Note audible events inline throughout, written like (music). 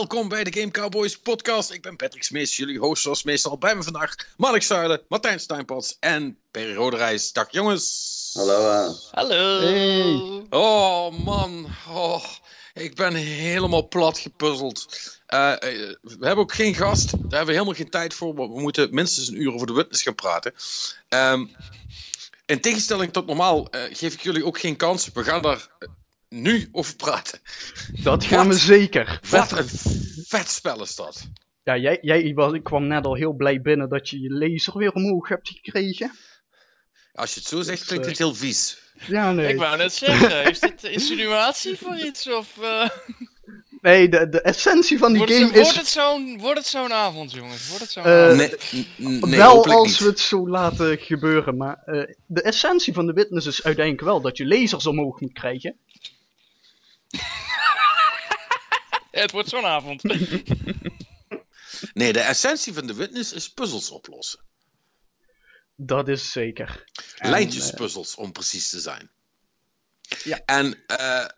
Welkom bij de Game Cowboys podcast. Ik ben Patrick Smees, jullie host zoals meestal. Bij me vandaag Mark Zuilen, Martijn Steinpots en Perry Roderijs. Dag jongens. Hallo. eh. Hallo. Hey. Oh man, oh, ik ben helemaal plat gepuzzeld. Eh, eh, we hebben ook geen gast, daar hebben we helemaal geen tijd voor. maar We moeten minstens een uur over de witness gaan praten. Ehm, in tegenstelling tot normaal eh, geef ik jullie ook geen kans. We gaan daar nu over praten. Dat gaan we zeker. Wat een vet spel is dat. Ja, jij, jij was, ik kwam net al heel blij binnen dat je je laser weer omhoog hebt gekregen. Als je het zo zegt, klinkt eh, het heel vies. Ja, nee. Ik wou net zeggen, is dit insinuatie voor iets? Of eh, Nee, de, de essentie van die wordt, game het, wordt, is het zo'n, wordt het zo'n avond, jongens? Wordt het zo'n Eh, avond? Nee, wel als niet. we het zo laten gebeuren. Maar eh, de essentie van de witness is uiteindelijk wel dat je lasers omhoog moet krijgen. (laughs) Het wordt zo'n avond. (laughs) Nee, de essentie van de witness is puzzels oplossen. Dat is zeker. En, eh, Lijntjespuzzels, om precies te zijn. Ja. En eh, eh,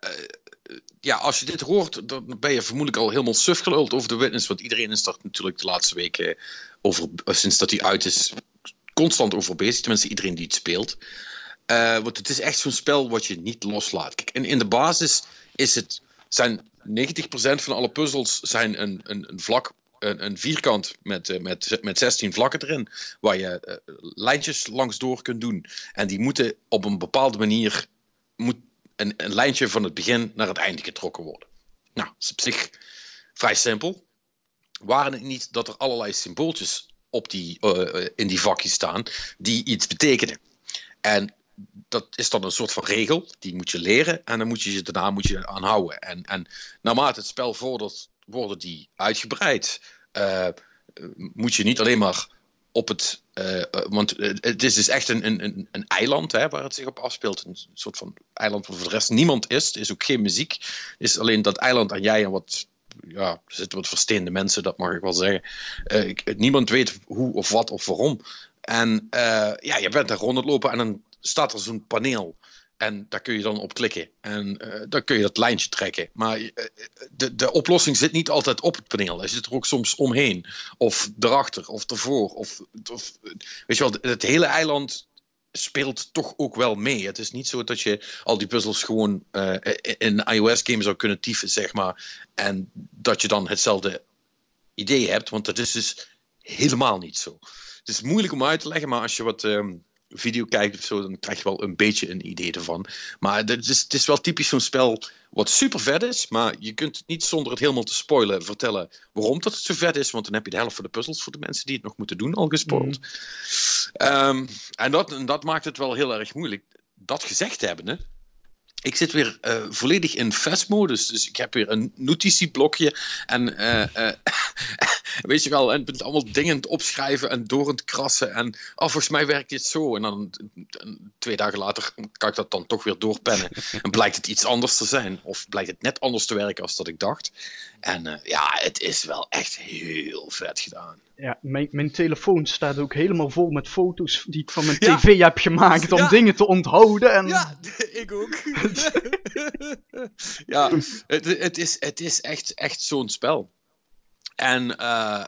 ja, als je dit hoort, dan ben je vermoedelijk al helemaal suf geluld over de witness. Want iedereen is daar natuurlijk de laatste weken over, sinds dat hij uit is, constant over bezig. Tenminste, iedereen die het speelt. Eh, want het is echt zo'n spel wat je niet loslaat. Kijk, in, in de basis is het, zijn 90% van alle puzzels zijn een, een, een vlak, een, een vierkant met, eh, met, met 16 vlakken erin. Waar je eh, lijntjes langs door kunt doen. En die moeten op een bepaalde manier moet een, een lijntje van het begin naar het einde getrokken worden. Nou, dat is op zich vrij simpel. Waren het niet dat er allerlei symbooltjes op die, eh, in die vakjes staan die iets betekenen. En dat is dan een soort van regel, die moet je leren en dan moet je je daarna moet je aan houden. En, en naarmate het spel vordert, worden die uitgebreid. Eh, moet je niet alleen maar op het. eh, eh, want het is dus echt een, een, een, eiland hè, waar het zich op afspeelt. Een soort van eiland waar voor de rest niemand is. Is ook geen muziek. Er is alleen dat eiland en jij en wat. Ja, er zitten wat versteende mensen, dat mag ik wel zeggen. Niemand weet hoe of wat of waarom. En ja, je bent daar rond het lopen en dan staat er zo'n paneel. En daar kun je dan op klikken. En eh, dan kun je dat lijntje trekken. Maar eh, de, de oplossing zit niet altijd op het paneel. Hij zit er ook soms omheen. Of erachter, of ervoor. Of, of, weet je wel, het hele eiland speelt toch ook wel mee. Het is niet zo dat je al die puzzels gewoon eh, in iOS-game zou kunnen tyfen, zeg maar. En dat je dan hetzelfde idee hebt. Want dat is dus helemaal niet zo. Het is moeilijk om uit te leggen, maar als je wat ehm, video kijkt of zo, dan krijg je wel een beetje een idee ervan. Maar het is, het is wel typisch zo'n spel wat super vet is, maar je kunt het niet zonder het helemaal te spoilen vertellen waarom dat het zo vet is, want dan heb je de helft van de puzzels voor de mensen die het nog moeten doen al gespoild. Ehm, en, dat, en dat maakt het wel heel erg moeilijk. Dat gezegd hebbende, ik zit weer eh, volledig in fast-modus. Dus ik heb weer een notitieblokje. En eh, eh, weet je wel, en allemaal dingen opschrijven en door het krassen. En oh, volgens mij werkt dit zo. En dan twee dagen later kan ik dat dan toch weer doorpennen. En (laughs) blijkt het iets anders te zijn. Of blijkt het net anders te werken als dat ik dacht. En eh, ja, het is wel echt heel vet gedaan. Ja, mijn, mijn telefoon staat ook helemaal vol met foto's die ik van mijn Ja. tv heb gemaakt om Ja. dingen te onthouden. En Ja, (laughs) ik ook. (laughs) ja, het, het, is, het is echt, echt zo'n spel. En eh,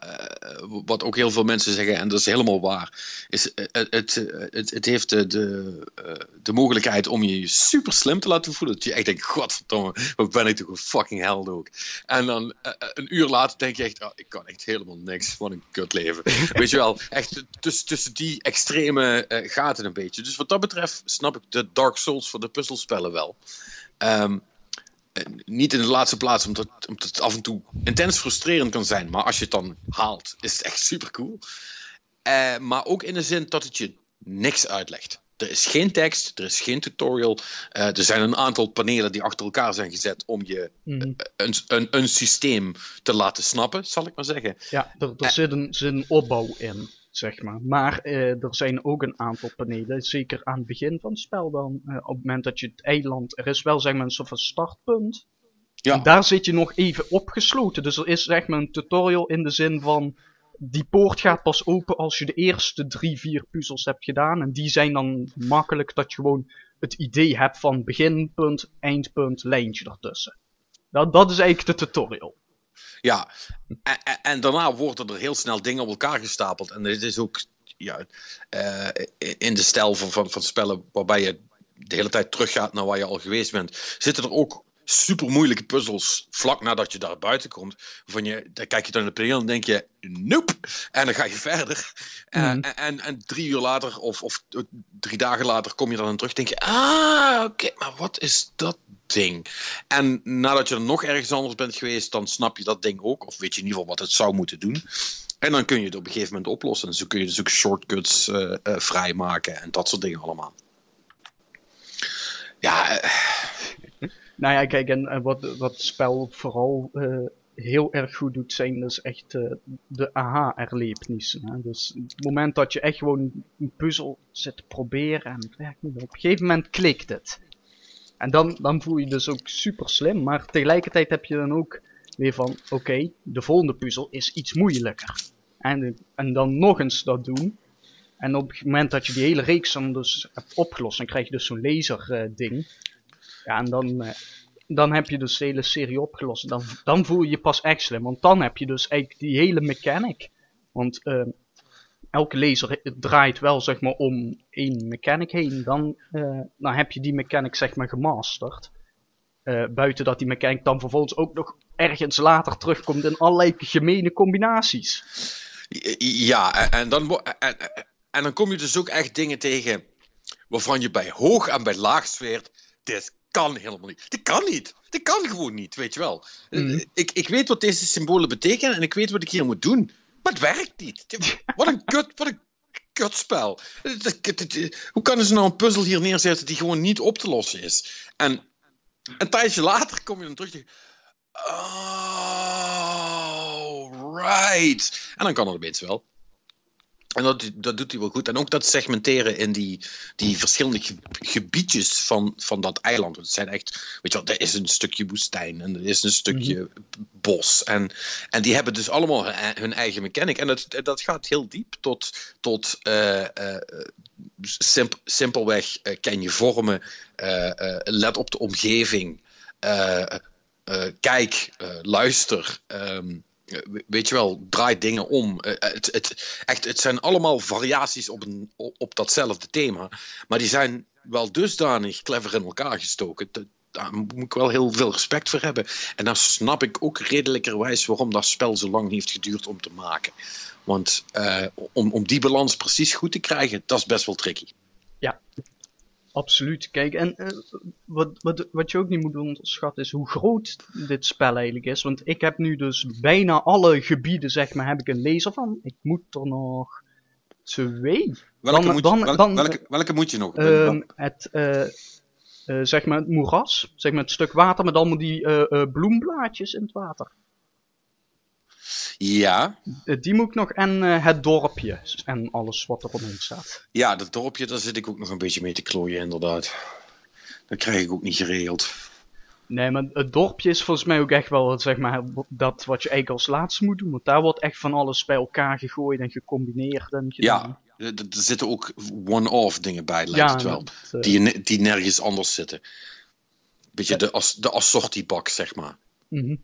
wat ook heel veel mensen zeggen, en dat is helemaal waar, is eh, het, het, het, het heeft de, de, eh, de mogelijkheid om je super slim te laten voelen. Dat je echt denkt, godverdomme, wat ben ik toch een fucking held ook. En dan eh, een uur later denk je echt, oh, ik kan echt helemaal niks van een kutleven. (laughs) Weet je wel, echt tussen, tussen die extreme eh, gaten een beetje. Dus wat dat betreft snap ik de Dark Souls voor de puzzelspellen wel. Eh, niet in de laatste plaats, omdat, omdat het af en toe intens frustrerend kan zijn. Maar als je het dan haalt, is het echt super cool. maar ook in de zin dat het je niks uitlegt. Er is geen tekst, er is geen tutorial. Eh, er zijn een aantal panelen die achter elkaar zijn gezet om je Mhm. een, een, een systeem te laten snappen, zal ik maar zeggen. Ja, er, er zit, een, zit een opbouw in, zeg maar. Maar eh, er zijn ook een aantal panelen, zeker aan het begin van het spel dan. eh, op het moment dat je het eiland, er is wel zeg maar een soort van startpunt. Ja. En daar zit je nog even opgesloten. Dus er is zeg maar een tutorial in de zin van, die poort gaat pas open als je de eerste drie, vier puzzels hebt gedaan. En die zijn dan makkelijk dat je gewoon het idee hebt van beginpunt, eindpunt, lijntje ertussen. Dat, dat is eigenlijk de tutorial. Ja, en, daarna worden er heel snel dingen op elkaar gestapeld. En dit is ook ja, eh, in de stijl van, van, van spellen waarbij je de hele tijd teruggaat naar waar je al geweest bent. Zitten er ook super moeilijke puzzels vlak nadat je daar buiten komt. Van je, dan kijk je dan naar de paneel en denk je, nope. En dan ga je verder. Eh, Mhm. en, en, en drie uur later of, of drie dagen later kom je dan terug. Denk je, ah, oké, maar wat is dat ding? En nadat je er nog ergens anders bent geweest, dan snap je dat ding ook. Of weet je in ieder geval wat het zou moeten doen. En dan kun je het op een gegeven moment oplossen. En zo kun je dus ook shortcuts eh, eh, vrijmaken en dat soort dingen allemaal. Ja, Nou ja, kijk, en, wat, wat het spel vooral eh, heel erg goed doet, zijn dus echt eh, de aha-erlebnissen. Dus het moment dat je echt gewoon een puzzel zit te proberen en het werkt niet, op een gegeven moment klikt het. En dan, dan voel je dus ook super slim, maar tegelijkertijd heb je dan ook weer van, oké, de volgende puzzel is iets moeilijker. En, en dan nog eens dat doen. En op het moment dat je die hele reeks dan dus hebt opgelost, dan krijg je dus zo'n laser eh, ding. Ja, en dan, eh, dan heb je dus de hele serie opgelost. Dan, dan voel je je pas echt slim. Want dan heb je dus eigenlijk die hele mechanic. Want eh, elke laser draait wel zeg maar om één mechanic heen. Dan, eh, dan heb je die mechanic zeg maar gemasterd. Eh, buiten dat die mechanic dan vervolgens ook nog ergens later terugkomt in allerlei gemene combinaties. Ja, en, dan, en- en dan kom je dus ook echt dingen tegen waarvan je bij hoog en bij laag zweert, dit kan helemaal niet. Dit kan niet. Dit kan gewoon niet, weet je wel. Mhm. Ik, ik weet wat deze symbolen betekenen en ik weet wat ik hier moet doen, maar het werkt niet. Wat een kut, wat een kutspel. Het- Hoe kunnen ze nou een puzzel hier neerzetten die gewoon niet op te lossen is? En een tijdje later kom je dan terug en Oh, right. En dan kan het opeens wel. En dat, dat doet hij wel goed. En ook dat segmenteren in die, die verschillende ge- gebiedjes van, van dat eiland. Want het zijn echt, weet je wel, er is een stukje woestijn en er is een stukje bos. En, en die hebben dus allemaal hun, hun eigen mechanic. En dat, dat gaat heel diep tot, tot eh, eh, simp- simpelweg eh, ken je vormen, let op de omgeving, kijk, luister. ehm, eh, weet je wel, draai dingen om. Eh, het, het, echt, het zijn allemaal variaties op, een, op, datzelfde thema. Maar die zijn wel dusdanig clever in elkaar gestoken. Dat, daar moet ik wel heel veel respect voor hebben. En dan snap ik ook redelijkerwijs waarom dat spel zo lang heeft geduurd om te maken. Want eh, om, om die balans precies goed te krijgen, dat is best wel tricky. Absoluut. Kijk, en eh, wat, wat, wat je ook niet moet onderschatten is hoe groot dit spel eigenlijk is. Want ik heb nu dus bijna alle gebieden, zeg maar, heb ik een laser van. Ik moet er nog twee. Welke, Dan- moet, dan- je, welke, dan- welke, welke moet je nog? Ehm, het, eh, eh, zeg maar, het moeras. Zeg maar, het stuk water met allemaal die bloemblaadjes in het water. Ja, Eh, die moet ik nog. En eh, het dorpje. En alles wat er omheen staat. ja, dat dorpje, daar zit ik ook nog een beetje mee te klooien, inderdaad. Dat krijg ik ook niet geregeld. Nee, maar het dorpje is volgens mij ook echt wel zeg maar, dat wat je eigenlijk als laatste moet doen. Want daar wordt echt van alles bij elkaar gegooid en gecombineerd en gedaan. Ja, er, zitten ook one-off dingen bij, lijkt het wel. dat, eh, Die, die nergens anders zitten. Beetje de, as, de assortibak, zeg maar. mhm.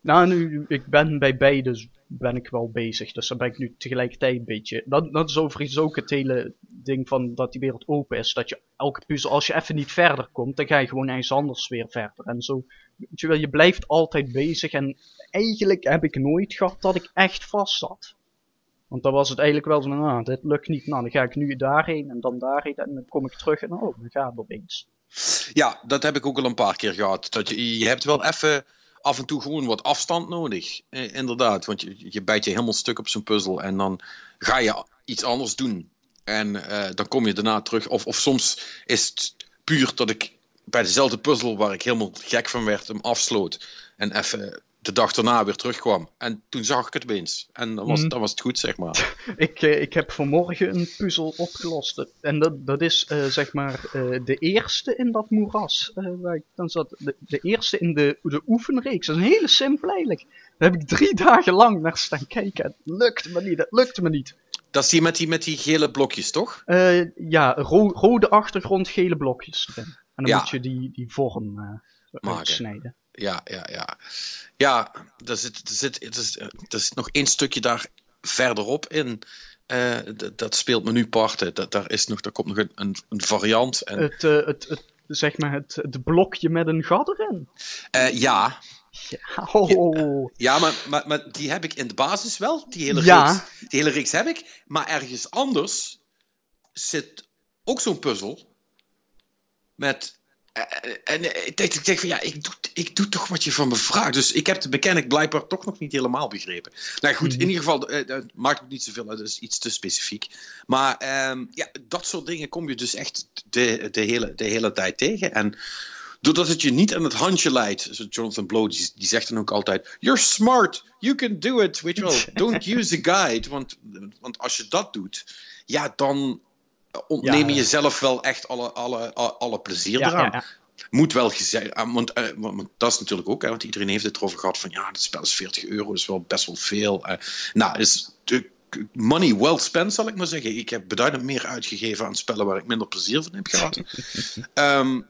Nou, nu, ik ben bij beide ben ik wel bezig. Dus daar ben ik nu tegelijkertijd een beetje. Dat, dat is overigens ook het hele ding van dat die wereld open is. Dat je elke puzzel, als je even niet verder komt, dan ga je gewoon ergens anders weer verder. En zo, je wel, je blijft altijd bezig. En eigenlijk heb ik nooit gehad dat ik echt vast zat. Want dan was het eigenlijk wel zo van, ah, dit lukt niet. Nou, dan ga ik nu daarheen en dan daarheen. En dan kom ik terug en oh, dan gaat het opeens. Ja, dat heb ik ook al een paar keer gehad. Dat je, je hebt wel even af en toe gewoon wat afstand nodig. Eh, inderdaad, want je, je bijt je helemaal stuk op zo'n puzzel en dan ga je iets anders doen. En eh, dan kom je daarna terug. Of, of soms is het puur dat ik bij dezelfde puzzel waar ik helemaal gek van werd, hem afsloot. En even de dag daarna weer terugkwam. En toen zag ik het opeens. En dan was, dan was het goed, zeg maar. (laughs) Ik, eh, ik heb vanmorgen een puzzel opgelost. En dat, dat is eh, zeg maar eh, de eerste in dat moeras. waar ik dan zat. De, de eerste in de, de oefenreeks. Dat is een hele simpel eigenlijk. Daar heb ik drie (laughs) dagen lang naar staan kijken. Het lukte me niet, het lukte me niet. Dat is die met die, met die gele blokjes, toch? Ja, ro- rode achtergrond, gele blokjes erin. En dan Ja. moet je die, die vorm uitsnijden. Ja, ja, ja. Ja, er zit, er zit, er is, er is nog één stukje daar verderop in. Eh, dat speelt me nu parten. Dat, daar, is nog, daar komt nog een, een, een variant. En, Het, eh, het, het, zeg maar, het, het blokje met een gat erin. eh, ja, Ja, oh. ja maar, maar, maar die heb ik in de basis wel. Die hele, Ja. reeks, die hele reeks heb ik. Maar ergens anders zit ook zo'n puzzel. Met. Eh, eh, En eh, ik denk, ik denk van ja, ik doe, ik doe toch wat je van me vraagt. Dus ik heb de mechanic blijkbaar toch nog niet helemaal begrepen. Nou goed, Mhm. in ieder geval, maakt het niet zoveel uit, dat is iets te specifiek. Maar ehm, ja, dat soort dingen kom je dus echt de, de, hele, de hele tijd tegen. En doordat het je niet aan het handje leidt, Jonathan Blow, die, die zegt dan ook altijd: You're smart, you can do it. Weet je wel, don't use a guide. Want, want als je dat doet, ja, dan ontneem je jezelf wel echt alle, alle, alle, plezier Ja, eraan. Moet wel gezegd, want, eh, want, want dat is natuurlijk ook, hè, want iedereen heeft het erover gehad van ja, het spel is 40 euro, is wel best wel veel. Eh, nou, is de money well spent, zal ik maar zeggen. Ik heb beduidend meer uitgegeven aan spellen waar ik minder plezier van heb gehad. (laughs) Ehm,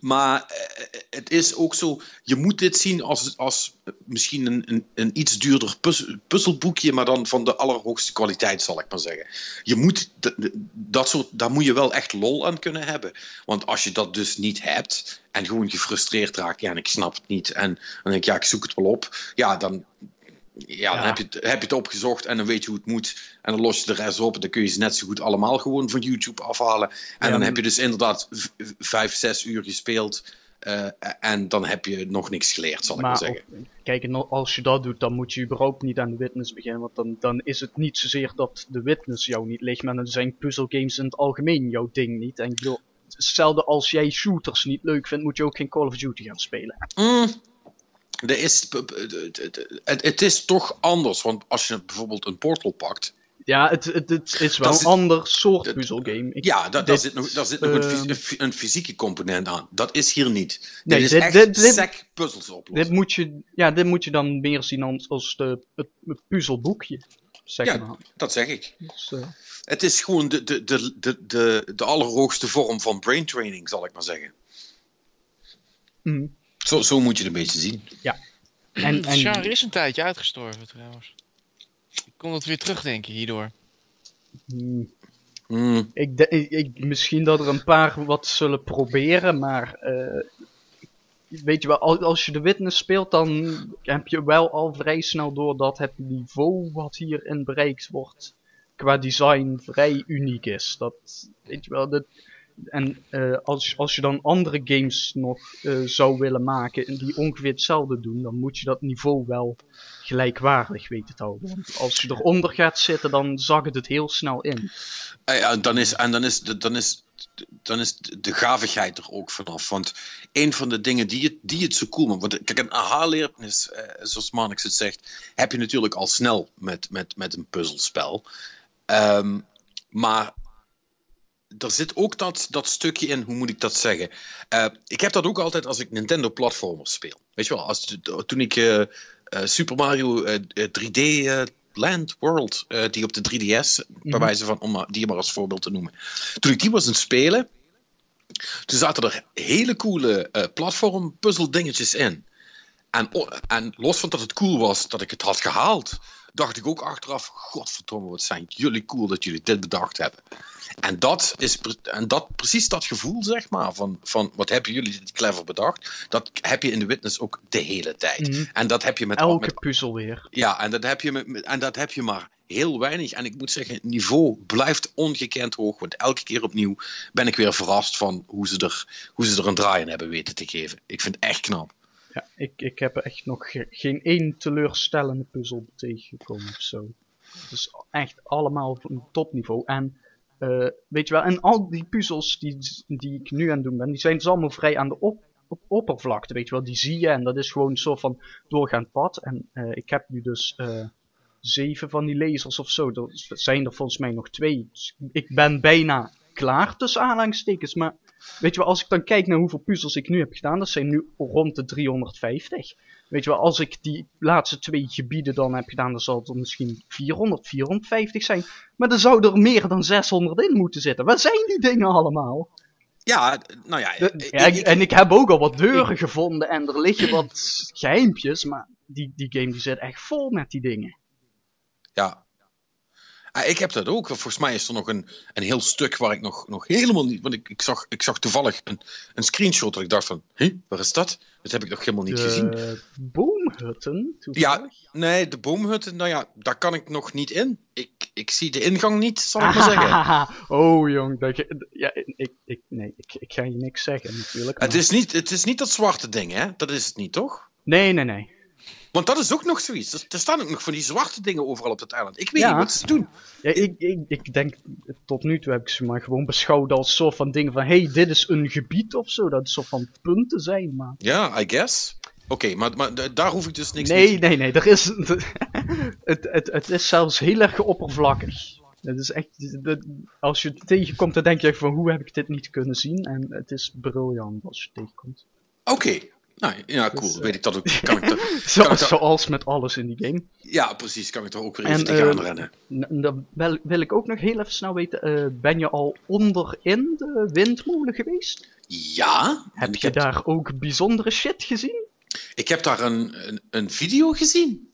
maar eh, het is ook zo, je moet dit zien als, als misschien een, een, een iets duurder puzz- puzzelboekje, maar dan van de allerhoogste kwaliteit, zal ik maar zeggen. Je moet, dat soort, daar moet je wel echt lol aan kunnen hebben. Want als je dat dus niet hebt en gewoon gefrustreerd raakt, ja, en ik snap het niet, en dan denk ik, ja, ik zoek het wel op, ja, dan, ja, dan Ja. heb, je het, heb je het opgezocht en dan weet je hoe het moet. En dan los je de rest op. En dan kun je ze net zo goed allemaal gewoon van YouTube afhalen. En Ja, dan heb je dus inderdaad vijf, zes uur gespeeld. eh, en dan heb je nog niks geleerd, zal ik maar zeggen. op- kijk, als je dat doet, dan moet je überhaupt niet aan de witness beginnen. Want dan, dan is het niet zozeer dat de witness jou niet ligt, maar dan zijn puzzelgames in het algemeen jouw ding niet. En ik bedoel, hetzelfde als jij shooters niet leuk vindt, moet je ook geen Call of Duty gaan spelen. Mm, er is, het, het is toch anders. Want als je bijvoorbeeld een Portal pakt. Ja, het, het, het is wel Dat een ander soort puzzelgame. Ja, da- daar zit nog, daar zit nog een, fys- ehm, een fy- een fysieke component aan. Dat is hier niet. Nee, dit is dit- echt dit- dit- sec puzzels oplossen. Dit moet je, ja, dit moet je dan meer zien als, als de, het, het puzzelboekje. Zeg Ja. maar. Dat zeg ik. Dus, eh, Het is gewoon de, de, de, de, de, de allerhoogste vorm van brain training, zal ik maar zeggen. mm. Zo, zo moet je het een beetje zien. En, Het genre en, is een tijdje uitgestorven trouwens. Ik kon het weer terugdenken hierdoor. mm, Hmm. Ik, de- ik, ik- misschien dat er een paar wat zullen proberen, maar eh, weet je wel, al- als je de witness speelt, dan heb je wel al vrij snel door dat het niveau wat hierin bereikt wordt qua design vrij uniek is. Dat, weet je wel, dat, en eh, als, als je dan andere games nog eh, zou willen maken en die ongeveer hetzelfde doen, dan moet je dat niveau wel gelijkwaardig weten te houden. Want als je eronder gaat zitten, dan zakt het heel snel in. Eh, ja, dan is, en dan is, de, dan, is, dan is de gavigheid er ook vanaf. Want een van de dingen die het, die het zo cool maakt. Want kijk, een aha-leernis, eh, zoals Manix het zegt, heb je natuurlijk al snel met, met, met een puzzelspel. Ehm, maar er zit ook dat, dat stukje in, hoe moet ik dat zeggen? Eh, ik heb dat ook altijd als ik Nintendo-platformers speel. Weet je wel, als, toen ik eh, eh, Super Mario eh, eh, 3D eh, Land World, die op de 3DS, bij Mhm. wijze van, om die maar als voorbeeld te noemen. Toen ik die was aan het spelen, toen zaten er hele coole platform puzzle dingetjes in. En, en los van dat het cool was dat ik het had gehaald, dacht ik ook achteraf: Godverdomme, wat zijn jullie cool dat jullie dit bedacht hebben. En dat is en dat, precies dat gevoel, zeg maar, van, van wat hebben jullie dit clever bedacht, dat heb je in de witness ook de hele tijd. Mhm. En dat heb je met, Elke met puzzel weer. ja, en dat, heb je met- en dat heb je maar heel weinig. En ik moet zeggen, het niveau blijft ongekend hoog. Want elke keer opnieuw ben ik weer verrast van hoe ze er, hoe ze er een draai in hebben weten te geven. Ik vind het echt knap. Ja, ik, ik heb echt nog ge- geen één teleurstellende puzzel tegengekomen of zo. Is echt allemaal van topniveau. En eh, weet je wel, en al die puzzels die, die ik nu aan het doen ben, die zijn dus allemaal vrij aan de op, op oppervlakte. Weet je wel, die zie je en dat is gewoon een soort van doorgaand pad. En eh, ik heb nu dus eh, zeven van die lasers of zo. Er zijn er volgens mij nog twee. Dus ik ben bijna klaar tussen aanhalingstekens. Maar weet je wel, als ik dan kijk naar hoeveel puzzels ik nu heb gedaan, dat zijn nu rond de 350. Weet je wel, als ik die laatste twee gebieden dan heb gedaan, dan zal het er misschien 400, 450 zijn. Maar dan zou er meer dan 600 in moeten zitten. Waar zijn die dingen allemaal? Ja, nou ja. De- ik- ja, ik- ik- en ik heb ook al wat deuren gevonden en er liggen wat geheimpjes, maar die, die game die zit echt vol met die dingen. Ja. Ah, ik heb dat ook. Volgens mij is er nog een, een heel stuk waar ik nog, nog helemaal niet. Want ik, ik, zag, ik zag toevallig een, een screenshot dat ik dacht van. Hé, waar is dat? Dat heb ik nog helemaal niet gezien. De boomhutten, toevallig. Nee, de boomhutten, nou ja, daar kan ik nog niet in. Ik, ik zie de ingang niet, zal ik maar (laughs) zeggen. oh jong, dat je, ja, ik, ik, nee, ik, ik ga je niks zeggen natuurlijk. Het is, niet, het is niet dat zwarte ding, hè? Dat is het niet, toch? Nee, nee, nee. Want dat is ook nog zoiets. Er, er staan ook nog van die zwarte dingen overal op het eiland. Ik weet Ja. niet wat ze doen. Ja, ik, ik, ik denk, tot nu toe heb ik ze maar gewoon beschouwd als soort van dingen van, hey, dit is een gebied of zo, dat het soort van punten zijn, maar... Ja, I guess. Oké, maar, maar daar hoef ik dus niks mee Nee, nee, nee, er is, (laughs) het, het, het is zelfs heel erg oppervlakkig. Het is echt, als je het tegenkomt, dan denk je van, hoe heb ik dit niet kunnen zien? En het is briljant als je het tegenkomt. Oké. Nou, ja, cool. Dus, eh, Weet ik dat ook. Kan ik (laughs) dat, Zoals, dat- zoals met alles in die game. ja, precies. Kan ik er ook weer En, even tegenaan eh, rennen. Dan wil, wil ik ook nog heel even snel weten, eh, ben je al onderin de windmolen geweest? Ja. Heb je heb, daar ook bijzondere shit gezien? ik heb daar een, een, een video gezien.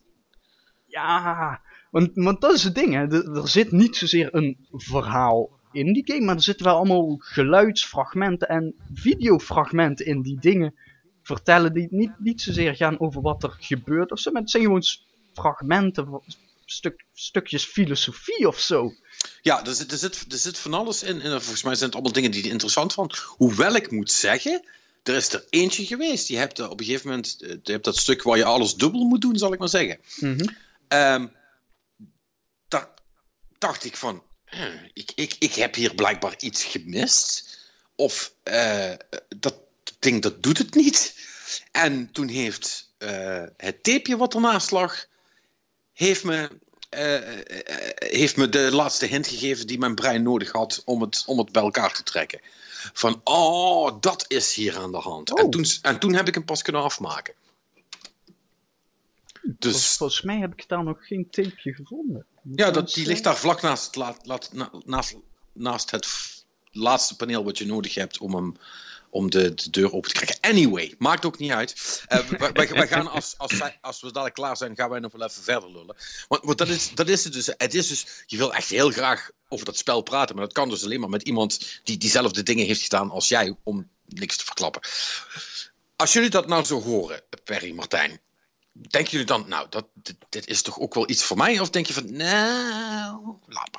Ja, want, want dat is het ding, hè. Er, er zit niet zozeer een verhaal in die game, maar er zitten wel allemaal geluidsfragmenten en videofragmenten in die dingen vertellen die niet, niet zozeer gaan over wat er gebeurt of zo, maar het zijn gewoon fragmenten, van- stuk, stukjes filosofie of zo. Ja, er zit, er, zit, er zit van alles in. En volgens mij zijn het allemaal dingen die interessant vond. Hoewel ik moet zeggen, er is er eentje geweest. Je hebt eh, op een gegeven moment eh, je hebt dat stuk waar je alles dubbel moet doen, zal ik maar zeggen. Ehm daar dacht ik van, eh, ik, ik, ik heb hier blijkbaar iets gemist. Of eh, dat ding dat doet het niet. En toen heeft eh, het tapeje wat ernaast lag, heeft me, eh, eh, heeft me de laatste hint gegeven die mijn brein nodig had om het, om het bij elkaar te trekken. Van, oh, dat is hier aan de hand. En, Oh. toen, en toen heb ik hem pas kunnen afmaken. Dus Volgens mij heb ik daar nog geen tapeje gevonden. ja, dat, die ligt daar vlak naast, laat- na- naast, naast het laatste paneel wat je nodig hebt om, hem, om de, de deur open te krijgen. Anyway, maakt ook niet uit. Eh, we- wij, gaan als, als, als we dadelijk klaar zijn, gaan wij nog wel even verder lullen. Want, want dat, is, dat is het dus. Het is dus. Je wil echt heel graag over dat spel praten, maar dat kan dus alleen maar met iemand die diezelfde dingen heeft gedaan als jij, om niks te verklappen. Als jullie dat nou zo horen, Perry, Martijn, denken jullie dan, nou, dat, dit, is toch ook wel iets voor mij? Of denk je van, nou, laat.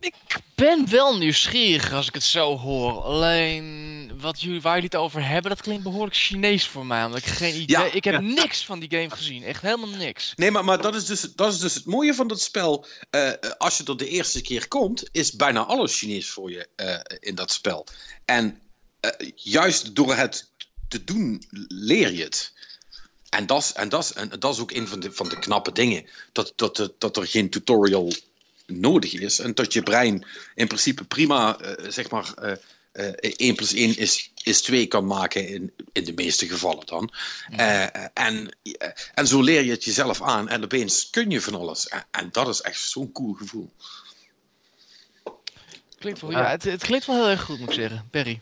Ik ben wel nieuwsgierig als ik het zo hoor. Alleen wat jullie, waar jullie het over hebben, dat klinkt behoorlijk Chinees voor mij. Omdat ik geen idee. Ja. Ik heb niks van die game gezien. Echt helemaal niks. Nee, maar, maar dat, is dus, dat is dus het mooie van dat spel. Eh, als je er de eerste keer komt, is bijna alles Chinees voor je eh, in dat spel. En eh, juist door het te doen, leer je het. En dat is, en en dat is ook een van de, van de knappe dingen. Dat, dat, dat, dat er geen tutorial nodig is. En dat je brein in principe prima, eh, zeg maar, eh eh 1 plus 1 is, is 2 kan maken. In, in de meeste gevallen dan. Eh, en, eh, en zo leer je het jezelf aan. En opeens kun je van alles. En, en dat is echt zo'n cool gevoel. Klinkt wel, Ja. ja, het, het klinkt wel heel erg goed, moet ik zeggen. Perry.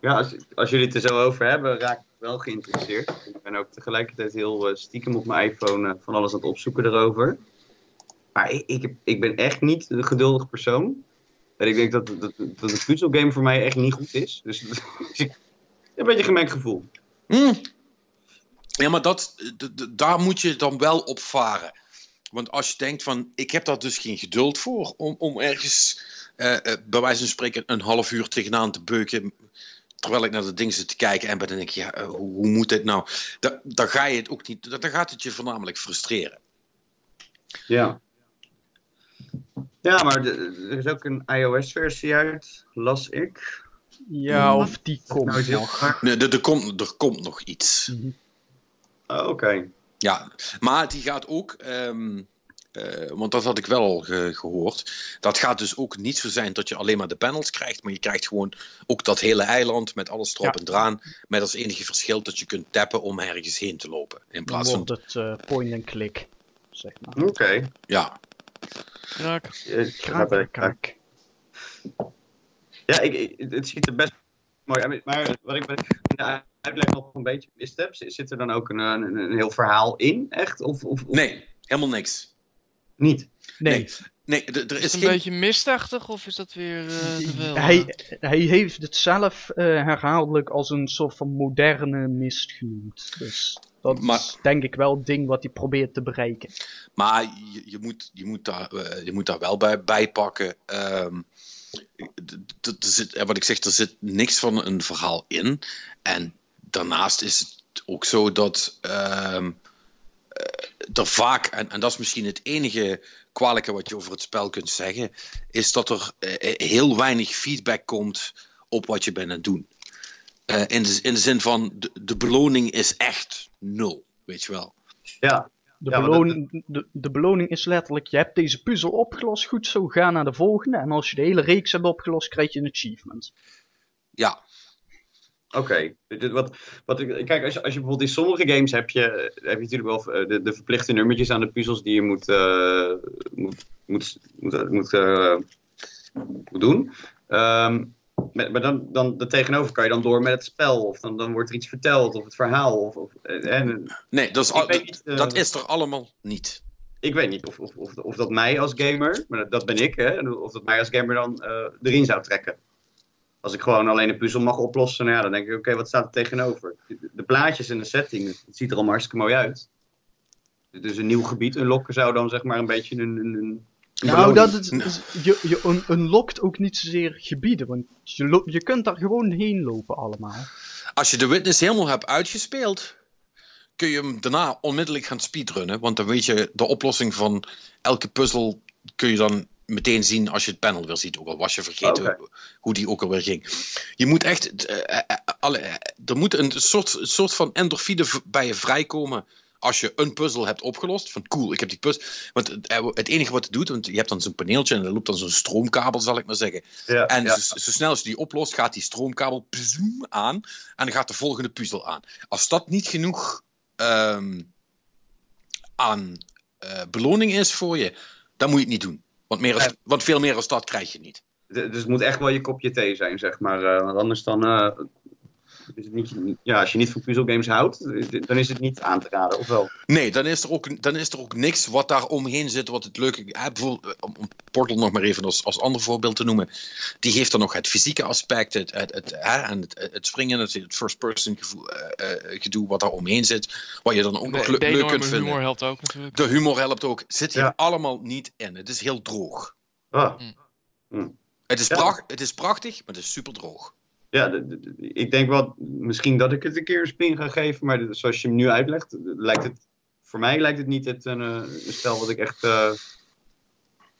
Ja, als, als jullie het er zo over hebben, raak ik wel geïnteresseerd. Ik ben ook tegelijkertijd heel eh, stiekem op mijn iPhone eh, van alles aan het opzoeken erover. Maar ik, ik, ben echt niet de geduldige persoon. En ik denk dat, dat, dat een puzzelgame voor mij echt niet goed is. Dus, (laughs) dus ik een beetje een gemengd gevoel. Hmm. Ja, maar dat, daar moet je dan wel op varen. Want als je denkt van, ik heb daar dus geen geduld voor om, om ergens, eh, eh, bij wijze van spreken, een half uur tegenaan te beuken. Terwijl ik naar de dingen zit te kijken en dan denk ik, ja, eh, hoe, hoe moet dit nou? Da- Dan ga je het ook niet, dan gaat het je voornamelijk frustreren. Ja. Ja, maar er is ook een iOS-versie uit, las ik. Ja, of die komt Nou, nog. Nee, er, er, komt, er komt nog iets. Mhm. Oh, Oké. Ja, maar die gaat ook, ehm, eh, want dat had ik wel al ge- gehoord. Dat gaat dus ook niet zo zijn dat je alleen maar de panels krijgt, maar je krijgt gewoon ook dat hele eiland met alles erop Ja. en eraan. Met als enige verschil dat je kunt tappen om ergens heen te lopen. In Dan plaats van, het eh, point-and-click, zeg maar. Oké. ja. Kraak. Kraak, kraak. Ja, ik, ik- het ziet er best mooi uit. Maar wat ik in de uitleg nog een beetje mist heb, zit zit er dan ook een, een, een heel verhaal in, echt? Of, of, of Nee, helemaal niks. niet? Nee, Nee, d- er Is is het een geen... beetje mistachtig of is dat weer eh, hij, hij heeft het zelf eh, herhaaldelijk als een soort van moderne mist genoemd. Dus dat Maar- is denk ik wel het ding wat hij probeert te bereiken. Maar je, je, moet, je, moet daar, eh, je moet daar wel bij, bij pakken. ehm, d- d- er zit, wat ik zeg, er zit niks van een verhaal in. En daarnaast is het ook zo dat ehm, eh, er vaak, en, en dat is misschien het enige kwalijke wat je over het spel kunt zeggen, is dat er eh, heel weinig feedback komt op wat je bent aan het doen. Eh, in, de, in de zin van, de, de beloning is echt nul, weet je wel. Ja, De, Ja, de, de beloning is letterlijk, je hebt deze puzzel opgelost, goed zo, ga naar de volgende. En als je de hele reeks hebt opgelost, krijg je een achievement. Ja, Oké, wat, wat ik, kijk, als je, als je bijvoorbeeld in sommige games heb je, heb je natuurlijk wel eh, de, de verplichte nummertjes aan de puzzels die je moet, eh, moet, moet, moet, moet, eh, moet doen. Ehm, maar dan, dan de tegenover kan je dan door met het spel, of dan, dan wordt er iets verteld, of het verhaal. Of, of, en, nee, dat is, al- niet, dat is er allemaal niet. ik weet niet of, of, of, of dat mij als gamer, maar dat, dat ben ik, hè, of dat mij als gamer dan erin zou trekken. Als ik gewoon alleen een puzzel mag oplossen, nou ja, dan denk ik, oké, wat staat er tegenover? De, plaatjes en de setting, het ziet er allemaal hartstikke mooi uit. Dus een nieuw gebied unlocken zou dan zeg maar een beetje een... een, een Nou, dat is, is- je, je un- unlockt ook niet zozeer gebieden, want je, je kunt daar gewoon heen lopen allemaal. Als je de Witness helemaal hebt uitgespeeld, kun je hem daarna onmiddellijk gaan speedrunnen. Want dan weet je de oplossing van elke puzzel kun je dan meteen zien als je het panel weer ziet. Ook al was je vergeten hoe, die ook alweer ging. Je moet echt. eh, eh, alle, eh, er moet een soort, soort van endorfine bij je vrijkomen. Als je een puzzel hebt opgelost, van cool, ik heb die puzzel. Want het, enige wat het doet, want je hebt dan zo'n paneeltje en er loopt dan zo'n stroomkabel, zal ik maar zeggen. ja, En ja. zo, zo snel als je die oplost, gaat die stroomkabel aan. En dan gaat de volgende puzzel aan. Als dat niet genoeg ehm, aan beloning is voor je, dan moet je het niet doen. Want, meer als, want veel meer als dat krijg je niet. Dus het moet echt wel je kopje thee zijn, zeg maar. eh, want anders dan... het niet, ja, als je niet van puzzelgames houdt, dan is het niet aan te raden, of wel? Nee, dan is er ook, dan is er ook niks wat daar omheen zit. Wat het leuke. eh, bijvoorbeeld, om Portal nog maar even als, als ander voorbeeld te noemen. Die heeft dan nog het fysieke aspect. Het, het, het, hè, en het, het springen, het, het first-person gevoel, eh, eh, gedoe wat daar omheen zit. Wat je dan ook nog de, le- de leuk kunt vinden. humor helpt ook natuurlijk. De humor helpt ook. Zit hier Ja. allemaal niet in. Het is heel droog. Ah, Het is, Ja. pracht, het is prachtig, maar het is super droog. Ja, de- de- de- ik denk wel, misschien dat ik het een keer een spin ga geven, maar de- zoals je hem nu uitlegt, lijkt het, voor mij lijkt het niet het, een, eh, een spel wat ik echt, eh,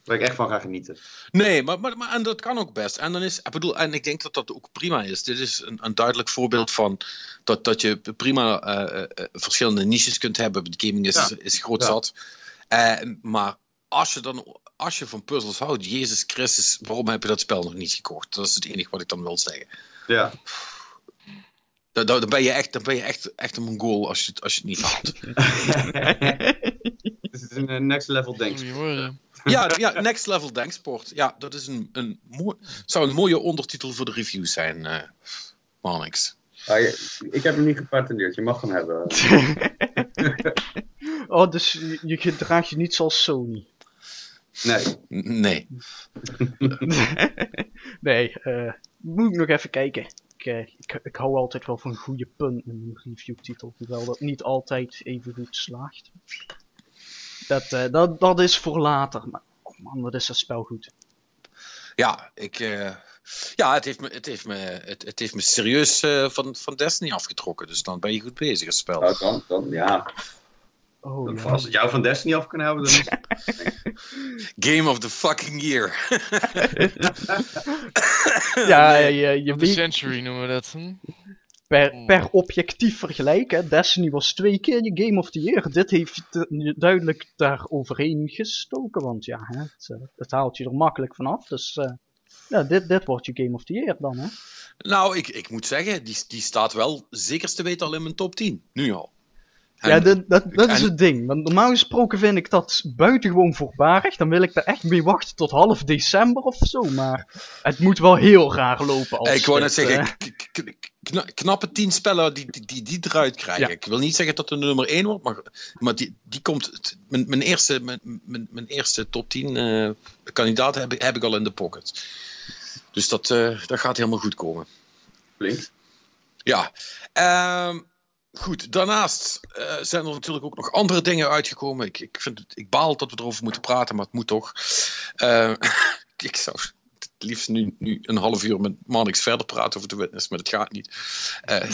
waar ik echt van ga genieten. Nee, maar, maar, maar en dat kan ook best. En, dan is, ik bedoel, en ik denk dat dat ook prima is. Dit is een, een duidelijk voorbeeld van dat, dat je prima eh, verschillende niches kunt hebben. De gaming is, Ja. is groot Ja. zat. Maar als je dan als je van puzzels houdt, Jezus Christus, waarom heb je dat spel nog niet gekocht? Dat is het enige wat ik dan wil zeggen. Ja, Dan, dan dan ben je echt, dan ben je echt, echt een Mongool als je, het- als je het niet haalt. (laughs) het is een eh, next level denk Moet je horen. Ja, ja, Next Level Denksport. Ja, dat is een, een mooi, zou een mooie ondertitel voor de review zijn. Ah, je- ik heb hem niet gepatenteerd, je mag hem hebben. (laughs) Oh, dus je, je gedraagt je niet zoals Sony. Nee, Nee. (laughs) nee, eh, moet ik nog even kijken. Ik, eh, ik, ik hou altijd wel van goede punten in een reviewtitel, hoewel dat niet altijd even goed slaagt. Dat, eh, dat, dat is voor later, maar oh man, wat is dat spel goed. Ja, ik, eh, ja het, heeft me, het, heeft me, het, het heeft me serieus eh, van, van Destiny afgetrokken. Dus dan ben je goed bezig, het spel. nou, dan, dan, ja. Oh, ja. Als het jou van Destiny af kan houden, dan is (laughs) Game of the fucking year. (laughs) ja, je, je weet Century noemen we dat. Hm? per, per objectief vergelijken. Destiny was twee keer je Game of the Year. Dit heeft duidelijk daar overheen gestoken, want ja, het, eh, het haalt je er makkelijk vanaf. Dus eh, ja, dit, dit wordt je Game of the Year dan, hè? nou, ik, ik moet zeggen, die, die staat wel zekerst te weten al in mijn top 10. Nu al. En- ja, dat, dat, dat is het ding. Want normaal gesproken vind ik dat buitengewoon voorbarig. Dan wil ik daar echt mee wachten tot half december of zo. Maar het moet wel heel raar lopen als ik wou net zeggen, kna- knappe tien spellen die die, die, die eruit krijgen. Ja. Ik wil niet zeggen dat het de nummer 1 wordt, maar, maar die, die komt. Mijn, mijn, eerste, mijn, mijn, mijn eerste top 10 eh kandidaten heb, ik- heb ik al in de pocket. Dus dat, eh, dat gaat helemaal goed komen. Flink. Ja, ehm, goed. Daarnaast eh, zijn er natuurlijk ook nog andere dingen uitgekomen. Ik, ik, vind het, ik baal dat we erover moeten praten, maar het moet toch. Eh, (laughs) ik zou het liefst nu, nu een half uur met Manix verder praten over de witness, maar dat gaat niet. Eh,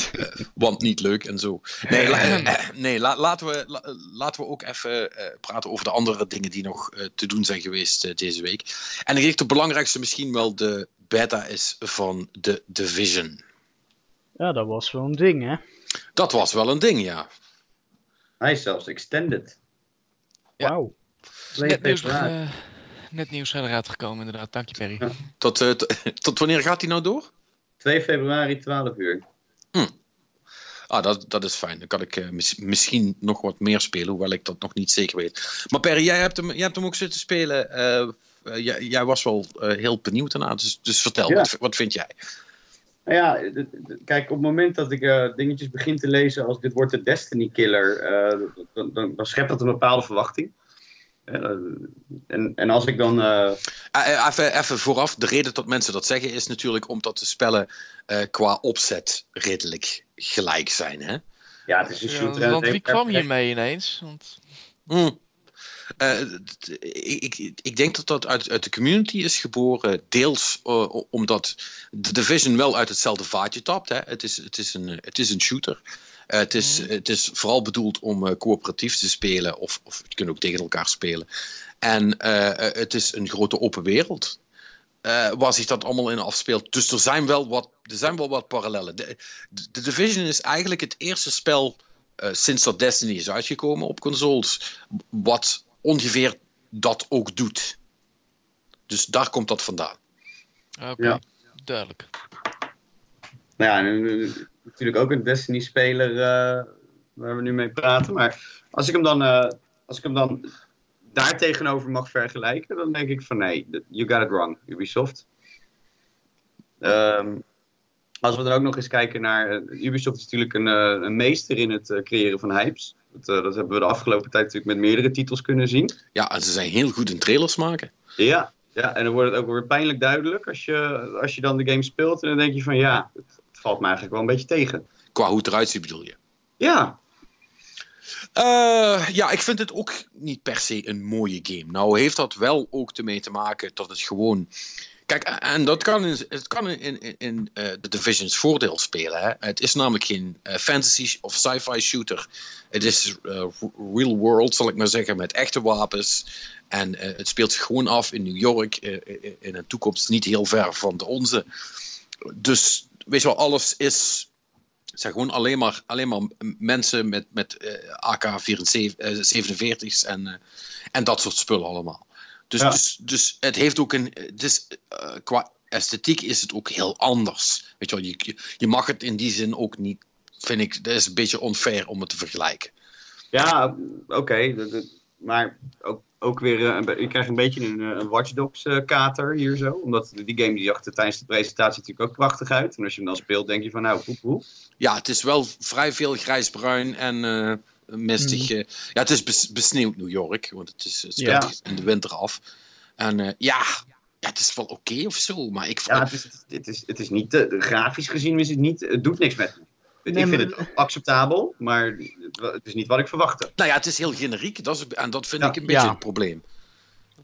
want niet leuk en zo. Nee, la- (laughs) nee la- laten, we, la- laten we ook even eh, praten over de andere dingen die nog eh, te doen zijn geweest deze week. En ik denk de belangrijkste misschien wel de beta is van de Division. ja, dat was wel een ding, hè. Dat was wel een ding, ja. Hij is zelfs extended. Ja. Wauw. Net nieuws, februari. eh, net nieuws eruit gekomen, inderdaad. Dank je, Perry. Ja. Tot, eh, (laughs) tot wanneer gaat die nou door? 2 februari, 12 uur. Ah, dat, dat is fijn. Dan kan ik eh, mis- misschien nog wat meer spelen, hoewel ik dat nog niet zeker weet. Maar Perry, jij hebt hem, jij hebt hem ook zitten spelen. Jij, jij was wel eh, heel benieuwd daarna, dus, dus vertel, Ja. wat, wat vind jij? Nou ja, kijk, op het moment dat ik eh, dingetjes begin te lezen als dit wordt de Destiny Killer, eh, dan, dan, dan schept dat een bepaalde verwachting. Eh, en, en als ik dan... eh, even, even vooraf, de reden dat mensen dat zeggen is natuurlijk omdat de spellen eh, qua opzet redelijk gelijk zijn. Hè? ja, het is een Ja, shooter. en het want wie kwam hiermee ineens? Want, Hmm. Eh, ik, ik, denk dat dat uit, uit de community is geboren, deels eh, omdat de Division wel uit hetzelfde vaatje tapt. Hè. Het, is, het, is een, het is een shooter. Eh, het, is, Mhm. het is vooral bedoeld om coöperatief te spelen, of, of je kunt ook tegen elkaar spelen. En het is een grote open wereld. eh, waar zich dat allemaal in afspeelt. Dus er zijn wel wat, er zijn wel wat parallellen. De, de, de Division is eigenlijk het eerste spel sinds dat Destiny is uitgekomen op consoles, wat ongeveer dat ook doet. Dus daar komt dat vandaan. oké, Ja. duidelijk. Nou ja, nu- nu- natuurlijk ook een Destiny-speler eh, waar we nu mee praten. Maar als ik hem dan, eh, als ik hem dan daar tegenover mag vergelijken, dan denk ik van nee, you got it wrong, Ubisoft. Ehm, als we dan ook nog eens kijken naar. eh, Ubisoft is natuurlijk een, eh, een meester in het eh, creëren van hypes. Dat, dat hebben we de afgelopen tijd natuurlijk met meerdere titels kunnen zien. Ja, en ze zijn heel goed in trailers maken. Ja, ja en dan wordt het ook weer pijnlijk duidelijk als je, als je dan de game speelt. En dan denk je van ja, het, het valt me eigenlijk wel een beetje tegen. Qua hoe het eruit ziet, bedoel je. Ja, ja, ik vind het ook niet per se een mooie game. Nou heeft dat wel ook ermee te maken dat het gewoon... Kijk, en dat kan in, het kan in, in, in eh, de Division's voordeel spelen. Hè? Het is namelijk geen eh, fantasy of sci-fi shooter. Het is eh, real world, zal ik maar zeggen, met echte wapens. En het speelt zich gewoon af in New York, in een toekomst niet heel ver van de onze. Dus, weet je wel, alles is zijn gewoon alleen maar, alleen maar mensen met, met eh, AK-47's en, en dat soort spullen allemaal. Dus, Ja. dus, dus het heeft ook een. Dus, eh, qua esthetiek is het ook heel anders. Weet je, wel, je, je- mag het in die zin ook niet. Vind ik, dat is een beetje unfair om het te vergelijken. ja oké. maar ook, ook weer, eh, je krijgt een beetje een, eh, een Watch Dogs kater hier zo. Omdat die game die zag er tijdens de presentatie natuurlijk ook prachtig uit. En als je hem dan speelt, denk je van nou, poep, poep. Ja, het is wel vrij veel grijsbruin en mistig. eh. ja, het is bes- besneeuwd New York, want het, is, het speelt Ja. in de winter af. En eh, ja, ja, het is wel oké of zo, maar ik Ja, het is, het is, het is niet, eh, grafisch gezien is het niet, het doet niks met me. Nee, ik vind maar- het acceptabel, maar het, is niet wat ik verwachtte. Nou ja, het is heel generiek. Dat is, en dat vind Ja. ik een beetje Ja. het probleem.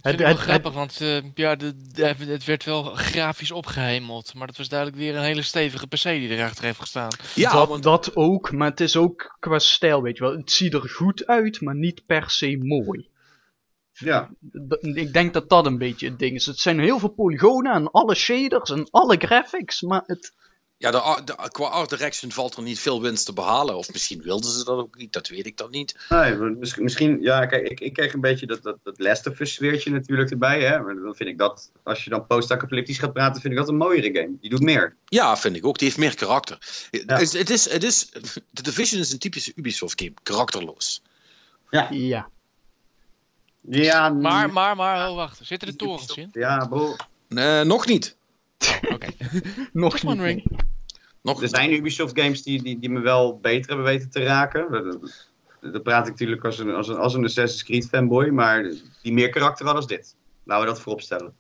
Het- ik wel het- grappig, want eh, ja, de, de- het werd wel grafisch opgehemeld. Maar dat was duidelijk weer een hele stevige PC die erachter heeft gestaan. Ja, dat, want dat ook, maar het is ook qua stijl, weet je wel. Het ziet er goed uit, maar niet per se mooi. Ja, ik denk dat dat een beetje het ding is. Het zijn heel veel polygonen en alle shaders en alle graphics, maar het, Ja, de, qua art direction valt er niet veel winst te behalen. Of misschien wilden ze dat ook niet, dat weet ik dan niet. Nee, misschien, ja, kijk, ik, ik kreeg een beetje dat, dat, dat Last of Us sfeertje natuurlijk erbij. Hè? Maar dan vind ik dat, als je dan post-apocalyptisch gaat praten, vind ik dat een mooiere game. Die doet meer. Ja, vind ik ook. Die heeft meer karakter. Ja. Het, het is, het is, The Division is een typische Ubisoft game. Karakterloos. Ja. Ja, Maar, maar, maar, oh, wacht. Zitten er torens in? Ja, bro. Nee, nog niet. Oké. (laughs) Nog Just niet. Nog Er zijn Ubisoft games die, die, die me wel beter hebben weten te raken. Dan praat ik natuurlijk als een, als, een, als een Assassin's Creed fanboy, maar die meer karakter hadden als dit. Laten we dat voorop stellen.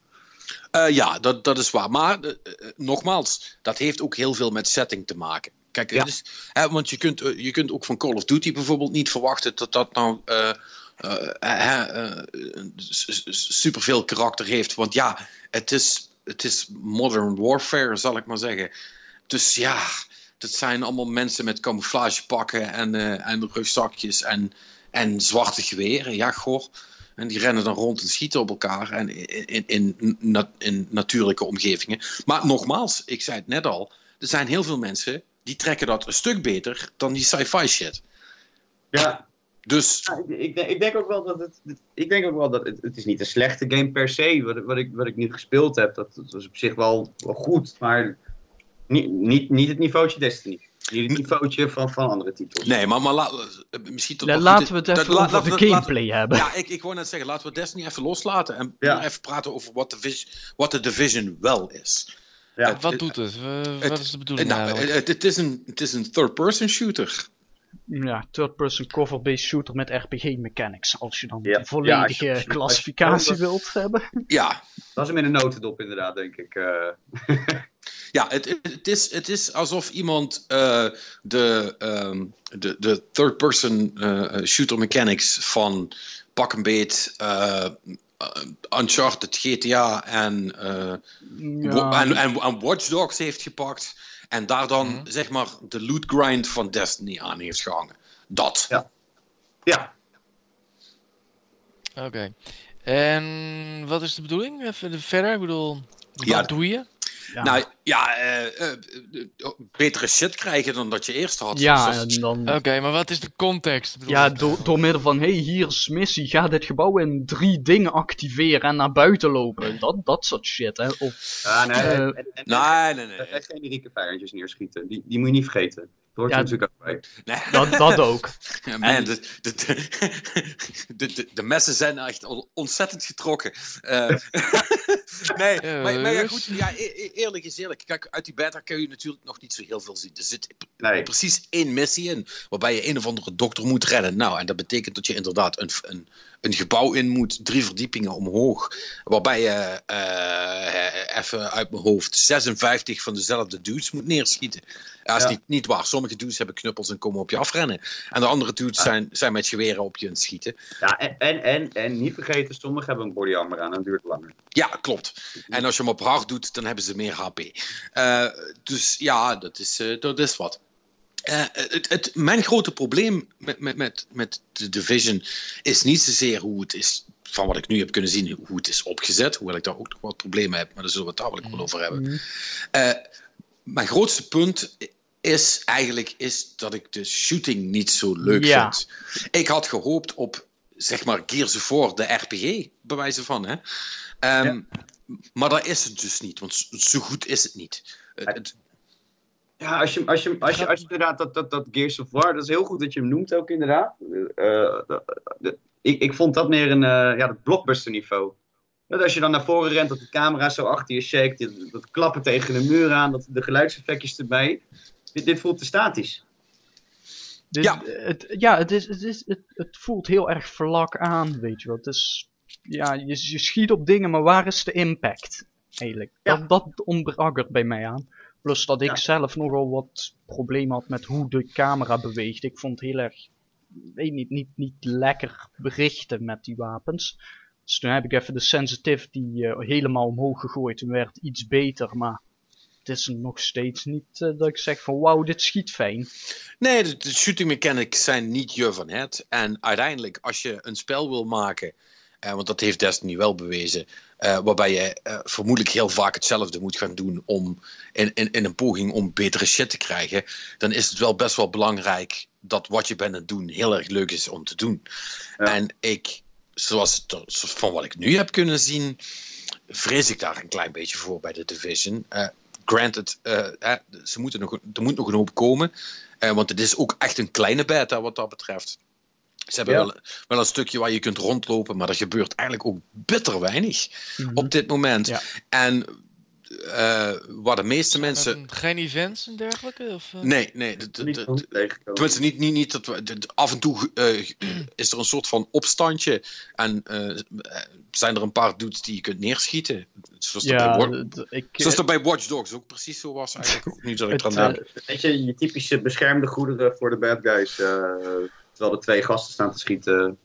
Eh, ja, dat, dat is waar. Maar eh, eh, nogmaals, dat heeft ook heel veel met setting te maken. Kijk, Ja. het is, hè, want je kunt, je kunt ook van Call of Duty bijvoorbeeld niet verwachten dat dat nou eh, eh, eh, eh, superveel karakter heeft. Want ja, het is, het is modern warfare, zal ik maar zeggen. Dus ja, dat zijn allemaal mensen met camouflagepakken en, eh, en rugzakjes en, en zwarte geweren. Ja, goh. En die rennen dan rond en schieten op elkaar en in, in, in, in natuurlijke omgevingen. Maar nogmaals, ik zei het net al, er zijn heel veel mensen die trekken dat een stuk beter dan die sci-fi shit. Ja, Dus Ja, ik, ik, denk- ik denk ook wel dat het. Ik denk ook wel dat het, het is niet een slechte game per se. Wat, wat, ik, wat ik nu gespeeld heb, dat, dat was op zich wel, wel goed. Maar niet, niet, niet het niveautje Destiny. Niet het niveautje van, van andere titels. nee, maar, maar la- eh, misschien toch laten goed- we het even over laten de gameplay hebben. Ja, ik, ik wou net zeggen, laten we Destiny even loslaten en Ja. even praten over wat de, vis- wat de Division wel is. Ja. Het- Wat doet het? Wat is de bedoeling Nou, het is een, het is een third-person shooter. Ja, third-person cover-based shooter met RPG mechanics. Als je dan Ja. de volledige Ja, je- wilt hebben. (laughs) Ja, Dat is hem in een notendop, inderdaad, denk ik. eh. (laughs) Ja, het, het, is, het is alsof iemand eh, de, ehm, de, de third-person eh, shooter mechanics van pak een beet Uncharted, GTA en, eh, Ja, en, en, en Watch Dogs heeft gepakt. En daar dan Mhm. zeg maar de loot grind van Destiny aan heeft gehangen. Dat. Ja. Ja, Oké. En wat is de bedoeling? Even verder, ik bedoel, wat Ja, doe je? Ja. Nou ja, eh, eh, eh, betere shit krijgen dan dat je eerst had. ja, Dus dat dan... Oké, maar wat is de context? Ik bedoel, Ja, door, door middel van, hey, hier is missie, ga dit gebouw in drie dingen activeren en naar buiten lopen. Dat, dat soort shit, hè. Of, ja nee, en, en, en, Nee, nee, nee. en generieke vijandjes neerschieten. Die, die moet je niet vergeten. Dat hoort Ja, er natuurlijk ook bij. nee. (laughs) dat, dat ook. Ja, man, de, de, (laughs) de, de, de messen zijn echt on- ontzettend getrokken. Eh, (laughs) nee, Ja, maar, maar ja, goed, ja, e- e- eerlijk is eerlijk. Kijk, uit die beta kun je natuurlijk nog niet zo heel veel zien. Er zit Nee. precies één missie in, waarbij je een of andere dokter moet redden. Nou, en dat betekent dat je inderdaad een, een, een gebouw in moet, drie verdiepingen omhoog, waarbij je eh, even uit mijn hoofd 56 van dezelfde dudes moet neerschieten. Dat is Ja. niet, niet waar. Sommige dudes hebben knuppels en komen op je afrennen. En de andere dudes zijn, zijn met geweren op je aan het schieten. Ja, en, en, en, en niet vergeten, sommigen hebben een body armor aan en duurt langer. Ja, klopt. En als je hem op hard doet, dan hebben ze meer HP. Eh, dus ja, dat is, eh, dat is wat. Eh, het, het, mijn grote probleem met, met, met, met de Division is niet zozeer hoe het is, van wat ik nu heb kunnen zien, hoe het is opgezet. Hoewel ik daar ook nog wat problemen heb, maar daar zullen we het daar wel wel over hebben. Eh, mijn grootste punt is eigenlijk is dat ik de shooting niet zo leuk Ja. vind. Ik had gehoopt op, zeg maar, Gears of War, de RPG, bij wijze van. Hè? Ehm, Maar dat is het dus niet, want zo- goed is het niet. Het- Ja, als je, als je, als je, als je inderdaad dat, dat, dat Gears of War, dat is heel goed dat je hem noemt ook inderdaad. De- ik, ik vond dat meer een eh, ja, het blockbuster niveau. Dat als je dan naar voren rent, dat de camera zo achter je shake, dat, dat klappen tegen de muur aan, dat de geluidseffectjes erbij. Dit, dit voelt te statisch. Dit- Ja. Het, ja, het, is, het, is, het, het voelt heel erg vlak aan, weet je wel. Het is, ja, je, je schiet op dingen, maar waar is de impact? Eigenlijk. Ja. Dat, dat ontbrak er bij mij aan. Plus dat ik Ja. zelf nogal wat problemen had met hoe de camera beweegt. Ik vond het heel erg, weet niet, niet, niet lekker berichten met die wapens. Dus toen heb ik even de sensitivity eh, helemaal omhoog gegooid. Toen werd iets beter, maar het is nog steeds niet eh, dat ik zeg van wauw, dit schiet fijn. Nee, de, de shooting mechanics zijn niet je van het. En uiteindelijk, als je een spel wil maken, eh, want dat heeft Destiny wel bewezen, eh, waarbij je eh, vermoedelijk heel vaak hetzelfde moet gaan doen om in, in, in een poging om betere shit te krijgen, dan is het wel best wel belangrijk dat wat je bent aan het doen heel erg leuk is om te doen. Ja. En ik, zoals het, van wat ik nu heb kunnen zien, vrees ik daar een klein beetje voor bij de Division. Eh, granted, ze moeten nog, er moet nog een hoop komen. want het is ook echt een kleine beta wat dat betreft. Ze hebben Ja. wel, wel een stukje waar je kunt rondlopen, maar er gebeurt eigenlijk ook bitter weinig Mhm. op dit moment. Ja. En eh, waar de meeste mensen. Geen events en dergelijke? Of, eh? Nee, nee. de- de- Niet de- van tegenkomen. Tenminste, niet, niet, niet dat we, de- de- af en toe eh, (clears throat) is er een soort van opstandje. En zijn er een paar dudes die je kunt neerschieten. Zoals, dat, Ja, bij, Wa- d- ik, zoals dat bij Watch Dogs ook precies zo was. Eigenlijk ook nu dat ik eraan denk. Weet je, je typische beschermde goederen voor de bad guys. Terwijl de twee gasten staan te schieten.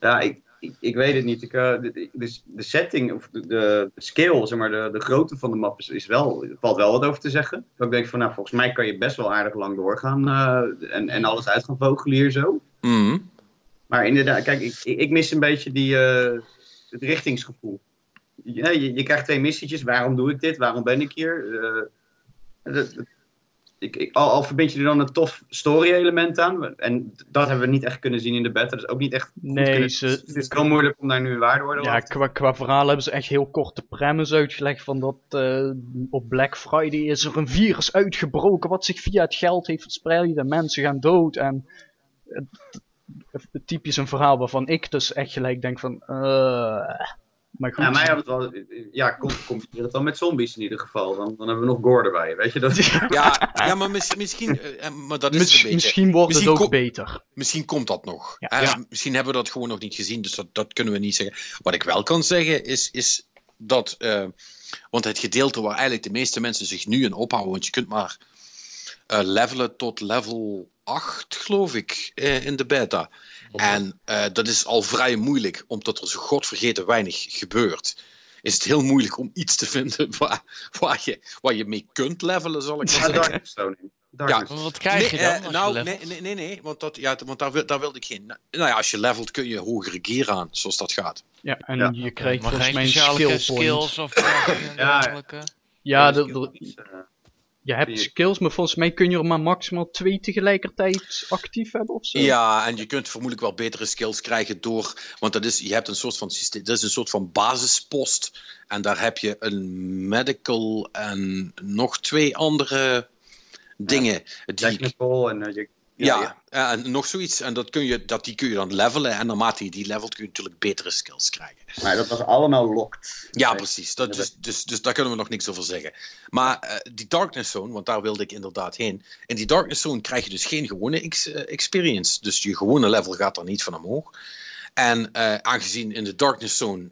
Ja, ik, ik, ik weet het niet. Ik, eh, de, de, de setting, of de, de scale, zeg maar, de, de grootte van de map is, is wel, valt wel wat over te zeggen. Dat ik denk van, nou, volgens mij kan je best wel aardig lang doorgaan eh, en, en alles uit gaan vogelen hier zo. Mhm. Maar inderdaad, kijk, ik, ik mis een beetje die, eh, het richtingsgevoel. Ja, je, je krijgt twee missietjes. Waarom doe ik dit? Waarom ben ik hier? Dat- ik, ik, al, al verbind je er dan een tof story-element aan. En dat hebben we niet echt kunnen zien in de beta. Dat is ook niet echt Nee, kunnen- ze- Het is heel moeilijk om daar nu een waardeoordeel Ja, te qua, qua verhaal hebben ze echt heel kort de premise uitgelegd van dat eh, op Black Friday is er een virus uitgebroken wat zich via het geld heeft verspreid en mensen gaan dood en het, het typisch een verhaal waarvan ik dus echt gelijk denk van eh maar goed. Ja, mij had het wel. Ja, kom, kom het dan met zombies in ieder geval. Dan, dan hebben we nog gore erbij. Weet je dat? (laughs) Ja, ja, maar mis- misschien. eh, eh, maar dat is Mis- het een beetje. misschien wordt Misschien het ook beter. Misschien komt dat nog. Ja. Eh, Ja. Misschien hebben we dat gewoon nog niet gezien, dus dat, dat kunnen we niet zeggen. Wat ik wel kan zeggen is, is dat. eh, want het gedeelte waar eigenlijk de meeste mensen zich nu in ophouden, want je kunt maar eh, levelen tot level 8, geloof ik, eh, in de beta. En eh, dat is al vrij moeilijk, omdat er zo godvergeten weinig gebeurt. Is het heel moeilijk om iets te vinden (laughs) waar, waar, je, waar je mee kunt levelen, zal ik maar Ja, zeggen. Maar Wat krijg je Nee, dan? eh, nou, je nee, nee, nee, nee, want, dat, ja, want daar, wil- daar wilde ik geen. Nou ja, als je levelt kun je hogere gear aan, zoals dat gaat. Ja, en Ja. je krijgt maar volgens geen mij een skill skills of Ja. dergelijke? Ja, de- de- eh, je hebt die- skills, maar volgens mij kun je er maar maximaal twee tegelijkertijd actief hebben of zo. Ja, en je kunt vermoedelijk wel betere skills krijgen door. Want dat is, je hebt een soort van systeem. Dat is een soort van basispost. En daar heb je een medical en nog twee andere dingen. die, technical en eh, je, ja, en nog zoiets. En dat kun je, dat, die kun je dan levelen. En naarmate je die levelt, kun je natuurlijk betere skills krijgen. Maar dat was allemaal locked. Ja, precies. Dat, dus, dus, dus daar kunnen we nog niks over zeggen. Maar eh, die Darkness Zone, want daar wilde ik inderdaad heen. In die Darkness Zone krijg je dus geen gewone ex- eh, experience. Dus je gewone level gaat er niet van omhoog. En eh, aangezien in de Darkness Zone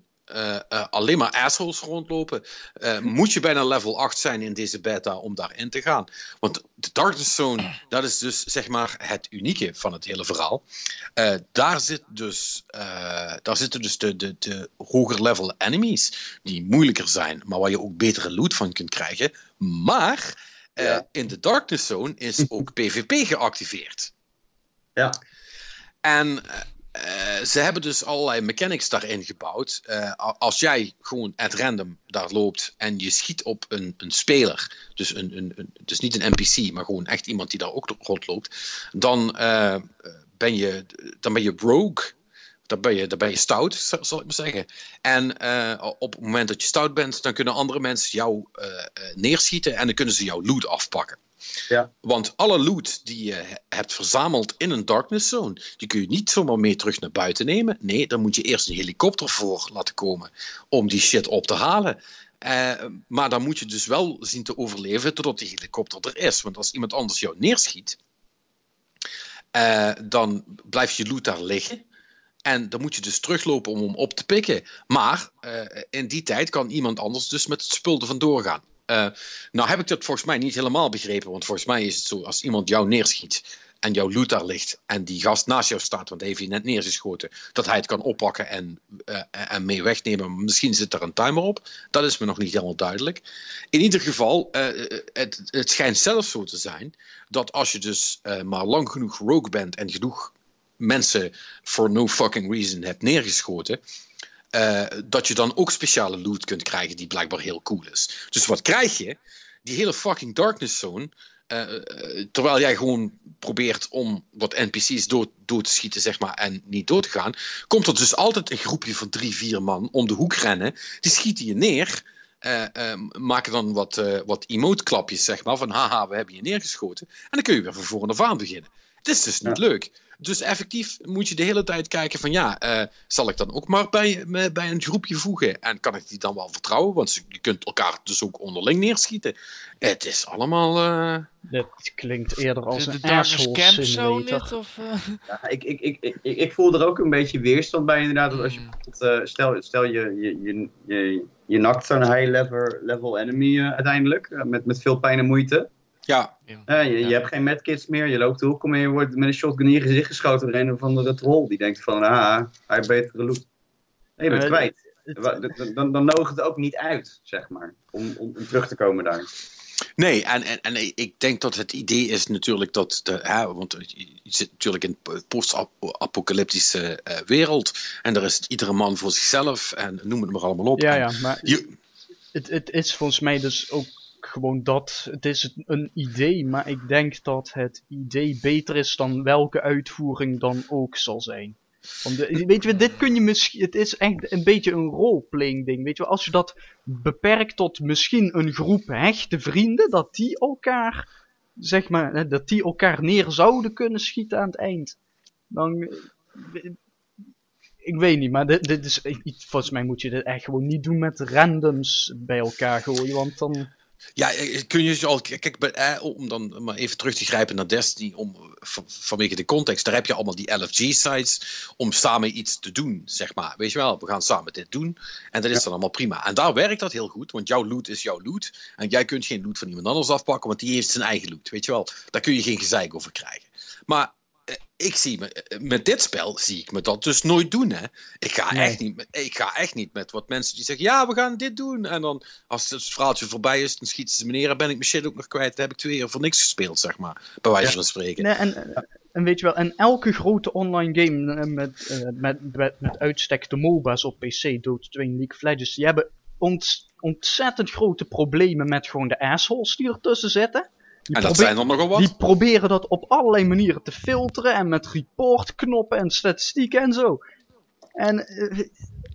alleen maar assholes rondlopen, eh, moet je bijna level 8 zijn in deze beta om daarin te gaan. Want de Darkness Zone, dat is dus zeg maar het unieke van het hele verhaal. Eh, daar, zit dus, eh, daar zitten dus de, de, de hoger level enemies, die moeilijker zijn, maar waar je ook betere loot van kunt krijgen. Maar eh, in de Darkness Zone is ook (laughs) PvP geactiveerd. Ja. En eh, ze hebben dus allerlei mechanics daarin gebouwd. Eh, als jij gewoon at random daar loopt en je schiet op een, een speler, dus, een, een, een, niet een NPC, maar gewoon echt iemand die daar ook rondloopt, dan, eh, ben, je, dan ben je rogue. Dan ben je, dan ben je stout, zal ik maar zeggen. En op het moment dat je stout bent, dan kunnen andere mensen jou neerschieten en dan kunnen ze jouw loot afpakken. Ja. Want alle loot die je he- hebt verzameld in een darkness zone, die kun je niet zomaar mee terug naar buiten nemen. Nee, dan moet je eerst een helikopter voor laten komen om die shit op te halen. Eh, maar dan moet je dus wel zien te overleven totdat die helikopter er is. Want als iemand anders jou neerschiet, eh, dan blijft je loot daar liggen. En dan moet je dus teruglopen om hem op te pikken. Maar eh, in die tijd kan iemand anders dus met het spul er vandoor gaan. Eh, nou heb ik dat volgens mij niet helemaal begrepen. Want volgens mij is het zo, als iemand jou neerschiet en jouw loot daar ligt... en die gast naast jou staat, want hij heeft je net neergeschoten... dat hij het kan oppakken en, eh, en mee wegnemen. Misschien zit er een timer op. Dat is me nog niet helemaal duidelijk. In ieder geval, eh, het, het schijnt zelfs zo te zijn... dat als je dus maar lang genoeg rogue bent en genoeg mensen for no fucking reason hebt neergeschoten. Eh, dat je dan ook speciale loot kunt krijgen die blijkbaar heel cool is. Dus wat krijg je? Die hele fucking Darkness Zone. eh, eh, terwijl jij gewoon probeert om wat NPC's dood, dood te schieten, zeg maar, en niet dood te gaan, komt er dus altijd een groepje van drie, vier man om de hoek rennen. Die schieten je neer. maken dan wat, wat emote-klapjes, zeg maar, van haha, we hebben je neergeschoten. En dan kun je weer van voren af aan beginnen. Het is dus niet leuk. Dus effectief moet je de hele tijd kijken van ja, eh, zal ik dan ook maar bij, me- bij een groepje voegen? En kan ik die dan wel vertrouwen? Want je kunt elkaar dus ook onderling neerschieten. Het is allemaal... eh, Dit klinkt eerder als de, de een asshole Camp zo simulator. net? Of, eh? Ja, ik, ik, ik, ik, ik voel er ook een beetje weerstand bij inderdaad. Dat als je Mm. eh, stel, stel je, je, je, je, je nakt zo'n high level, level enemy eh, uiteindelijk. eh, met, met veel pijn en moeite. Ja, Eh, je, Ja. je hebt geen medkits meer. Je loopt de hoek om en je wordt met een shotgun in je gezicht geschoten door een of andere troll. Die denkt van, ah, hij heeft betere loot. En je bent Eh, kwijt. Dan, dan, dan nodigt het ook niet uit, zeg maar. Om, om, om terug te komen daar. Nee, en, en, en ik denk dat het idee is natuurlijk dat, de, hè, want je zit natuurlijk in een post-apocalyptische eh, wereld. En daar is iedere man voor zichzelf en noem het maar allemaal op. Ja, En ja, maar je- het, het is volgens mij dus ook gewoon dat. Het is een idee, maar ik denk dat het idee beter is dan welke uitvoering dan ook zal zijn. Want de- weet je, dit kun je misschien. Het is echt een beetje een roleplaying ding. Weet je, als je dat beperkt tot misschien een groep hechte vrienden, dat die elkaar. Zeg maar, dat die elkaar neer zouden kunnen schieten aan het eind. Dan. eh, ik weet niet, maar dit, dit is, volgens mij moet je dit echt gewoon niet doen met randoms bij elkaar gooien, want dan... Ja, eh, kun je al. Kijk, eh, om dan maar even terug te grijpen naar Destiny, om, van- vanwege de context, daar heb je allemaal die LFG-sites om samen iets te doen, zeg maar. Weet je wel, we gaan samen dit doen. En dat is dan allemaal prima. En daar werkt dat heel goed, want jouw loot is jouw loot. En jij kunt geen loot van iemand anders afpakken, want die heeft zijn eigen loot. Weet je wel, daar kun je geen gezeik over krijgen. Maar eh, ik zie me, met dit spel zie ik me dat dus nooit doen. Hè. Ik, ga Nee. echt niet, met- ik ga echt niet met wat mensen die zeggen: ja, we gaan dit doen. En dan, als het verhaaltje voorbij is, dan schieten ze me neer. Dan ben ik mijn shit ook nog kwijt. Dan heb ik twee jaar voor niks gespeeld, zeg maar. Bij wijze Ja. van spreken. Nee, en, en weet je wel, en elke grote online game eh, met, eh, met, met, met uitstek de MOBA's op PC, Dota 2 en League of Legends, die hebben ont, ontzettend grote problemen met gewoon de assholes die ertussen zitten. Die en dat zijn er nogal wat. Die proberen dat op allerlei manieren te filteren en met reportknoppen en statistieken en zo. En eh,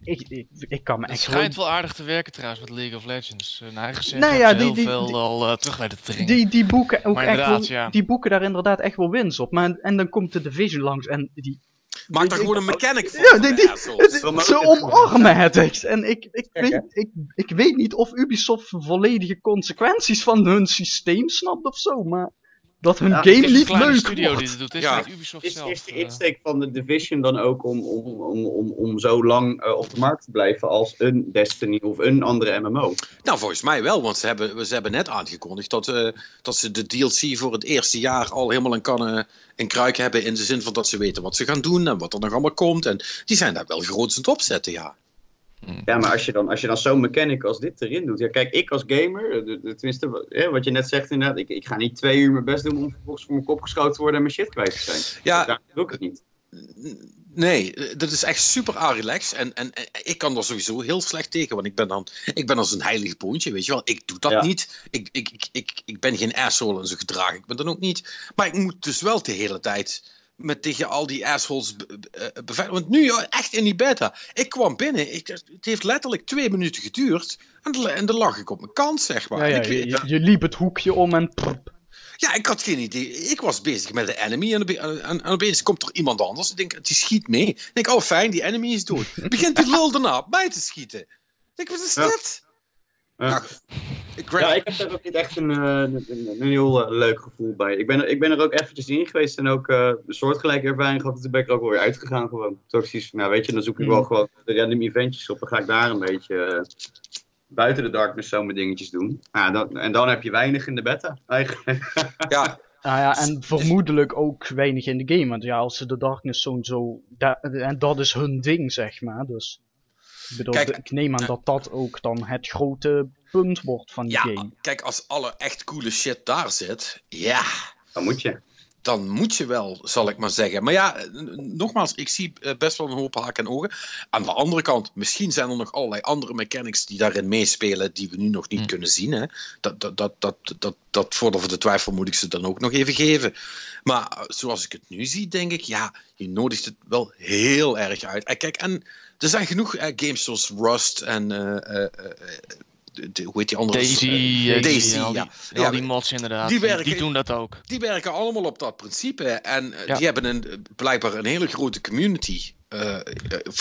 ik, ik, ik kan me Het echt schijnt gewoon... wel aardig te werken trouwens met League of Legends. Hun eigen zeggen Nou ja, heel die- die- veel die- al eh, terug weten te dringen. Die, die boeken ook Maar echt wel, ja. die boeken daar inderdaad echt wel winst op. Maar, en dan komt de Division langs en die... Maak daar gewoon een mechanic voor. Ja, die, ze omarmen het echt. En ik, ik, weet, ik, ik weet niet of Ubisoft volledige consequenties van hun systeem snapt of zo, maar dat hun Ja, game een niet leuk studio wordt. die doet. Het is Ja. niet Ubisoft Is, zelf. is de eh. insteek van de Division dan ook om, om, om, om, om zo lang eh, op de markt te blijven als een Destiny of een andere MMO? Nou, volgens mij wel, want ze hebben, ze hebben net aangekondigd dat, eh, dat ze de DLC voor het eerste jaar al helemaal in kannen en kruik hebben. In de zin van dat ze weten wat ze gaan doen en wat er nog allemaal komt. En die zijn daar wel groots aan het opzetten, ja. Ja, maar als je dan, als je dan zo'n mechanic als dit erin doet. Ja, kijk, ik als gamer, eh, de- de- tenminste, wat je net zegt inderdaad. Ik, ik ga niet twee uur mijn best doen om vervolgens voor mijn kop geschoten te worden en mijn shit kwijt te zijn. Ja, Daar doe ik het niet. Nee, eh, dat is echt super relax En, en, en ik kan er sowieso heel slecht tegen. Want ik ben dan ik ben als een heilig boontje, weet je wel. Ik doe dat Ja. niet. Ik, ik, ik, ik, ik ben geen asshole in zijn gedrag. Ik ben dat ook niet. Maar ik moet dus wel de hele tijd met tegen al die assholes eh, beveiligen. Want nu ja, echt in die beta. Ik kwam binnen. Ik, het heeft letterlijk twee minuten geduurd. En, dan- en dan lag ik op mijn kant, zeg maar. Ja, ja, En ik je, je liep het hoekje om en prp. ja, ik had geen idee. Ik was bezig met de enemy en, en, en opeens komt er iemand anders. Ik denk, die schiet mee. Ik denk, oh fijn, die enemy is dood. (laughs) Begint die lul daarna op mij te schieten. Ik denk, wat is Ja. dit? Ja. Ja, ik heb daar ook niet echt een, eh, een, een- heel eh, leuk gevoel bij. Ik ben, er- ik ben er ook eventjes in geweest en ook eh, een soortgelijke ervaring gehad. Toen ben ik er ook wel weer uitgegaan gewoon. Toen nou weet je, dan zoek ik Hmm. wel gewoon de random eventjes op. Dan ga ik daar een beetje buiten de darkness zo mijn dingetjes doen. Dan, en dan heb je weinig in de beta eigenlijk. ja, (laughs) Nou ja, en vermoedelijk ook weinig in de game. Want ja, als ze de Darkness Zone zo... da- en dat is hun ding, zeg maar. Dus... Ik bedoel, Kijk, ik neem aan dat dat ook dan het grote punt wordt van die ja, game. kijk, als alle echt coole shit daar zit, ja, Dan moet je. dan moet je wel, zal ik maar zeggen. Maar ja, nogmaals, ik zie eh, best wel een hoop haken en ogen. Aan de andere kant, misschien zijn er nog allerlei andere mechanics die daarin meespelen, die we nu nog niet Hm. kunnen zien. Hè? Dat, dat, dat, dat, dat, dat voordeel voor de twijfel moet ik ze dan ook nog even geven. Maar eh, zoals ik het nu zie, denk ik, ja, je nodigt het wel heel erg uit. En kijk, en er zijn genoeg eh, games zoals Rust en. eh, eh, eh, de- hoe heet die andere? Daisy, eh, Daisy, die, al die, ja. al Ja, die mods inderdaad, die die, werken- die doen dat ook. die werken allemaal op dat principe. En Ja. die hebben een, blijkbaar een hele grote community.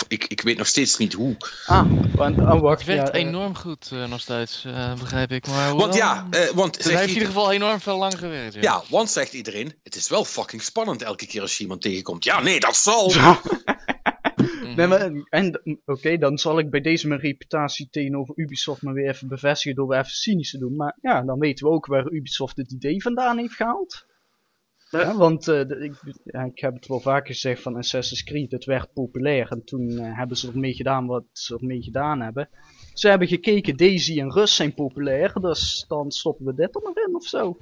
Ik, ik weet nog steeds niet hoe. Ah, want, oh, wacht. Het werkt ja, enorm goed nog steeds, eh, begrijp ik. Maar Want ja, eh, want het heeft in ieder geval enorm veel lang gewerkt. Ja. ja, want zegt iedereen, het is wel fucking spannend elke keer als je iemand tegenkomt. Ja, nee, dat zal. Mhm. nee, maar, en oké, dan zal ik bij deze mijn reputatie tegenover Ubisoft maar weer even bevestigen door weer even cynisch te doen. Maar ja, dan weten we ook waar Ubisoft het idee vandaan heeft gehaald. Ja. Want eh, ik, ja, ik heb het wel vaker gezegd van Assassin's Creed, het werd populair en toen eh, hebben ze ermee gedaan wat ze ermee gedaan hebben. Ze hebben gekeken, Daisy en Rust zijn populair, dus dan stoppen we dit er maar in of zo.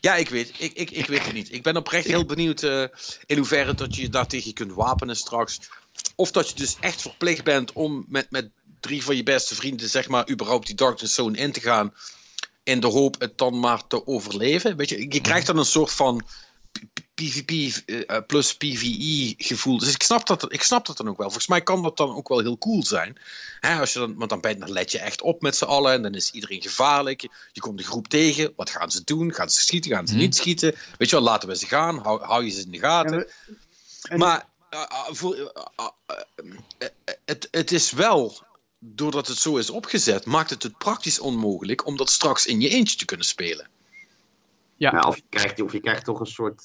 Ja, ik weet, ik, ik, ik weet het niet. Ik ben oprecht heel benieuwd eh, in hoeverre dat je je daartegen kunt wapenen straks. Of dat je dus echt verplicht bent om met, met drie van je beste vrienden, zeg maar, überhaupt die Darkness Zone in te gaan. In de hoop het dan maar te overleven. Weet je, je krijgt dan een soort van PvP eh, plus PvE gevoel. Dus ik snap, dat, ik snap dat dan ook wel. Volgens mij kan dat dan ook wel heel cool zijn. Hè, als je dan, want dan, ben, dan let je echt op met z'n allen en dan is iedereen gevaarlijk. Je, komt de groep tegen. Wat gaan ze doen? Gaan ze schieten? Gaan ze Mhm. niet schieten? Weet je wel, laten we ze gaan. Hou, hou je ze in de gaten. En we- en- Maar voor, uh, uh, uh, uh, het, het is wel, doordat het zo is opgezet, maakt het het praktisch onmogelijk om dat straks in je eentje te kunnen spelen. Ja, Ja, of, je krijgt, of je krijgt toch een soort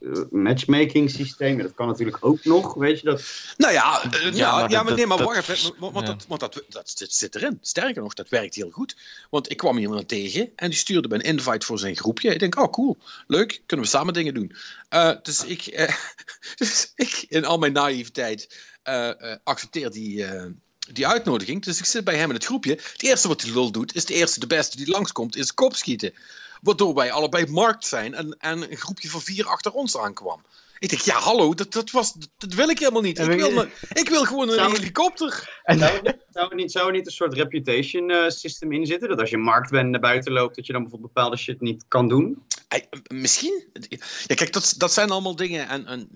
eh, matchmaking systeem. Dat kan natuurlijk ook nog, weet je. Dat, Nou ja, uh, ja, Ja, ja, maar maar, nee, maar dat- wacht even. Want, ja. dat, want dat, dat, zit- zit erin. Sterker nog, dat werkt heel goed. Want ik kwam iemand tegen en die stuurde me een invite voor zijn groepje. Ik denk, oh cool, leuk, kunnen we samen dingen doen. Uh, dus, ik, uh, (laughs) dus ik, in al mijn naïviteit, uh, accepteer die, die uitnodiging. Dus ik zit bij hem in het groepje. Het eerste wat die lul doet, is de eerste, de beste die langskomt, is kop schieten. Waardoor wij allebei markt zijn en, en een groepje van vier achter ons aankwam. Ik denk, ja, hallo, dat, dat, was, dat wil ik helemaal niet. Ik wil, me, ik wil gewoon een Zou- helikopter. En, zou, er niet, zou, er niet, zou er niet een soort reputation uh, system in zitten? Dat als je markt bent en naar buiten loopt, dat je dan bijvoorbeeld bepaalde shit niet kan doen? Hey, misschien. Ja, kijk, dat, dat zijn allemaal dingen. En, en,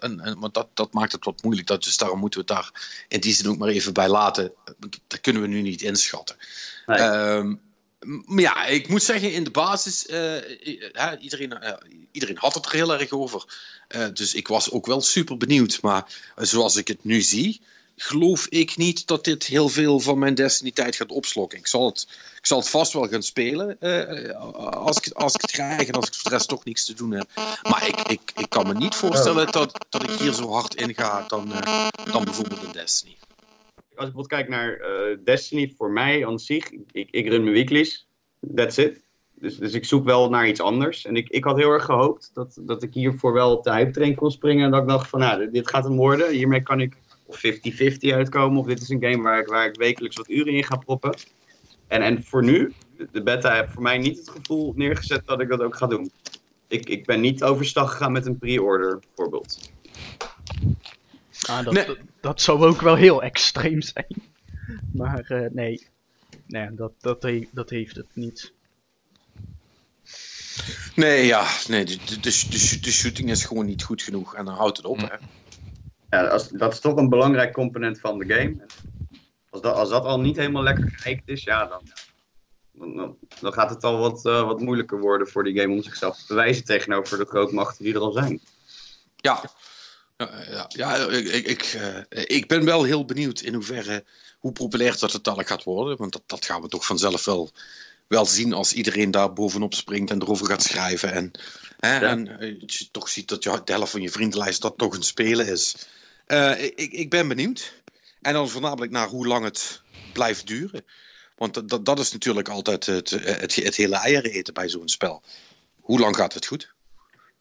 en, en want dat, dat maakt het wat moeilijk. Dat, dus daarom moeten we het daar in die zin ook maar even bij laten. Dat kunnen we nu niet inschatten. Nee. Um, maar ja, ik moet zeggen, in de basis, uh, uh, iedereen, uh, iedereen had het er heel erg over. Uh, dus ik was ook wel super benieuwd. Maar zoals ik het nu zie, geloof ik niet dat dit heel veel van mijn Destiny-tijd gaat opslokken. Ik zal het, ik zal het vast wel gaan spelen als, ik, als ik het krijg en als ik voor de rest toch niks te doen heb. Maar ik, ik, ik kan me niet voorstellen dat, dat ik hier zo hard in ga dan, dan bijvoorbeeld in Destiny. Als ik bijvoorbeeld kijk naar uh, Destiny, voor mij aan zich, ik, ik run mijn weeklies, that's it. Dus, dus ik zoek wel naar iets anders. En ik, ik had heel erg gehoopt dat, dat ik hiervoor wel op de hype train kon springen. En dat ik dacht van, nou, dit gaat hem worden. Hiermee kan ik of 50-50 uitkomen. Of dit is een game waar ik, waar ik wekelijks wat uren in ga proppen. En, en voor nu, de beta heeft voor mij niet het gevoel neergezet dat ik dat ook ga doen. Ik, ik ben niet overstag gegaan met een pre-order, bijvoorbeeld. Ah, dat, nee. dat, dat, zou ook wel heel extreem zijn. (laughs) Maar uh, nee, nee dat, dat, he dat heeft het niet. Nee, ja, nee, de, de, de, de, shooting is gewoon niet goed genoeg en dan houdt het op. Hè? Ja, als, dat is toch een belangrijk component van de game. Als dat, als dat al niet helemaal lekker geëikt is, ja, dan, dan, dan gaat het al wat, uh, wat moeilijker worden voor die game om zichzelf te bewijzen tegenover de grootmachten die er al zijn. Ja, ja, ja, ik, ik, uh, ik ben wel heel benieuwd in hoeverre, hoe populair dat het dadelijk gaat worden. Want dat, dat gaan we toch vanzelf wel, wel zien als iedereen daar bovenop springt en erover gaat schrijven. En, hè, ja. en uh, je toch ziet dat je, de helft van je vriendenlijst dat toch een spelen is. Uh, ik, ik ben benieuwd. En dan voornamelijk naar hoe lang het blijft duren. Want dat, dat is natuurlijk altijd het, het, het hele eieren eten bij zo'n spel. Hoe lang gaat het goed?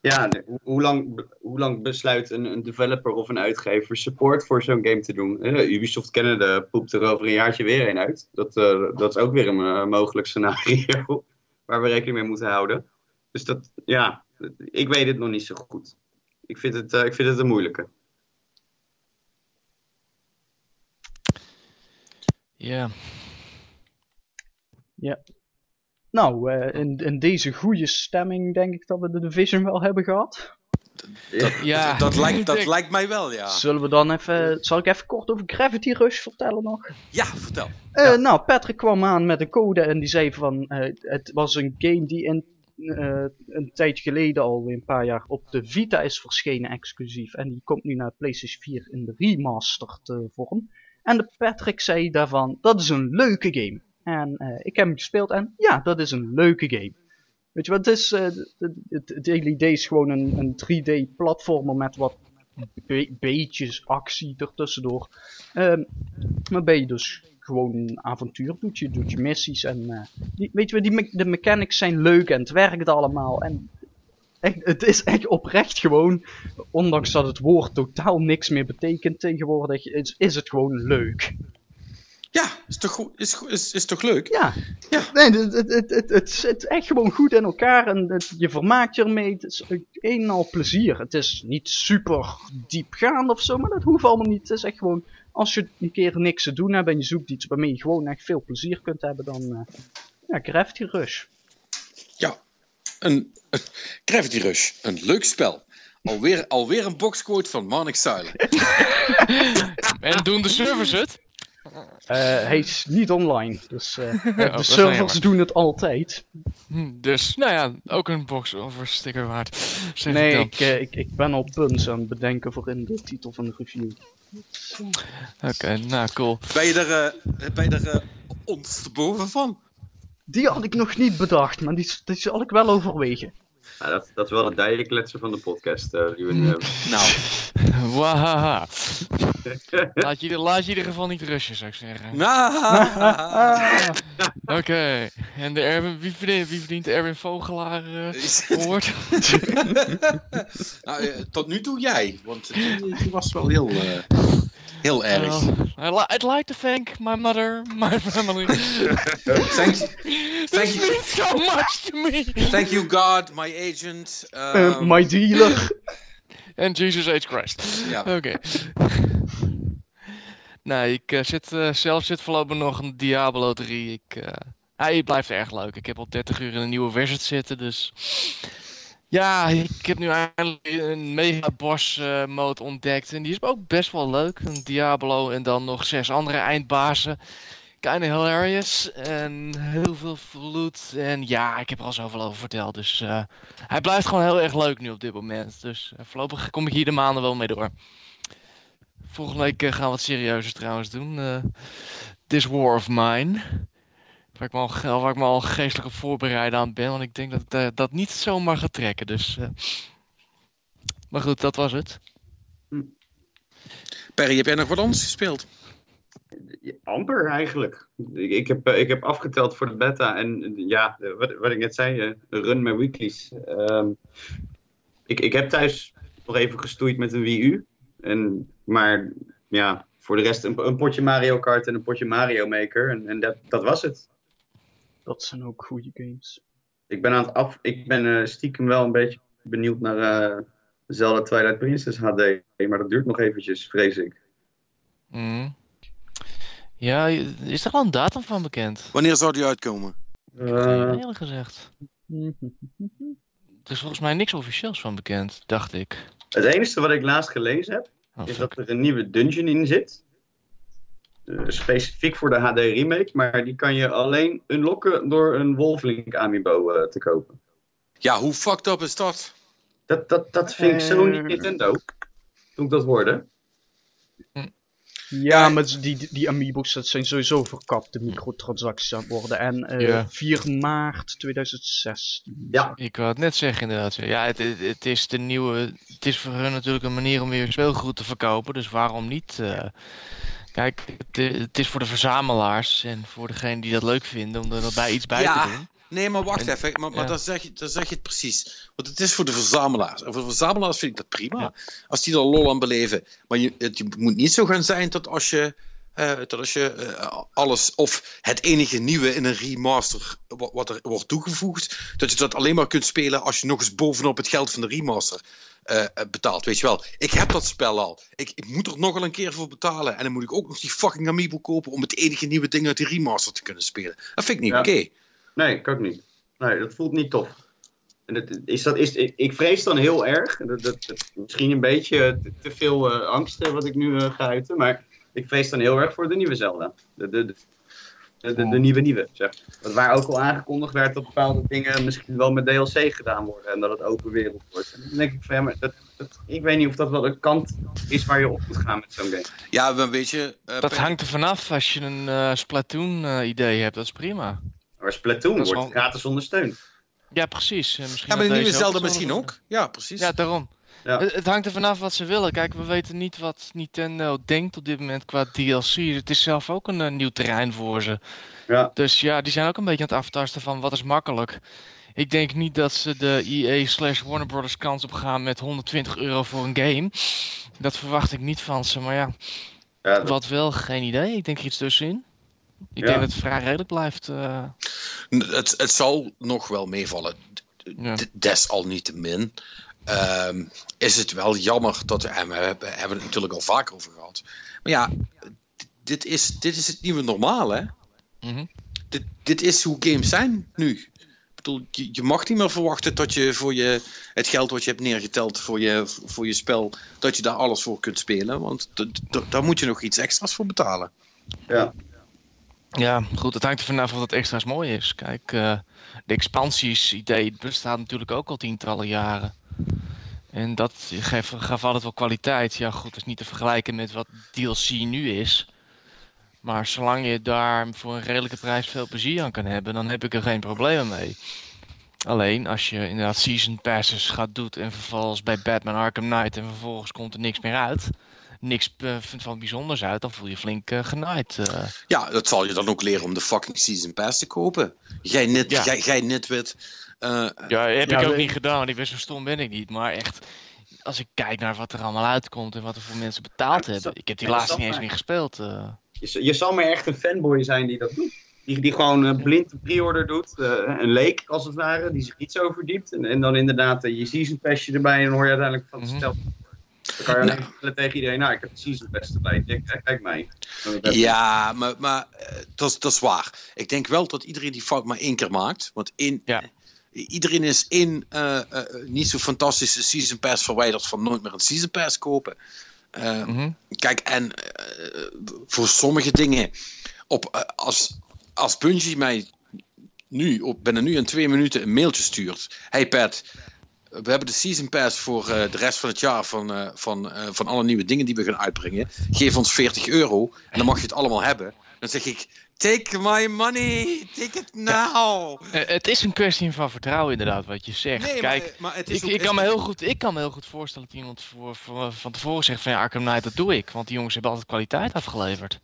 Ja, hoe lang, hoe lang besluit een, een, developer of een uitgever support voor zo'n game te doen? Uh, Ubisoft Canada poept er over een jaartje weer een uit. Dat, uh, dat is ook weer een uh, mogelijk scenario (laughs) waar we rekening mee moeten houden. Dus dat, ja, ik weet het nog niet zo goed. Ik vind het, eh, ik vind het een moeilijke. Ja. Nou, eh, in, in deze goede stemming denk ik dat we de Division wel hebben gehad. Ja. dat, lijkt, dat (laughs) lijkt mij wel, ja. Zullen we dan even... Zal ik even kort over Gravity Rush vertellen nog? Ja, vertel. Eh, Ja. Nou, Patrick kwam aan met een code en die zei van... eh, het was een game die in, eh, een tijd geleden al, een paar jaar, op de Vita is verschenen exclusief. En die komt nu naar PlayStation 4 in de remastered vorm. En de Patrick zei daarvan, dat is een leuke game. En eh, ik heb hem gespeeld en ja, dat is een leuke game. Weet je wat, het is, eh, het, idee is gewoon een, een 3D platformer met wat be- beetjes actie ertussendoor. Ehm waarbij je dus gewoon een avontuur doet. Je doet je missies en eh, weet je die de mechanics zijn leuk en het werkt allemaal. En echt, het is echt oprecht gewoon, ondanks dat het woord totaal niks meer betekent tegenwoordig, is het gewoon leuk. Is toch, goed, is, is, is toch leuk? Ja, Ja. Nee, het, het, het, het, het zit echt gewoon goed in elkaar en het- je vermaakt je ermee. Het is een en al plezier. Het is niet super diepgaand of zo, maar dat hoeft allemaal niet. Het is echt gewoon, als je een keer niks te doen hebt en je zoekt iets waarmee je gewoon echt veel plezier kunt hebben, dan eh ja, Gravity Rush. Ja. Een, een Gravity Rush, een leuk spel. Alweer, alweer een boxquote van Marnik Zuilen. (laughs) (laughs) En doen de servers het? Eh, hij is niet online, dus eh, (laughs) dat de servers doen het altijd. Hm, Dus, nou ja, ook een box of een sticker waard. Zeg Nee, ik eh, ik, ik ben al puns aan het bedenken voor in de titel van de review. Oké, nou cool. Ben je er, eh, ben je er ons te boven van? Die had ik nog niet bedacht, maar die, die zal ik wel overwegen. Ja, dat, dat is wel het dijkletsen van de podcast. eh, Ruben. Eh, (laughs) Nou, (laughs) Wahaha. (laughs) Laat je, laat je in ieder geval niet rushen, zou ik zeggen. nou. Oké, en de Erwin, wie, verdient, wie verdient Erwin Vogelaar eh award? nou, tot nu toe jij, want die, die was wel heel, eh, heel erg. Li- I'd like to thank my mother, my family. (laughs) Thank, thank This you, means so much to me. thank you God, my agent. Eh, um, my dealer. (laughs) En Jesus H. Christ. Ja. Oké. (laughs) nou, ik eh, zit, eh, zelf zit voorlopig nog een Diablo 3. Ik, eh, hij blijft erg leuk. Ik heb al 30 uur in een nieuwe versie zitten, dus... Ja, ik heb nu eindelijk een mega boss eh, mode ontdekt. En die is ook best wel leuk. Een Diablo en dan nog zes andere eindbazen. Kinda hilarious. En heel veel vloed. En ja, ik heb er al zoveel over verteld. Dus eh, hij blijft gewoon heel erg leuk nu op dit moment. Dus eh, voorlopig kom ik hier de maanden wel mee door. Volgende week gaan we wat serieuzer trouwens doen. This War of Mine. Waar ik, me al, waar ik me al geestelijk op voorbereiden aan ben. Want ik denk dat ik eh, dat niet zomaar ga trekken. Dus, eh. Maar goed, dat was het. Perry, heb jij nog wat anders gespeeld? Amper eigenlijk. Ik, ik, heb, eh, ik heb afgeteld voor de beta en ja, wat, wat ik net zei, run mijn weeklies. Ehm, ik, ik heb thuis nog even gestoeid met een Wii U. En, maar ja, voor de rest een, een potje Mario Kart en een potje Mario Maker. En, en dat, dat was het. Dat zijn ook goede games. Ik ben, aan het af, ik ben eh, stiekem wel een beetje benieuwd naar eh, Zelda Twilight Princess HD. Maar dat duurt nog eventjes, vrees ik. Mhm. Ja, is er al een datum van bekend? Wanneer zou die uitkomen? Eh, Eerlijk gezegd. (laughs) Er is volgens mij niks officieels van bekend, dacht ik. het enige wat ik laatst gelezen heb, Oh, is dat er een nieuwe dungeon in zit. Eh, specifiek voor de HD remake, maar die kan je alleen unlocken door een Wolflink amiibo eh, te kopen. Ja, hoe fucked up is dat? Dat, dat, dat vind ik zo niet Eh. Nintendo. Toen ik dat hoorde. Ja, maar die, die, amiibo's dat zijn sowieso verkapte microtransacties aan het worden. En eh, Ja. 4 maart 2016. Ja. Ik wou het net zeggen inderdaad. Ja, het, het, het is de nieuwe. Het is voor hun natuurlijk een manier om weer speelgoed te verkopen. Dus waarom niet? eh, kijk, het, het is voor de verzamelaars en voor degenen die dat leuk vinden om er erbij iets bij Ja. te doen. Nee, maar wacht En- even. Maar, maar ja. dan, zeg je, dan zeg je het precies. Want het is voor de verzamelaars. En voor de verzamelaars vind ik dat prima. Ja. Als die er lol aan beleven. Maar je, het, je moet niet zo gaan zijn dat als je Eh, dat als je eh, alles, of het enige nieuwe in een remaster wa- wat er wordt toegevoegd, dat je dat alleen maar kunt spelen als je nog eens bovenop het geld van de remaster eh, betaalt. Weet je wel, ik heb dat spel al. Ik, ik moet er nogal een keer voor betalen. En dan moet ik ook nog die fucking Amiibo kopen om het enige nieuwe ding uit die remaster te kunnen spelen. Dat vind ik niet Ja. oké. Nee, ik ook niet. Nee, dat voelt niet tof. En dat, is dat, is, ik, vrees dan heel erg. Dat, dat, dat- misschien een beetje te, veel angst wat ik nu ga uiten. Maar ik vrees dan heel erg voor de nieuwe Zelda. De, de, de, de, de- de nieuwe nieuwe, zeg. Want waar ook al aangekondigd werd dat bepaalde dingen misschien wel met DLC gedaan worden. En dat het open wereld wordt. En dan denk ik van ja, maar dat, dat, ik weet niet of dat wel de kant is waar je op moet gaan met zo'n game. Ja, maar weet je. eh, Dat hangt er vanaf als je een eh, Splatoon-idee hebt, dat is prima. Maar Splatoon Dat wordt gratis ondersteund. Ja, precies. Eh, misschien ja, maar dat de nieuwe Zelda misschien ook. Ja, precies. Ja, daarom. Ja. Het, het hangt er vanaf wat ze willen. Kijk, we weten niet wat Nintendo denkt op dit moment qua DLC. Het is zelf ook een eh, nieuw terrein voor ze. Ja. Dus ja, die zijn ook een beetje aan het aftasten van wat is makkelijk. Ik denk niet dat ze de EA slash Warner Brothers kans op gaan met 120 euro voor een game. Dat verwacht ik niet van ze. Maar ja, Ja, dat- wat wel, geen idee. Ik denk er iets tussenin. Ik Ja. denk dat het vrij redelijk blijft. eh, Het, het zal nog wel meevallen. Desalniettemin ehm is het wel jammer dat... En we hebben, hebben het natuurlijk al vaker over gehad. Maar ja, dit is, dit is het nieuwe normaal, hè? mhm. Dit, dit is hoe games zijn nu. Ik bedoel, je, je mag niet meer verwachten dat je voor je, het geld wat je hebt neergeteld voor je, voor je spel, dat je daar alles voor kunt spelen. Want d- d- daar moet je nog iets extra's voor betalen. ja. Ja, goed, het hangt er vanaf of dat extra's mooi is. Kijk, eh, de expansies-idee bestaat natuurlijk ook al tientallen jaren. En dat geeft, gaf altijd wel kwaliteit. Ja, goed, dat is niet te vergelijken met wat DLC nu is. Maar zolang je daar voor een redelijke prijs veel plezier aan kan hebben, dan heb ik er geen problemen mee. Alleen als je inderdaad season passes gaat doen en vervolgens bij Batman Arkham Knight en vervolgens komt er niks meer uit, niks eh, van bijzonders uit, dan voel je flink eh, genaaid. eh. Ja, dat zal je dan ook leren om de fucking Season Pass te kopen. Jij, net, Ja. jij, jij nitwit. Eh, Ja, heb Ja, ik ook we- niet gedaan, want ik ben zo stom ben ik niet. Maar echt, als ik kijk naar wat er allemaal uitkomt en wat er voor mensen betaald Ja, hebben. Ik heb die laatste niet eens meer gespeeld. eh. Je, je zal maar echt een fanboy zijn die dat doet. Die, die gewoon eh, blind een pre-order doet. eh, een leek, als het ware. Die zich niet zo verdiept. En, en dan inderdaad je season passje erbij. En dan hoor je uiteindelijk van Mhm. stel. Dan kan je alleen vertellen tegen iedereen. Nou, ik heb de season pass erbij. Kijk, kijk, mij. ja, maar, maar eh, dat, is- dat is waar. Ik denk wel dat iedereen die fout maar één keer maakt. Want één, Ja. Iedereen is één eh, eh, niet zo fantastische Season Pass verwijderd van nooit meer een Season Pass kopen. Eh, Mhm. Kijk, en voor sommige dingen, op, als, als Bungie mij nu, op, binnen nu in twee minuten een mailtje stuurt. Hey Pat, we hebben de Season Pass voor de rest van het jaar van, van, van alle nieuwe dingen die we gaan uitbrengen. Geef ons 40 euro en dan mag je het allemaal hebben. Dan zeg ik, take my money, take it now. Eh, het is een kwestie van vertrouwen inderdaad, wat je zegt. Nee, Kijk, maar, maar het is ik, ook ik, kan me heel goed, ik kan me heel goed voorstellen dat iemand voor, voor, van tevoren zegt van ja, Arkham Knight, dat doe ik. Want die jongens hebben altijd kwaliteit afgeleverd.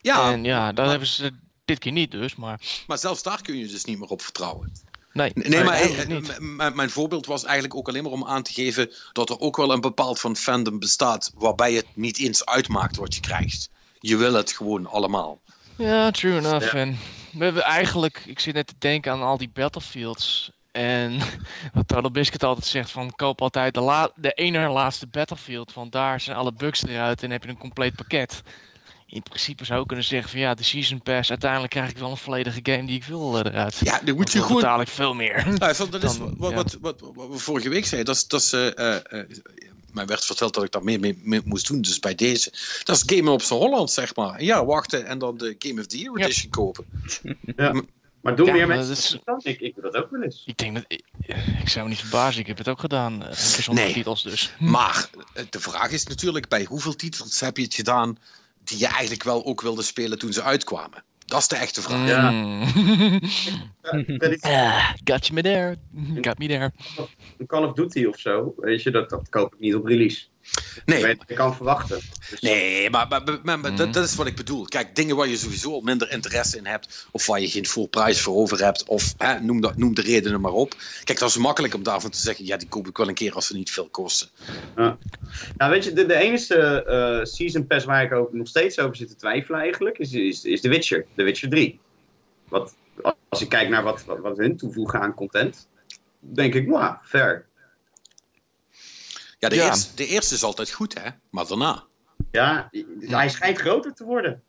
Ja, en ja, dat maar- hebben ze dit keer niet dus, maar maar zelfs daar kun je dus niet meer op vertrouwen. nee. Nee, maar eh, mijn voorbeeld was eigenlijk ook alleen maar om aan te geven dat er ook wel een bepaald van fandom bestaat waarbij het niet eens uitmaakt wat je krijgt. Je wil het gewoon allemaal. Ja, true enough. En we hebben eigenlijk, ik zit net te denken aan al die battlefields. En (laughs) wat Total Biscuit altijd zegt van koop altijd de, la de ene laatste battlefield. Want daar zijn alle bugs eruit en heb je een compleet pakket. In principe zou ik kunnen zeggen van ja, de Season Pass, uiteindelijk krijg ik wel een volledige game die ik wil eh, eruit. Ja, dan moet je gewoon. betaal ik veel meer. Ja, dat is Dan, wat, ja. wat, wat, wat we vorige week zeiden. Dat is, dat eh, mij werd verteld dat ik daar meer mee, mee moest doen. Dus bij deze. Dat is Game op zijn Holland, zeg maar. Ja, wachten en dan de Game of the Year Ja. Edition kopen. Maar doen Ja, meer maar mensen dat is-? Ik, ik doe dat ook wel eens. Ik denk dat, ik, ik zou me niet verbazen, ik heb het ook gedaan. eh, zonder Nee. titels dus. (laughs) Maar eh, de vraag is natuurlijk: bij hoeveel titels heb je het gedaan die je eigenlijk wel ook wilde spelen toen ze uitkwamen? Dat is de echte vraag. Ja. Mm. (laughs) Ja, Ah, got you me there. Got me there. een Call of Duty of zo. Weet je, dat, dat koop ik niet op release. Nee, weet wat je kan verwachten. Dus, Nee, maar, maar, maar- maar Mhm. dat, dat is wat ik bedoel. Kijk, dingen waar je sowieso al minder interesse in hebt, of waar je geen full prijs voor over hebt, of hè, noem, dat, noem de redenen maar op. Kijk, dat is makkelijk om daarvan te zeggen, ja, die koop ik wel een keer als ze niet veel kosten. Nou, weet je, de, de enige eh, Season Pass waar ik ook nog steeds over zit te twijfelen eigenlijk, is, is, is The Witcher. The Witcher 3. Wat, als ik kijk naar wat, wat, wat hun toevoegen aan content, denk ik, nou, fair. Ja, de, Ja. Eerste, de eerste is altijd goed, hè, maar daarna. Ja, hij schijnt groter te worden.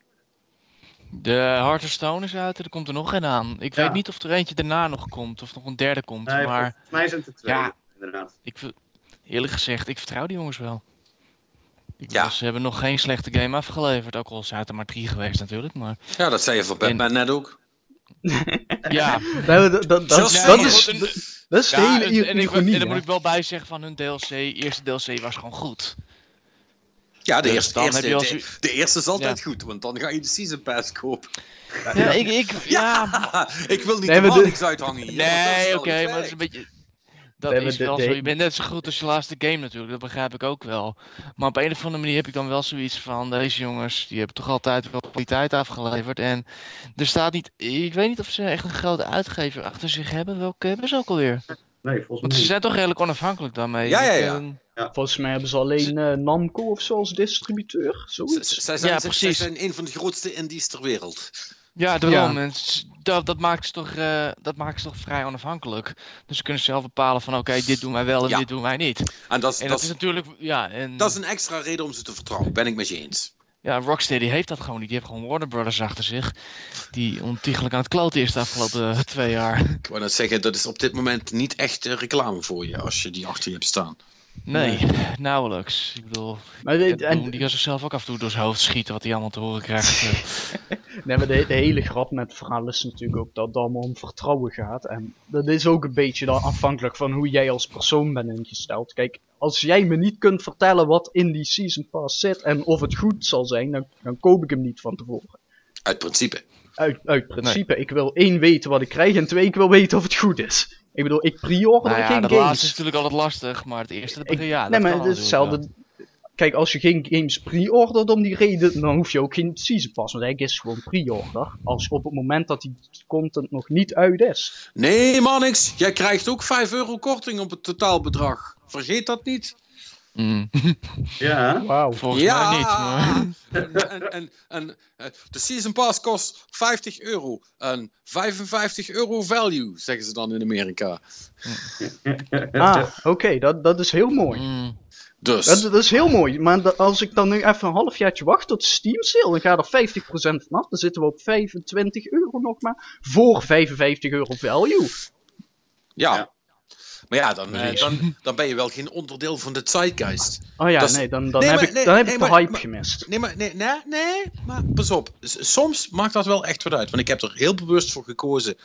De Heart of Stone is uit en er komt er nog een aan. Ik Ja. weet niet of er eentje daarna nog komt of nog een derde komt. Nee, maar volgens mij zijn het er twee, Ja. inderdaad. ik, eerlijk gezegd, ik vertrouw die jongens wel. Ik Ja. Ze hebben nog geen slechte game afgeleverd. Ook al zijn het er maar drie geweest natuurlijk. Maar Ja, dat zei je voor Batman net ook. Ja, (laughs) dat, dat, dat, Ja, is, dat is de ja hele en, en, ik, ironie. en dan moet ik wel bij zeggen van hun DLC. Eerste DLC was gewoon goed. Ja, de Dus eerste, dan eerste, heb je al de, de eerste is altijd goed, want dan ga je de Season Pass kopen. Ja, ik, ik, (laughs) ja, ik wil niet Nee, helemaal de- niks uithangen hier. Nee, oké, maar dat is een beetje. Dat is de- wel de- zo. Je bent net zo goed als je laatste game natuurlijk, dat begrijp ik ook wel. Maar op een of andere manier heb ik dan wel zoiets van: deze jongens, die hebben toch altijd wel kwaliteit afgeleverd. En er staat niet. Ik weet niet of ze echt een grote uitgever achter zich hebben. Welke hebben ze ook alweer? Nee, volgens Want mij ze zijn toch redelijk onafhankelijk daarmee. Ja, ja, ja. eh, Volgens mij hebben ze alleen eh, Namco of zo als distributeur. Zoiets. z- Zij zijn, Ja, precies. zij zijn een van de grootste indies ter wereld. Ja, daarom. Ja. En dat, dat, maakt ze toch, eh, dat maakt ze toch vrij onafhankelijk. Dus ze kunnen zelf bepalen van oké, dit doen wij wel en Ja. dit doen wij niet. En dat is, En dat is, natuurlijk, ja, en dat is een extra reden om ze te vertrouwen, ben ik met je eens. ja, Rocksteady heeft dat gewoon niet. Die heeft gewoon Warner Brothers achter zich. Die ontiegelijk aan het kloten is de afgelopen eh, twee jaar. Ik wou net zeggen, dat is op dit moment niet echt eh, reclame voor je als je die achter je hebt staan. Nee, (laughs) nauwelijks. Ik bedoel, Maar, ja, de, en, die kan zichzelf ook af en toe door zijn hoofd schieten wat hij allemaal te horen krijgt. (laughs) eh. nee, maar de, de hele grap met het verhaal is natuurlijk ook dat het allemaal om vertrouwen gaat. En dat is ook een beetje dan afhankelijk van hoe jij als persoon bent ingesteld. Kijk, als jij me niet kunt vertellen wat in die Season Pass zit en of het goed zal zijn, dan, dan koop ik hem niet van tevoren. Uit principe. Uit, uit principe, ik wil één weten wat ik krijg en twee, ik wil weten of het goed is. Ik bedoel, ik pre-order nou ja, geen dat games. laatste is natuurlijk altijd lastig, maar het eerste, dat, Ik- ja, nee, dat maar kan het is hetzelfde. Kijk, als je geen games pre-ordert om die reden, dan hoef je ook geen season pass. Want eigenlijk is het gewoon pre-order. Als op het moment dat die content nog niet uit is. Nee, Mannix, jij krijgt ook 5 euro korting op het totaalbedrag. Vergeet dat niet. Mm. (laughs) Ja, Wauw. Volgens ja, mij niet, maar... (laughs) en, en, en eh, de Season Pass kost 50 euro. En 55 euro value, zeggen ze dan in Amerika. (laughs) Ah, oké, dat, dat is heel mooi. Mm. Dus, Dat, dat is heel mooi. Maar als ik dan nu even een halfjaartje wacht tot Steam sale, dan gaat er 50% vanaf. Dan zitten we op 25 euro nog maar. Voor 55 euro value. ja. Ja. Maar ja, dan, eh, dan, dan ben je wel geen onderdeel van de zeitgeist. Oh ja, nee, dan, dan Nee, heb maar- ik, nee, dan heb nee, ik de maar- hype maar- gemist. Nee, maar, nee, nee, nee, maar pas op. Soms maakt dat wel echt wat uit. Want ik heb er heel bewust voor gekozen.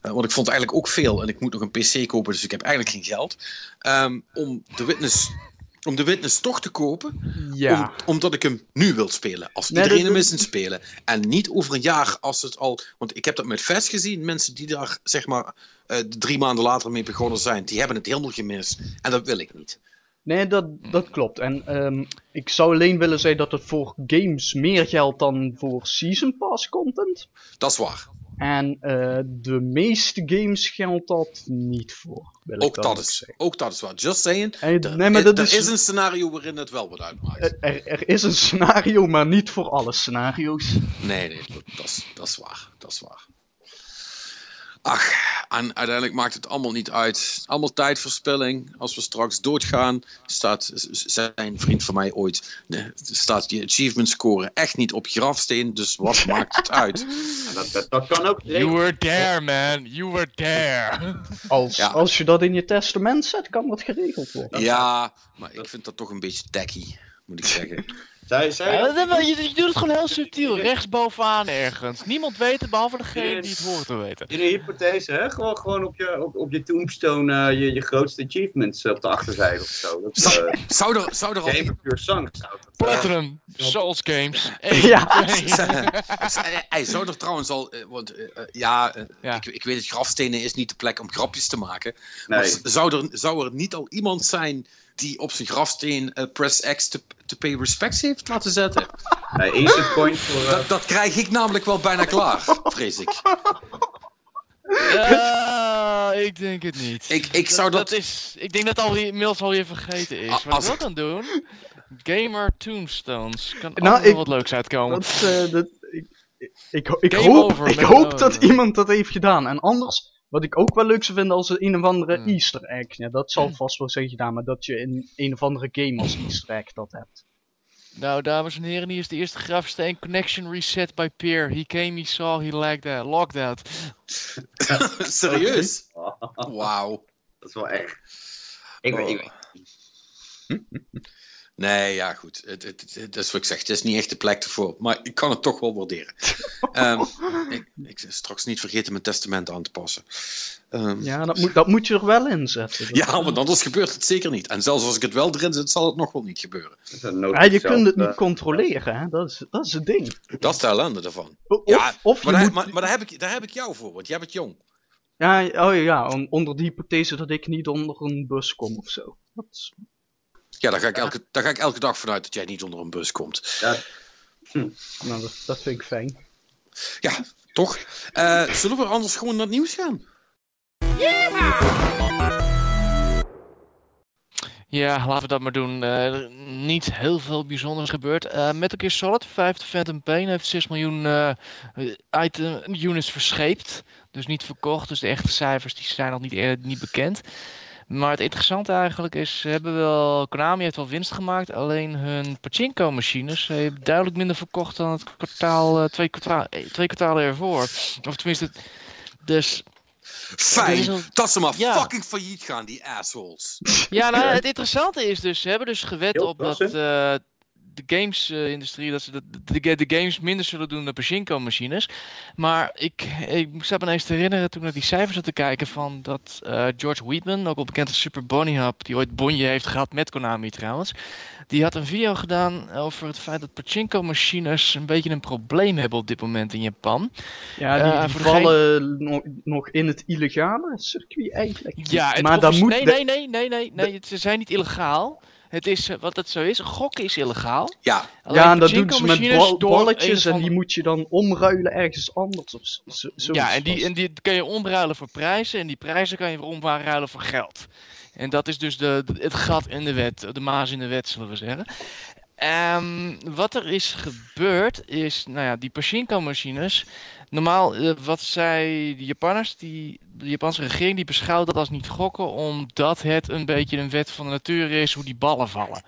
eh, want ik vond eigenlijk ook veel. En ik moet nog een PC kopen, dus ik heb eigenlijk geen geld. ehm, om, de witness, om de Witness toch te kopen. Ja. Om- omdat ik hem nu wil spelen. Als Nee, iedereen hem is in spelen. En niet over een jaar als het al. Want ik heb dat met Vest gezien. Mensen die daar zeg maar eh, drie maanden later mee begonnen zijn. Die hebben het helemaal gemist. En dat wil ik niet. Nee, dat, dat klopt. En ehm, ik zou alleen willen zeggen dat het voor games meer geldt dan voor Season Pass content. Dat is waar. En eh, de meeste games geldt dat niet voor. Wil ik Ook dan dat, is, zeggen. ook dat is waar. Just saying. En, Er, nee, maar is, dat er is, is een scenario waarin het wel wat uitmaakt. er, er is een scenario, maar niet voor alle scenario's. Nee, nee, dat, dat, is, dat is waar. Dat is waar. Ach, en uiteindelijk maakt het allemaal niet uit. Allemaal tijdverspilling. Als we straks doodgaan, staat zijn een vriend van mij ooit, staat die achievement score echt niet op je grafsteen. Dus wat maakt het uit? (laughs) dat, dat, dat kan ook. You were there, man. You were there. (laughs) Als, Ja. als je dat in je testament zet, kan dat geregeld worden. Ja, maar ik vind dat toch een beetje tacky, moet ik zeggen. (laughs) Zij, zij, Ja, dat- dat- je, je doet het gewoon heel subtiel. Rechtsbovenaan ergens. Niemand weet het, behalve degene die het hoort te weten. In een hypothese, hè? Gewoon, gewoon op, je, op, op je tombstone eh, je, je grootste achievements op de achterzijde of zo. Dat, uh, Zou er, zou er al Game of Pure zou dat, eh, Platinum, Souls Games. (laughs) Ja. Hij zou er trouwens al, eh, want eh, eh, ja, eh, Ja. Ik, ik weet het, grafstenen is niet de plek om grapjes te maken. Maar nee. z- zou er, zou er niet al iemand zijn die op zijn grafsteen eh, Press X to, to pay respects heeft laten zetten. (laughs) Het point voor... eh, Dat, dat krijg ik namelijk wel bijna klaar, vrees ik. (laughs) Ja, ik denk het niet. Ik, ik zou dat... is, ik denk dat al die inmiddels alweer vergeten is. Wat als ik ik- wel kan doen, Gamer Tombstones. Kan Nou, ik- wat leuks uitkomen. Dat, eh, dat, ik, ik, hoop, over ik hoop dat iemand dat heeft gedaan. En anders, wat ik ook wel leuk zou vinden als een of andere Hmm. easter egg. Ja, dat zal vast wel zijn gedaan, maar dat je in een of andere game als (clears throat) easter egg dat hebt. Nou, dames en heren, hier is de eerste grafsteen. Connection reset by peer. He came, he saw, he liked that. Locked out. (laughs) Serieus? Wauw. Dat is wel echt. Ik, Oh. ik, (laughs) Nee, ja, goed. Het, het, het- het is wat ik zeg. Het is niet echt de plek ervoor. Maar ik kan het toch wel waarderen. (laughs) Ehm, ik, ik zal straks niet vergeten mijn testament aan te passen. Ehm, ja. Ja, dat moet, dat moet je er wel in zetten. (laughs) Dat- want anders gebeurt het zeker niet. En zelfs als ik het wel erin zet, zal het nog wel niet gebeuren. Ja, je zelf, kunt het eh, niet controleren, hè? Dat, is, dat is het ding. Dat is de ellende ervan. Of, Ja, of je Maar, daar, moet... maar, maar daar, heb ik, daar heb ik jou voor, want jij bent jong. Ja, oh ja, on- onder die hypothese dat ik niet onder een bus kom of zo. Dat is- Ja, daar ga, ik elke, daar ga ik elke dag vanuit dat jij niet onder een bus komt. Ja, nou, dat, dat vind ik fijn. Ja, toch? Eh, zullen we anders gewoon naar het nieuws gaan? Ja, laten we dat maar doen. Eh, niet heel veel bijzonders gebeurd. Eh Metal Gear Solid 5 The Phantom Pain heeft 6 miljoen eh, item, units verscheept. Dus niet verkocht. Dus de echte cijfers die zijn nog niet, eh, niet bekend. Maar het interessante eigenlijk is, ze hebben wel, Konami heeft wel winst gemaakt. Alleen hun pachinko machines hebben duidelijk minder verkocht dan het kwartaal, eh, twee, kwartaal, eh, twee kwartalen ervoor. Of tenminste, dus Fijn al- dat ze maar Ja. fucking failliet gaan, die assholes. Ja, nou, (laughs) het interessante is dus, ze hebben dus gewet op dat. Eh, de games-industrie, dat ze de, de, de games minder zullen doen dan pachinko-machines. Maar ik, ik zat me ineens te herinneren toen ik naar die cijfers zat te kijken van dat eh, George Wheatman, ook wel bekend als Super Bonnie Hub, die ooit Bonje heeft gehad met Konami trouwens, die had een video gedaan over het feit dat pachinko-machines een beetje een probleem hebben op dit moment in Japan. Ja, die, Eh, die vallen nog, nog in het illegale circuit eigenlijk. Ja, het maar dan offici- moet nee, nee, nee, nee, nee, nee, ze zijn niet illegaal. Het is, eh, wat het zo is, gokken is illegaal. Ja, Alleen ja, en dat doen ze met balletjes en van- die moet je dan omruilen ergens anders. Of zo, zo- Ja, en die, en die kan je omruilen voor prijzen en die prijzen kan je weer omruilen voor geld. En dat is dus de, de- het gat in de wet, de maas in de wet, zullen we zeggen. Ehm, wat er is gebeurd is, nou ja, die pachinko-machines. Normaal, eh, wat zij, de Japanners, die, de Japanse regering, die beschouwt dat als niet gokken, omdat het een beetje een wet van de natuur is hoe die ballen vallen.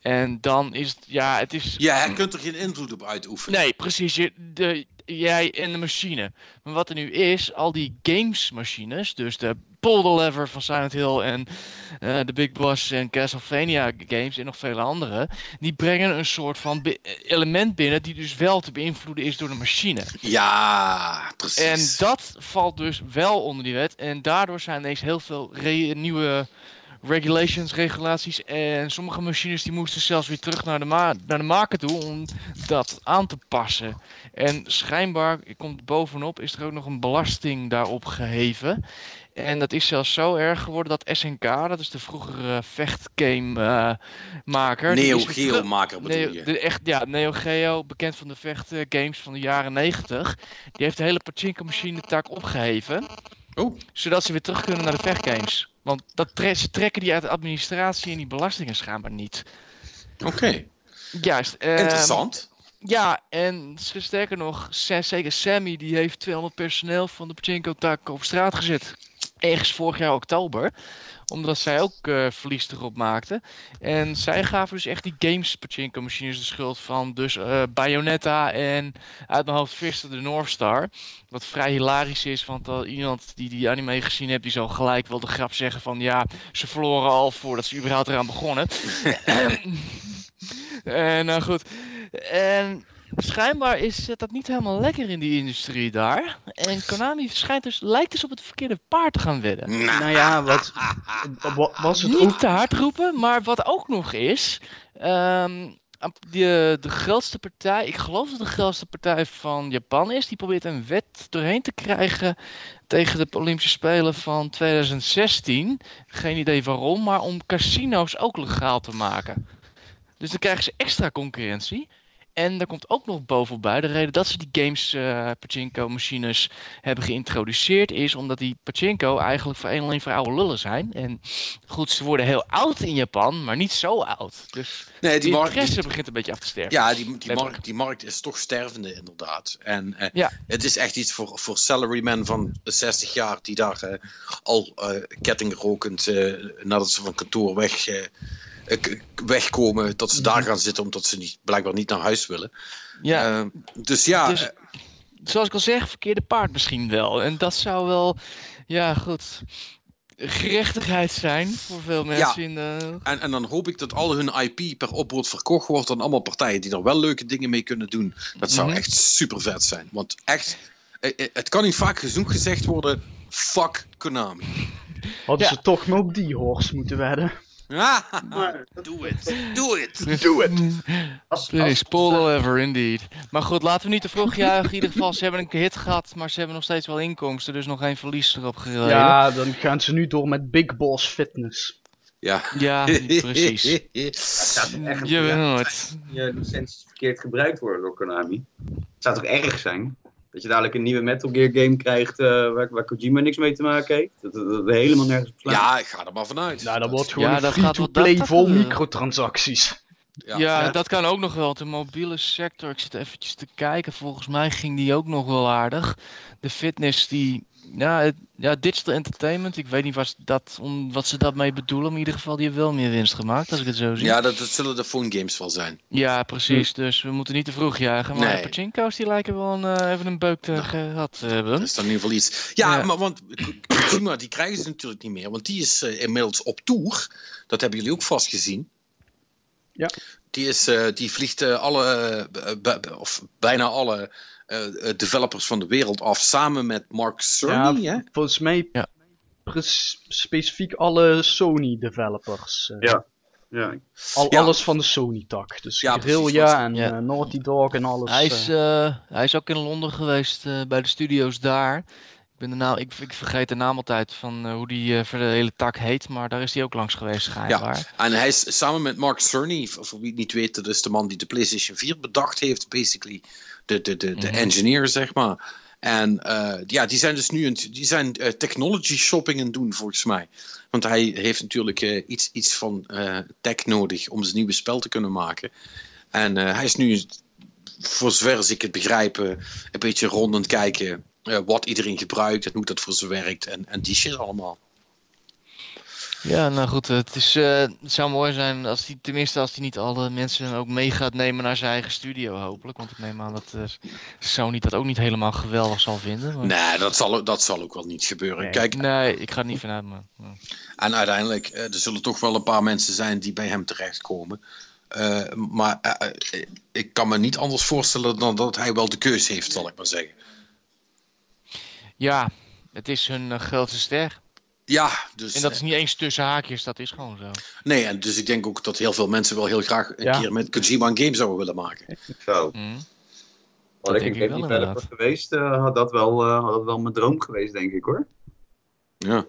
En dan is het, ja, het is. ja, je kunt er geen invloed op uitoefenen. Nee, precies. Je, de, jij en de machine. Maar wat er nu is, al die gamesmachines, dus de Pull the Lever van Silent Hill en eh, de Big Boss en Castlevania games en nog vele andere, die brengen een soort van element binnen die dus wel te beïnvloeden is door de machine. Ja, precies. En dat valt dus wel onder die wet en daardoor zijn ineens heel veel nieuwe regulations, regulaties en sommige machines die moesten zelfs weer terug naar de, ma naar de maker toe om dat aan te passen. En schijnbaar, ik kom er bovenop, is er ook nog een belasting daarop geheven. En dat is zelfs zo erg geworden dat SNK, dat is de vroegere vechtgame eh, Neo Geo maker bedoel Neo, je. de, echt, ja, Neo Geo, bekend van de vechtgames van de jaren 90. Die heeft de hele pachinko machine tak opgeheven. Oh. Zodat ze weer terug kunnen naar de vechtgames. Want dat tre- ze trekken die uit de administratie en die belastingen schijnbaar niet. Oké, Juist. ehm, interessant. ja, en sterker nog, zeker Sammy die heeft 200 personeel van de pachinko tak op straat gezet. Ergens vorig jaar oktober. Omdat zij ook eh, verlies erop maakten. En zij gaven dus echt die games pachinko machines de schuld van. Dus eh, Bayonetta en uit mijn hoofd Fister de North Star. Wat vrij hilarisch is, want iemand die die anime gezien heeft, die zal gelijk wel de grap zeggen van ja, ze verloren al voordat ze überhaupt eraan begonnen. (laughs) en nou goed. En schijnbaar is het dat niet helemaal lekker in die industrie daar. En Konami schijnt dus, lijkt dus op het verkeerde paard te gaan wedden. Nou ja, wat, (laughs) wa- was het Niet ook... te hard roepen, maar wat ook nog is. ehm, die, eh, de grootste partij, ik geloof dat de grootste partij van Japan is, die probeert een wet doorheen te krijgen tegen de Olympische Spelen van 2016. Geen idee waarom, maar om casino's ook legaal te maken. Dus dan krijgen ze extra concurrentie. En daar komt ook nog bovenbij de reden dat ze die games uh, pachinko machines hebben geïntroduceerd is omdat die pachinko eigenlijk voor alleen voor oude lullen zijn. En goed, ze worden heel oud in Japan, maar niet zo oud. Dus nee, die, markt interesse begint een beetje af te sterven. Ja, die, die, markt, die markt is toch stervende inderdaad. En uh, ja. het is echt iets voor, voor salarymen van 60 jaar die daar uh, al kettingrokend nadat ze van kantoor weg wegkomen dat ze daar mhm. gaan zitten omdat ze niet, blijkbaar niet naar huis willen. Ja. Uh, dus ja. Dus, eh, zoals ik al zeg, verkeerde paard misschien wel. En dat zou wel, ja goed, gerechtigheid zijn voor veel mensen. Ja. In de... en, en dan hoop ik dat al hun IP per opbod verkocht wordt aan allemaal partijen die er wel leuke dingen mee kunnen doen. Dat zou mhm. echt super vet zijn. Want echt, eh, eh, het kan niet vaak genoeg gezegd worden, fuck Konami. Hadden ze toch nog die horse moeten werden. Doe het. Doe het. (laughs) Doe het. Nee, spoiler ever, indeed. Maar goed, laten we niet te vroeg juichen. In ieder geval, ze hebben een hit gehad, maar ze hebben nog steeds wel inkomsten. Dus nog geen verlies erop gereden. Ja, dan gaan ze nu door met Big Boss Fitness. Ja, ja (laughs) precies. Je weet nooit. Je licenties verkeerd gebruikt worden door Konami. Het zou toch erg zijn? Dat je dadelijk een nieuwe Metal Gear game krijgt uh, waar, waar, Kojima niks mee te maken heeft. Dat, dat, dat helemaal nergens op slaat. Ja, ik ga er maar vanuit. Nou, dat wordt gewoon ja, free-to-play vol microtransacties. Ja, ja, dat kan ook nog wel. De mobiele sector, ik zit eventjes te kijken. Volgens mij ging die ook nog wel aardig. De fitness, die ja, ja, digital entertainment. Ik weet niet wat, dat, om, wat ze daarmee bedoelen. Maar in ieder geval, die hebben wel meer winst gemaakt, als ik het zo zie. Ja, dat, dat zullen de phone games wel zijn. Ja, precies. Hm. Dus we moeten niet te vroeg jagen. Maar nee. Pachinko's, die lijken wel een, uh, even een beuk te nou, gehad te hebben. Dat is dan in ieder geval iets. Ja, maar want Kojima, die krijgen ze natuurlijk niet meer. Want die is uh, inmiddels op tour. Dat hebben jullie ook vast gezien. Ja. Die, is, uh, die vliegt alle, of bijna alle uh, developers van de wereld af, samen met Mark Cerny. Ja, volgens mij ja. specifiek alle Sony developers. Uh, ja. Ja. Al, Alles van de Sony-tak. Dus ja, Guerrilla en ja. Naughty Dog en alles. Hij is, hij is ook in Londen geweest bij de studio's daar ben de naam, ik, ik vergeet de naam altijd van uh, hoe die uh, voor de hele tak heet, maar daar is hij ook langs geweest, schijnbaar. Ja, en hij is samen met Mark Cerny, voor wie het niet weet, dat is de man die de PlayStation 4 bedacht heeft, basically. De, de, de, de mhm. engineer, zeg maar. En uh, ja, die zijn dus nu een, die zijn technology shopping aan doen, volgens mij. Want hij heeft natuurlijk iets, iets van tech nodig om zijn nieuwe spel te kunnen maken. En hij is nu, voor zover ik het begrijp, een beetje rond aan het kijken wat iedereen gebruikt en hoe dat voor ze werkt en, en die shit allemaal. Ja, nou goed, het, is, uh, het zou mooi zijn als hij, tenminste als hij niet alle mensen ook mee gaat nemen naar zijn eigen studio, hopelijk. Want ik neem aan dat uh, Sony dat ook niet helemaal geweldig zal vinden. Maar... Nee, dat zal, dat zal ook wel niet gebeuren. Nee, Kijk, nee ik ga het niet vanuit. Maar, En uiteindelijk, uh, er zullen toch wel een paar mensen zijn die bij hem terechtkomen. maar ik kan me niet anders voorstellen dan dat hij wel de keuze heeft, zal ik maar zeggen. Ja, het is hun grootste ster. Ja, dus... En dat is niet eens tussen haakjes, dat is gewoon zo. Nee, en dus ik denk ook dat heel veel mensen wel heel graag een keer met Kojima een game zouden willen maken. Zo. Mm. Had ik een game developer geweest, uh, had, dat wel, uh, had dat wel mijn droom geweest, denk ik hoor. Ja.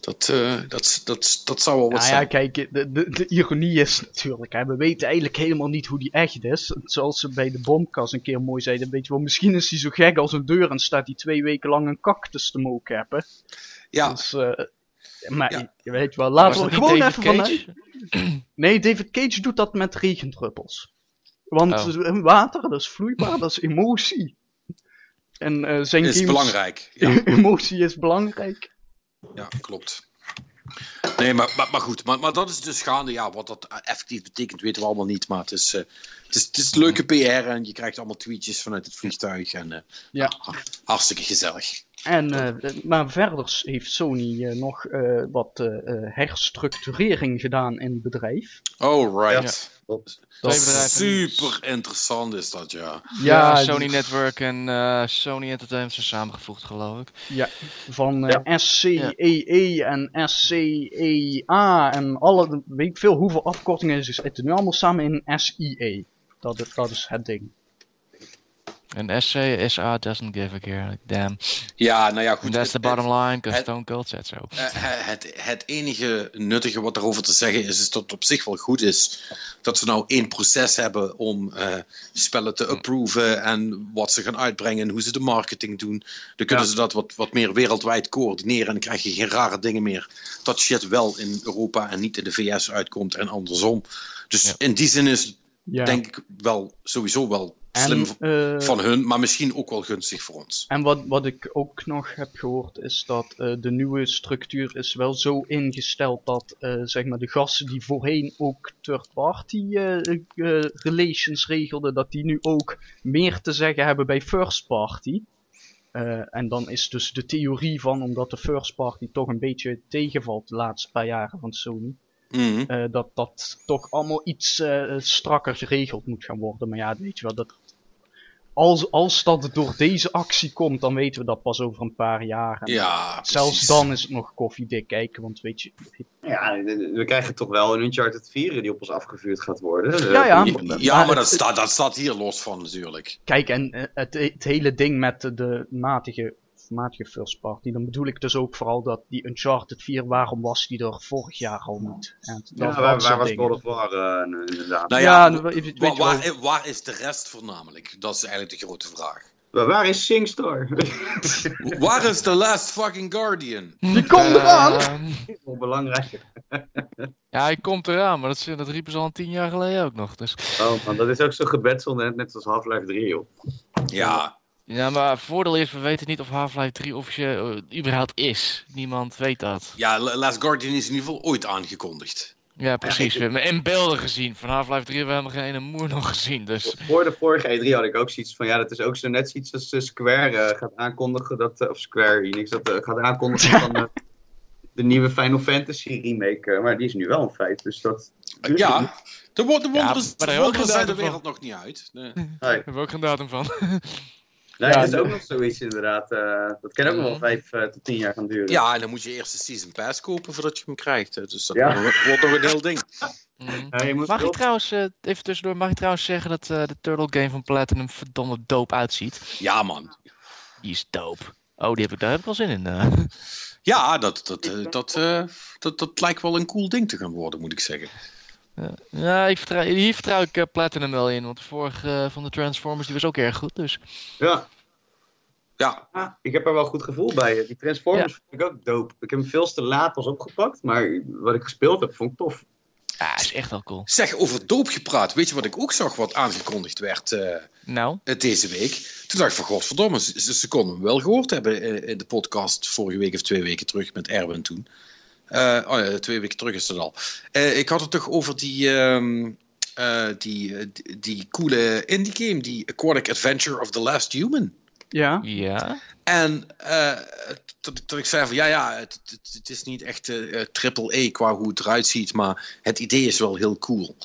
Dat, uh, dat, dat, dat zou wel wat nou zijn. Ja, kijk, de, de, de ironie is natuurlijk, hè, we weten eigenlijk helemaal niet hoe die echt is. Zoals ze bij de bomkast een keer mooi zeiden, weet je wel, misschien is hij zo gek als een deur en staat hij twee weken lang een cactus te mokeppen. Ja. Dus, uh, maar je weet wel, laten we gewoon even van... Nee, David Cage doet dat met regendruppels. Want oh. water, dat is vloeibaar, dat is emotie. En uh, zijn is belangrijk. Ja. (laughs) emotie is belangrijk. Ja, klopt. Nee, maar, maar, maar goed, maar, maar dat is dus gaande. Ja, wat dat effectief betekent, weten we allemaal niet. Maar het is, uh, het is, het is leuke PR en je krijgt allemaal tweetjes vanuit het vliegtuig. En, uh, ja. hartstikke gezellig. En, eh, maar verder heeft Sony eh, nog eh, wat herstructurering gedaan in het bedrijf. Oh, right. Dat is super interessant is dat, ja. Ja, Sony Network en eh, Sony Entertainment zijn samengevoegd, geloof ik. Ja, van eh, Ja. SCEE en SCEA en alle, weet ik veel hoeveel afkortingen is, zitten nu allemaal samen in SIE. Dat, is- dat is het ding. En SC, SA doesn't give a care. Like, damn. Ja, nou ja, goed. That's the bottom line, because Stone Cold said so. Het, het enige nuttige wat erover te zeggen is, is dat het op zich wel goed is dat ze nou één proces hebben om eh, spellen te approven en wat ze gaan uitbrengen en hoe ze de marketing doen. Dan kunnen Ja. ze dat wat, wat meer wereldwijd coördineren en dan krijg je geen rare dingen meer. Dat shit wel in Europa en niet in de VS uitkomt en andersom. Dus Ja. in die zin is Ja. denk ik wel sowieso wel slim en, eh, van hun, maar misschien ook wel gunstig voor ons. En wat, wat ik ook nog heb gehoord is dat eh, de nieuwe structuur is wel zo ingesteld dat eh, zeg maar de gasten die voorheen ook third party eh, relations regelden, dat die nu ook meer te zeggen hebben bij first party. Eh, en dan is dus de theorie van, omdat de first party toch een beetje tegenvalt de laatste paar jaren van Sony, Mhm. eh, dat dat toch allemaal iets eh, strakker geregeld moet gaan worden. Maar ja, weet je wel, dat, als, als dat door deze actie komt, dan weten we dat pas over een paar jaar. Ja, Zelfs precies. dan is het nog koffiedik kijken, want weet je... Ja, we krijgen toch wel een Uncharted 4 die op ons afgevuurd gaat worden. Eh, Ja, ja. Ja, ja, Maar maar dat het- staat, dat staat hier los van natuurlijk. Kijk, en eh, het, het hele ding met de matige, matige first party, dan bedoel ik dus ook vooral dat die Uncharted 4, waarom was die er vorig jaar al niet? En Ja, waar, waar was. God of War eh, inderdaad? Nou Ja, ja, nou, weet je waar, waar is de rest voornamelijk? Dat is eigenlijk de grote vraag. Maar waar is SingStar? (laughs) Waar is The Last Fucking Guardian? Die komt eraan! Ehm, Wel belangrijk. (laughs) ja, hij komt eraan, maar dat, dat riepen ze al een tien jaar geleden ook nog. Dus. Oh man, dat is ook zo gebetsel net, net als Half-Life 3 joh. Ja, Ja, maar voordeel is, we weten niet of Half-Life 3 officieel eh, überhaupt is. Niemand weet dat. ja, La- Last Guardian is in ieder geval ooit aangekondigd. Ja, precies. We hebben in beelden gezien. Van Half-Life 3 hebben we helemaal geen ene moer nog gezien. Dus Voor de vorige E3 had ik ook zoiets van, ja, dat is ook zo net zoiets als eh, Square eh, gaat aankondigen dat, of Square Enix dat gaat aankondigen (laughs) van de nieuwe Final Fantasy remake, maar die is nu wel een feit, dus dat... Ja, de, wo- de Ja, wonderen, maar de daar hebben we ook wonderen zijn de wereld nog niet uit. Nee. Nee, hebben we ook geen datum van. (laughs) nee Ja, dat is ook nog zoiets inderdaad. eh, dat kan ook nog wel Mhm. vijf eh, tot tien jaar gaan duren. Ja, en dan moet je eerst de Season Pass kopen voordat je hem krijgt. hè. Dus dat Ja. wordt nog een heel ding. Mhm. Ja, je Mag je wel- trouwens, eh, even tussendoor, mag je trouwens zeggen dat eh, de Turtle Game van Platinum verdomme dope uitziet? Ja, man. Die is dope. Oh, die heb ik, daar heb ik wel zin in. eh. Ja, dat, dat, dat, eh, dat, dat lijkt wel een cool ding te gaan worden, moet ik zeggen. Ja, ja ik vertrouw, hier vertrouw ik eh, Platinum wel in, want de vorige eh, van de Transformers die was ook erg goed. Dus Ja, Ja, ik heb er wel goed gevoel bij. Die Transformers vond ik ook dope. Ik heb hem veel te laat pas opgepakt, maar wat ik gespeeld heb, vond ik tof. ja, is echt wel cool. zeg, over doop gepraat. Weet je wat ik ook zag wat aangekondigd werd eh, Nou, eh, deze week? Toen dacht ik van, godverdomme, ze, ze, konden hem wel gehoord hebben eh, in de podcast vorige week of twee weken terug met Erwin toen. Eh, oh ja, twee weken terug is het al. Eh, ik had het toch over die, ehm, eh, die, die, die coole indie game, die Aquatic Adventure of the Last Human. Ja, ja. En eh, dat, ik zei van ja, ja, het, het, het is niet echt eh, triple E qua hoe het eruit ziet, maar het idee is wel heel cool.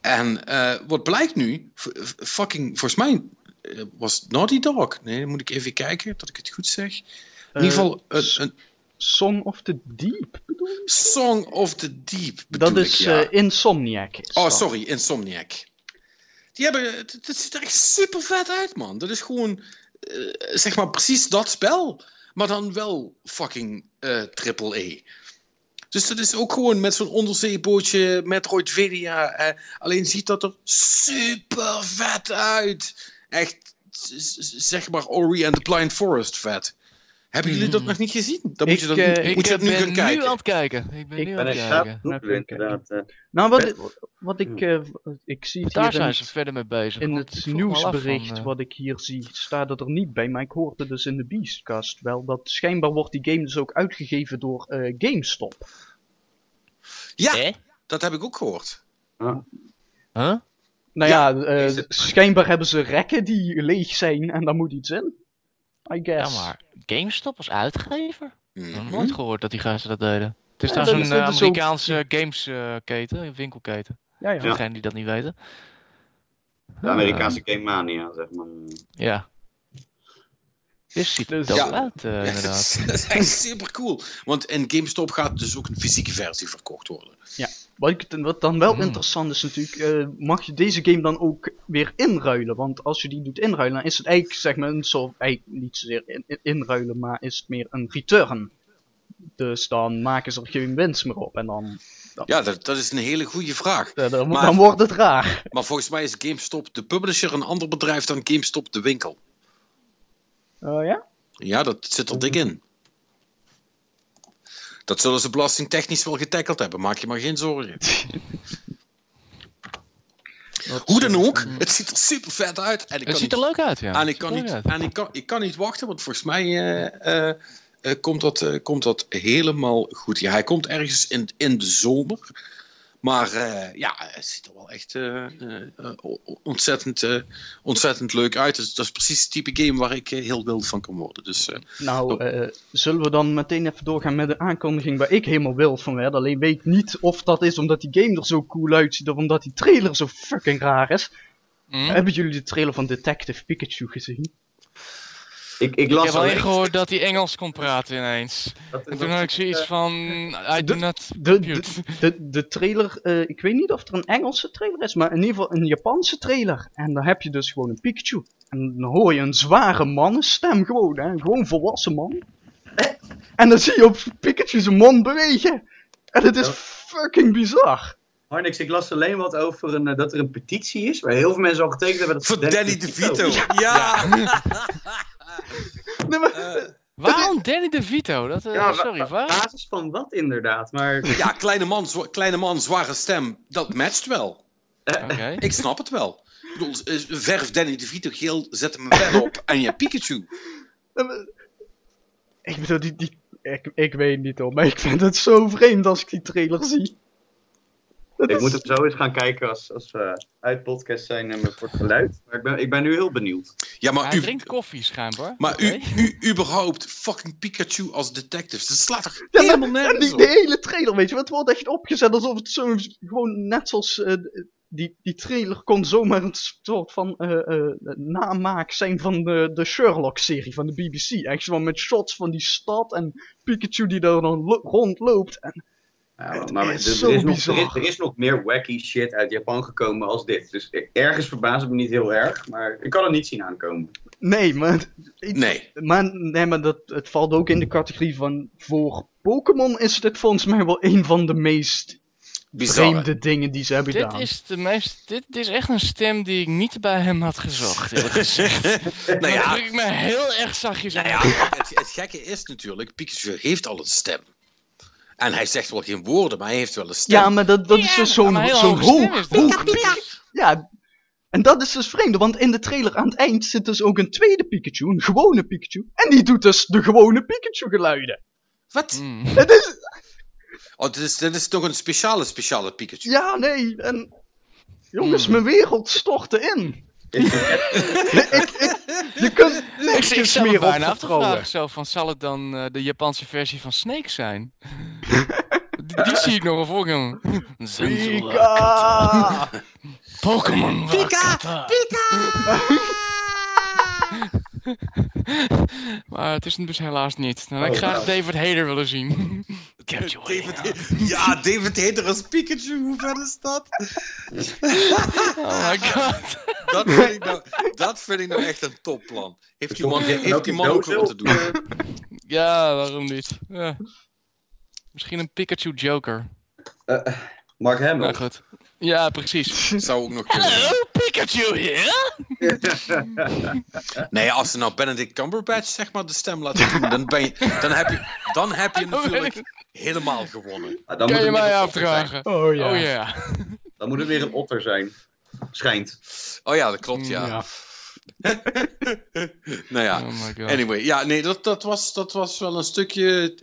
En eh, wat blijkt nu, fucking, volgens mij was het Naughty Dog. Nee, moet ik even kijken dat ik het goed zeg. In ieder geval een, een Song of the Deep bedoel je? Song of the Deep. bedoel Dat is ik, ja. eh, Insomniac. is Oh, dat. sorry, Insomniac. Die hebben, het, het ziet er echt super vet uit, man. Dat is gewoon, eh, zeg maar, precies dat spel. Maar dan wel fucking eh triple E. Dus dat is ook gewoon met zo'n onderzeebootje, Metroidvania. Eh, alleen ziet dat er super vet uit. Echt, zeg maar, Ori and the Blind Forest vet. Hebben jullie dat Mhm. nog niet gezien? Dan Ik, moet je, dan, eh, Ik moet je eh, dat nu ben gaan kijken. nu aan het kijken. Ik ben Ik nu ben aan het kijken. inderdaad. eh. Nou, wat, wat ik, eh, ik zie het Daar zijn het- ze verder mee bezig. In het nieuwsbericht van, eh, wat ik hier zie, staat het er niet bij, maar ik hoorde dus in de Beastcast wel dat schijnbaar wordt die game dus ook uitgegeven door eh, GameStop. Ja, dat heb ik ook gehoord. Huh? Nou Ja, ja, eh, schijnbaar hebben ze rekken die leeg zijn en daar moet iets in. I Ja, maar GameStop als uitgever? Ik heb nog Mhm. nooit gehoord dat die gasten dat deden. Het is Ja, trouwens dat een is- eh, dat is ook- Amerikaanse gamesketen, een winkelketen. Ja, ja. Voor degenen die dat niet weten. De Amerikaanse Game Mania, zeg maar. Ja. Dus ziet er Dus- dope Ja. uit, eh, (laughs) inderdaad. dat is echt super cool. Want in GameStop gaat dus ook een fysieke versie verkocht worden. Ik, wat dan wel Hmm. interessant is natuurlijk, eh, mag je deze game dan ook weer inruilen? Want als je die doet inruilen, dan is het eigenlijk zeg maar een soort, eigenlijk niet zozeer in- in- inruilen, maar is het meer een return. Dus dan maken ze er geen winst meer op en dan, Ja, dat, dat is een hele goede vraag. dan, Maar- dan wordt het raar. Maar volgens mij is GameStop de publisher een ander bedrijf dan GameStop de winkel. Oh ja? Ja, dat zit er dik in. Dat zullen ze belastingtechnisch wel getackeld hebben, maak je maar geen zorgen. Hoe dan ook, het ziet er super vet uit. En ik Het ziet er niet- leuk uit, ja. En ik kan niet, uit. en ik kan, ik kan niet wachten, want volgens mij eh, eh, eh, komt, dat, komt dat helemaal goed. Ja, hij komt ergens in, in de zomer. Maar eh, ja, het ziet er wel echt eh, eh, ontzettend, ontzettend leuk uit. Dus, dat is precies het type game waar ik heel wild van kan worden. Dus eh, Nou, eh, zullen we dan meteen even doorgaan met de aankondiging waar ik helemaal wild van werd. Alleen weet ik niet of dat is omdat die game er zo cool uitziet of omdat die trailer zo fucking raar is. Hm? Hebben jullie de trailer van Detective Pikachu gezien? Ik, ik Ik las heb alleen gehoord dat hij Engels kon praten ineens. dat- En toen had ik zoiets van, I do De- not De, compute. de, de, de trailer, eh, ik weet niet of er een Engelse trailer is, maar in ieder geval een Japanse trailer. En dan heb je dus gewoon een Pikachu. En dan hoor je een zware mannenstem gewoon, hè. Gewoon volwassen man. En dan zie je op Pikachu zijn mond bewegen. En het is Ja. fucking bizar. Harnix, ik las alleen wat over een, eh, dat er een petitie is, waar heel veel mensen al getekend hebben. Dat voor Danny DeVito. Ja! (laughs) Nee, maar, Eh, Waarom Danny DeVito? Dat, eh, Ja, sorry, wa- waar? basis van wat inderdaad, maar... (laughs) ja, kleine man, kleine man, zware stem. Dat matcht wel. Oké. Ik snap het wel. Ik bedoel, eh, verf Danny DeVito geel, zet hem wel op en je Pikachu. ik bedoel, die, die, ik, ik weet niet hoor, maar ik vind het zo vreemd als ik die trailer zie. Dat Ik is- moet hem zo eens gaan kijken als, als we uit podcast zijn en voor het geluid. Maar ik ben, ik ben nu heel benieuwd. Ja, maar, Hij u, drinkt koffie schijnbaar. maar u, u, überhaupt fucking Pikachu als detective. Dat slaat toch Ja, helemaal En nergens die, op? die hele trailer, weet je, wat wordt echt opgezet alsof het zo gewoon net zoals eh, die, die trailer kon zomaar een soort van eh, eh, namaak zijn van de, de Sherlock-serie van de BBC. Echt gewoon met shots van die stad en Pikachu die daar dan lo- rondloopt. En, Ja, maar er, er is nog, bizar. er, is, er is nog meer wacky shit uit Japan gekomen als dit. Dus ergens verbaast het me niet heel erg, maar ik kan het niet zien aankomen. nee, maar, ik- Nee. maar, nee, maar dat, het valt ook in de categorie van voor Pokémon is dit volgens mij wel een van de meest Bizar. vreemde dingen die ze hebben Dit gedaan. is, de meest, dit is echt een stem die ik niet bij hem had gezocht, eerlijk gezegd. (laughs) nou ja, ik me heel erg zachtjes nou aan. ja het, het gekke is natuurlijk, Pikachu heeft al een stem. En hij zegt wel geen woorden, maar hij heeft wel een stem. Ja, maar dat, dat is dus zo'n zo'n hoog, hoog Ja, en dat is dus vreemd, want in de trailer aan het eind zit dus ook een tweede Pikachu, een gewone Pikachu. En die doet dus de gewone Pikachu geluiden. Wat? Mm. Het is, Oh, dit is, dit is toch een speciale, speciale Pikachu. ja, nee, en... Jongens, Hmm. mijn wereld stortte in. Ik, ik, je (laughs) kunt Ik, niks ik me meer bijna af te vertrouwen. vragen zo van, zal het dan eh, de Japanse versie van Snake zijn? (laughs) die, die zie ik nog wel voor me. Pika! (laughs) Pokémon Pika! (laughs) maar het is hem dus helaas niet. Dan had ik Oh, graag nou. David Hayter willen zien. (laughs) David, ja, David Hater als Pikachu, hoe vet is dat? (laughs) Oh my god. Dat vind ik nou, dat vind ik nou echt een topplan. Heeft die man, heeft die man ook wat te doen? Ja, waarom niet? Ja. Misschien een Pikachu Joker. Mark Hamill. Goed. Ja, precies. (laughs) Zou ook nog kunnen. Hallo, Pikachu hier! (laughs) Nee, als ze nou Benedict Cumberbatch zeg maar de stem laten doen, dan, ben je, dan, heb, je, dan heb je (laughs) natuurlijk helemaal gewonnen. Ah, dan, moet Kan je mij afvragen? Oh ja. Oh ja. dan moet het weer een otter zijn. Schijnt. Oh ja, dat klopt, ja. Ja. nou ja, Oh anyway. Ja, nee, dat, dat, was, dat was wel een stukje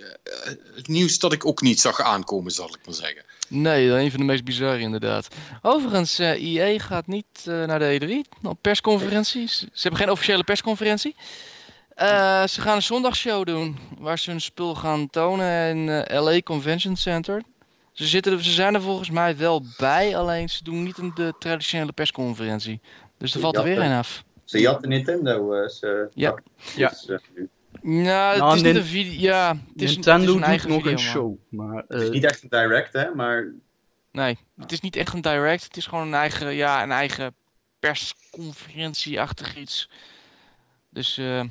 het nieuws dat ik ook niet zag aankomen, zal ik maar zeggen. Nee, een van de meest bizarre inderdaad. Overigens, eh IE gaat niet eh, naar de E3 op persconferenties. Ze hebben geen officiële persconferentie. Eh, ze gaan een zondagshow doen. Waar ze hun spul gaan tonen in eh, LA Convention Center. Ze, zitten er, ze zijn er volgens mij wel bij, alleen ze doen niet een de traditionele persconferentie. Dus er valt er weer een af. Ze jatten Nintendo. eh, ze Ja. Ja. Dus, Nou, het Nou, is niet een video. Ja, het is, het is een eigen nog video, een show. Maar, Het is eh, niet echt een direct, hè, maar Nee, het is niet echt een direct. Het is gewoon een eigen, ja, een eigen persconferentie-achtig iets. Dus eh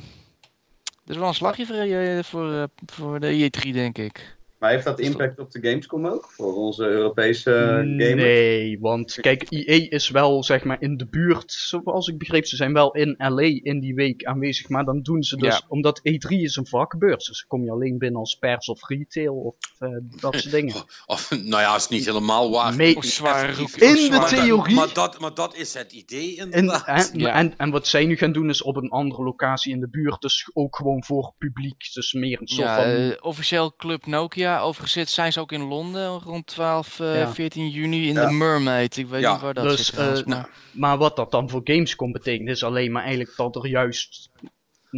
dat is wel een slagje voor, eh, voor, eh, voor de E3, denk ik. Maar heeft dat impact op de Gamescom ook? Voor onze Europese eh, gamers? Nee, want kijk, EA is wel zeg maar in de buurt, zoals ik begreep, ze zijn wel in LA in die week aanwezig, maar dan doen ze dus, Ja. omdat E3 is een vakbeurs, dus kom je alleen binnen als pers of retail of eh, dat soort dingen. (laughs) Of, nou ja, is niet helemaal waar. Me- Of zware roek. In of de theorie- Maar dat, maar dat is het idee En, inderdaad. en, Ja. en, en wat zij nu gaan doen is op een andere locatie in de buurt, dus ook gewoon voor publiek, dus meer een soort Ja, van... eh, officieel Club Nokia. Overigens zijn ze ook in Londen rond 12, eh, Ja. 14 juni in Ja. de Mermaid. Ik weet Ja, niet waar dat dus, zit trouwens, eh, maar... Maar wat dat dan voor Gamescom betekent, is alleen maar eigenlijk dat er juist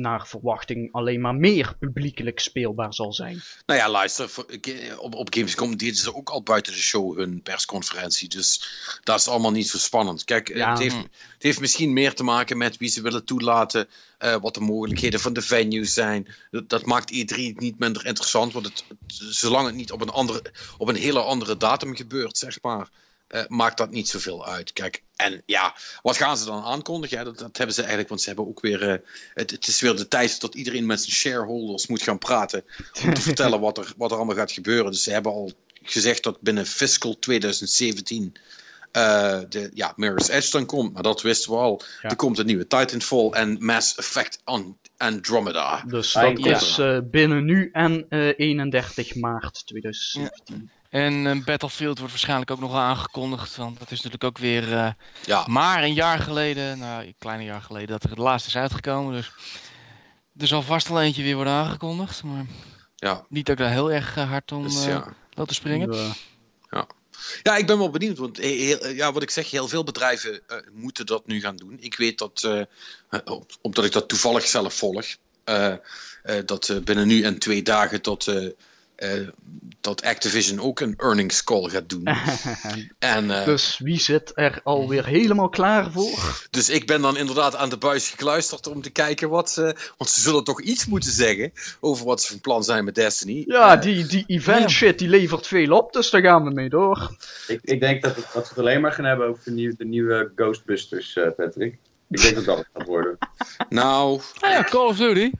naar verwachting alleen maar meer publiekelijk speelbaar zal zijn. Nou ja, luister, op, op Gamescom deden ze ook al buiten de show hun persconferentie. Dus dat is allemaal niet zo spannend. Kijk, eh, Ja. het, heeft, het heeft misschien meer te maken met wie ze willen toelaten, eh, wat de mogelijkheden van de venues zijn. Dat, dat maakt E3 niet minder interessant, want het, het- zolang het niet op een, andere, op een hele andere datum gebeurt, zeg maar. Eh, maakt dat niet zoveel uit. Kijk, en ja, wat gaan ze dan aankondigen? Ja, dat, dat hebben ze eigenlijk, want ze hebben ook weer. eh, het, het is weer de tijd dat iedereen met zijn shareholders moet gaan praten. Om te (laughs) vertellen wat er, wat er allemaal gaat gebeuren. Dus ze hebben al gezegd dat binnen fiscal 2017. eh, de ja, Mirror's Edge dan komt, maar dat wisten we al. Ja. Er komt een nieuwe Titanfall en Mass Effect on Andromeda. Dus dat ja. is binnen nu en eh, 31 maart 2017. En eh, Battlefield wordt waarschijnlijk ook nog wel aangekondigd. Want dat is natuurlijk ook weer eh, Ja, maar een jaar geleden, nou een klein jaar geleden, dat er het laatste is uitgekomen. Dus er zal vast wel eentje weer worden aangekondigd. Maar ja, niet dat ik daar heel erg eh, hard om dus, eh ja. wil te springen. Eh, Ja, ik ben wel benieuwd. Want heel- ja, wat ik zeg, heel veel bedrijven eh, moeten dat nu gaan doen. Ik weet dat, omdat ik dat toevallig zelf volg, eh, eh, dat eh, binnen nu en twee dagen dat, eh, dat Activision ook een earnings call gaat doen. (laughs) En, eh, dus wie zit er alweer helemaal klaar voor? dus ik ben dan inderdaad aan de buis gekluisterd om te kijken wat ze. Want ze zullen toch iets moeten zeggen over wat ze van plan zijn met Destiny. Ja, Eh, die, die event shit die levert veel op, dus daar gaan we mee door. Ik, ik denk dat, we het alleen maar gaan hebben over de, nieuw- de nieuwe Ghostbusters, eh, Patrick. Ik denk dat dat het gaat worden. nou, Ah ja, Call of Duty.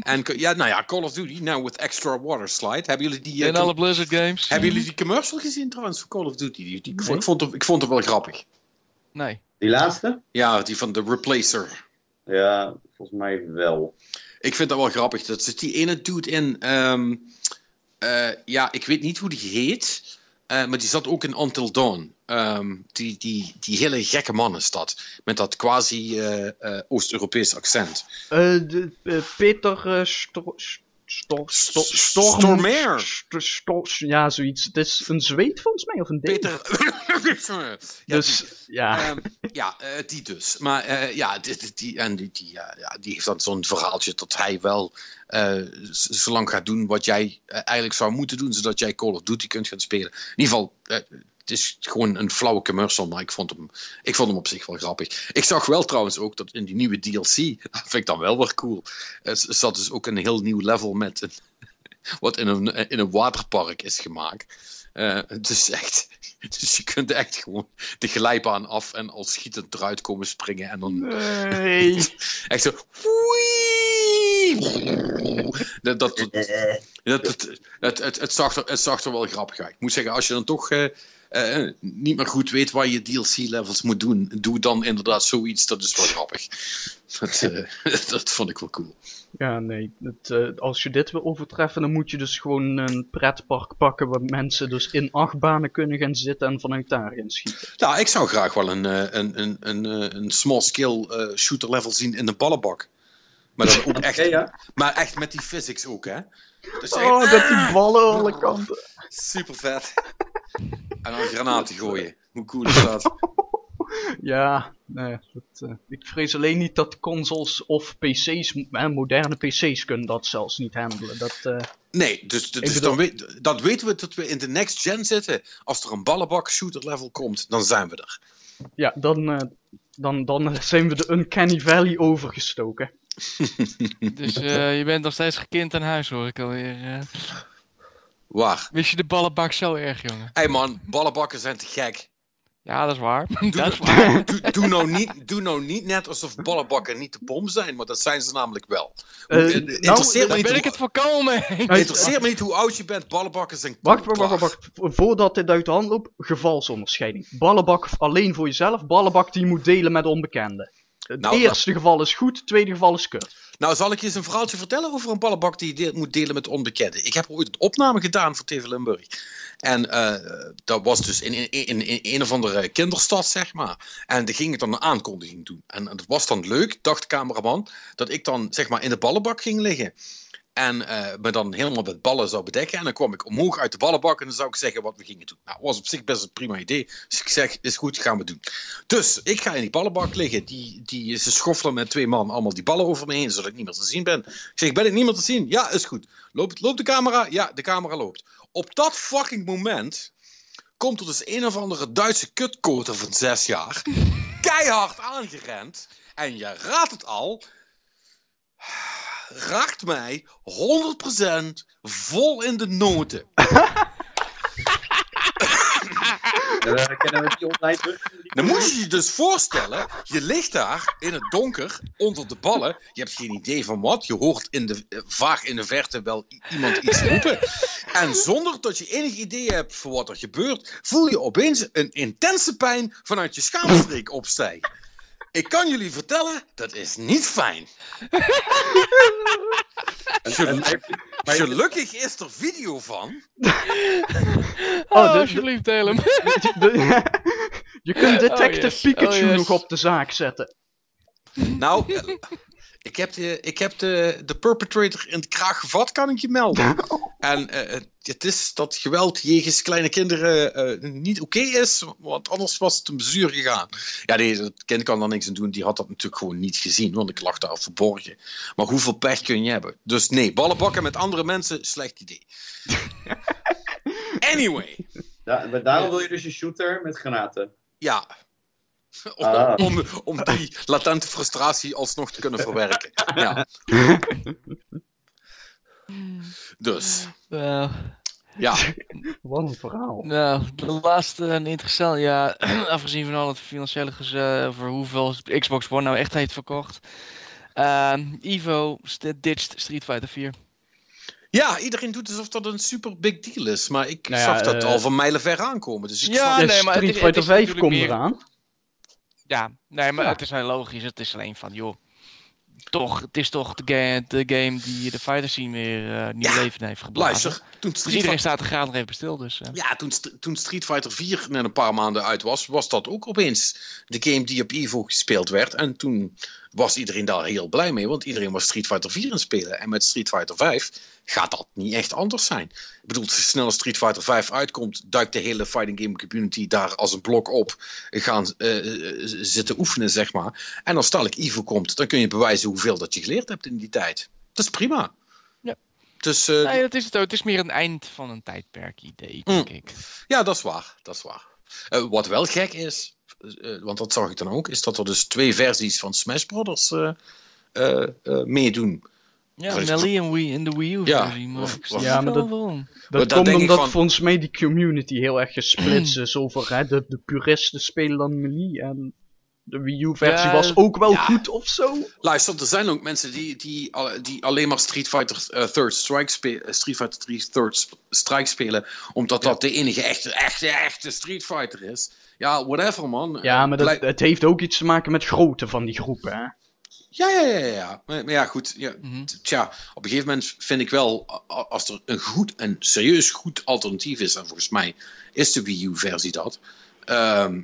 en, ja, nou ja, Call of Duty, nou with extra water slide. Hebben jullie die. eh, En alle Blizzard games. Hebben jullie die commercial gezien trouwens voor Call of Duty? Die, Nee. ik, vond het, ik vond het wel grappig. Nee. Die laatste? Ja, die van de Replacer. Ja, volgens mij wel. Ik vind dat wel grappig. Dat zit die ene dude in. ehm, eh, ja, ik weet niet hoe die heet. Eh, maar die zat ook in Until Dawn. Ehm, die, die, die hele gekke man. Met dat quasi eh, eh, accent. Peter Sto- Sto- Sto- Storm... Ja, zoiets. Het is een zweet volgens mij, of een ding. Peter. (laughs) ja, dus, die, ja. ehm, ja eh, die dus. Maar eh, ja, die, die- en die, die, ja, ja, die heeft dan zo'n verhaaltje dat hij wel eh, zo lang gaat doen wat jij eigenlijk zou moeten doen, zodat jij Call of Duty kunt gaan spelen. In ieder geval, het is gewoon een flauwe commercial, maar ik vond, hem, ik vond hem op zich wel grappig. Ik zag wel trouwens ook dat in die nieuwe DLC, (laughs) dat vind ik dan wel weer cool, er zat dus ook een heel nieuw level met een, (laughs) wat in een, in een waterpark is gemaakt. Eh, het is echt, (laughs) dus je kunt echt gewoon de glijbaan af en al schietend eruit komen springen en dan Nee. echt zo. Dat, dat, dat, het, het, het, zag er, het zag er wel grappig uit. Ik moet zeggen, als je dan toch eh, eh, niet meer goed weet waar je DLC-levels moet doen, doe dan inderdaad zoiets. Dat is wel grappig. (laughs) Dat, eh, (laughs) dat vond ik wel cool. Ja, nee. Het, eh, als je dit wil overtreffen, dan moet je dus gewoon een pretpark pakken waar mensen dus in achtbanen kunnen gaan zitten en vanuit daar gaan schieten. Ja, ik zou graag wel een, eh, een, een, een, eh, een small-scale eh, shooter level zien in de ballenbak. Maar, dan ook (laughs) echt, Ja, ja. maar echt met die physics ook, hè? Dus Oh, dat die ballen alle kanten. Super vet. En dan granaten gooien. Hoe cool is dat? (laughs) Ja, nee, dat, eh, ik vrees alleen niet dat consoles of PC's, eh, moderne PC's kunnen dat zelfs niet handelen. Dat, eh, Nee, dus, dus bedoel- dan weet, dat weten we dat we in de next gen zitten. Als er een ballenbak shooter level komt, dan zijn we er. ja, dan, eh, dan, dan zijn we de Uncanny Valley overgestoken. (laughs) (laughs) Dus eh, je bent nog steeds gekind aan huis, hoor ik alweer. Waar? Wist je de ballenbak zo erg, jongen? Hé hey man, ballenbakken zijn te gek. Ja, dat is waar. Doe, (laughs) dat is waar. doe, doe, nou niet, doe nou niet net alsof ballenbakken niet de bom zijn, maar dat zijn ze namelijk wel. Eh, Het nou, interesseert, me niet ben ik hoe, het voorkomen. interesseert me niet hoe oud je bent, ballenbakken zijn Wacht, wacht, wacht, wacht, wacht. Voordat dit uit de hand loopt, gevalsonderscheiding. Ballenbak alleen voor jezelf, ballenbak die je moet delen met onbekenden. Het Nou, eerste geval is goed, het tweede geval is kut. Nou, zal ik je eens een verhaaltje vertellen over een ballenbak die je moet delen met onbekenden. Ik heb ooit een opname gedaan voor TV Limburg. En eh, dat was dus in, in, in, in een of andere kinderstad, zeg maar. En daar ging ik dan een aankondiging doen. En dat was dan leuk, dacht de cameraman, dat ik dan zeg maar in de ballenbak ging liggen. En eh, me dan helemaal met ballen zou bedekken. En dan kwam ik omhoog uit de ballenbak en dan zou ik zeggen wat we gingen doen. Nou, was op zich best een prima idee. Dus ik zeg, is goed, gaan we doen. Dus ik ga in die ballenbak liggen. Die, die, ze schoffelen met twee man allemaal die ballen over me heen, zodat ik niet meer te zien ben. Ik zeg, ben ik niet meer te zien? Ja, is goed. Loopt, loopt de camera? Ja, de camera loopt. Op dat fucking moment komt er dus een of andere Duitse kutkoter van zes jaar (laughs) keihard aangerend. En je raadt het al, raakt mij 100% vol in de noten. (laughs) Dan moet je je dus voorstellen, je ligt daar in het donker, onder de ballen. Je hebt geen idee van wat. Je hoort in de, eh, vaag in de verte wel iemand iets roepen. En zonder dat je enig idee hebt van wat er gebeurt, voel je opeens een intense pijn vanuit je schaamstreek opstijgen. Ik kan jullie vertellen, dat is niet fijn. (laughs) Gelukkig is er video van. (laughs) Oh, de- alsjeblieft. De- je kunt (laughs) Detective yes. Pikachu Oh, yes. nog op de zaak zetten. Nou, ik heb, de, ik heb de, de perpetrator in de kraag gevat, kan ik je melden. En eh, het- het is dat geweld jegens kleine kinderen eh, niet oké is, want anders was het een bezuur gegaan. Ja, nee, het kind kan daar niks aan doen, die had dat natuurlijk gewoon niet gezien, want ik lag daar verborgen. Maar hoeveel pech kun je hebben? Dus nee, ballen bakken met andere mensen, slecht idee. (laughs) Anyway, maar daarom wil je dus een shooter met granaten. ja. Om, Ah. om, om die latente frustratie alsnog te kunnen verwerken. Ja. Dus, Nou, ja. Wat een verhaal. nou, de laatste een interessant. Ja, (clears throat) afgezien van al het financiële gezeur over hoeveel Xbox One nou echt heeft verkocht. Ehm, Evo st- ditcht Street Fighter 4. Ja, iedereen doet alsof dat een super big deal is. Maar ik Nou ja, zag dat eh, al van mijlenver aankomen. Dus ik Ja, nee, maar Street Fighter is 5 natuurlijk komt meer- eraan. Ja, nee, maar Ja. het is heel logisch. Het is alleen van, joh. Toch, het is toch de, ga- de game die de fighter scene weer eh nieuw Ja, leven heeft geblazen. Luister, toen Dus Street, iedereen staat er graag nog even stil. Dus, eh. ja, toen, toen Street Fighter 4 net een paar maanden uit was, was dat ook opeens de game die op Evo gespeeld werd. En toen was iedereen daar heel blij mee, want iedereen was Street Fighter 4 aan het spelen. En met Street Fighter 5 gaat dat niet echt anders zijn. Ik bedoel, zo snel als Street Fighter 5 uitkomt, duikt de hele fighting game community daar als een blok op. Gaan eh, eh, zitten oefenen, zeg maar. En als dadelijk Evo komt, dan kun je bewijzen hoeveel dat je geleerd hebt in die tijd. Dat is prima. Ja. Dus eh, Nee, dat is het ook. Het is meer een eind van een tijdperk idee, denk ik. ja, dat is waar. Dat is waar. Wat wel gek is, want dat zag ik dan ook, is dat er dus twee versies van Smash Brothers eh, eh, eh, meedoen. Ja, Dat Melly en Wii in de Wii U Ja, of- Ja, maar dat-. Dat dan komt omdat van- volgens mij die community heel erg gesplitst is over hè, de, de puristen spelen dan Melee en de Wii U-versie Ja, was ook wel ja. goed of zo. Luister, er zijn ook mensen die, die, die alleen maar Street Fighter Third Strike spe- eh, Street Fighter 3 Third Strike spelen, omdat dat de enige echte, echte, echte Street Fighter is. Ja, whatever man. Ja, Eh, maar dat, het heeft ook iets te maken met grootte van die groepen. Hè? Ja, ja, ja, ja. Maar, maar ja, goed. Ja, Mhm. Tja, op een gegeven moment vind ik wel, als er een goed en serieus goed alternatief is, en volgens mij is de Wii U-versie dat, ehm, eh,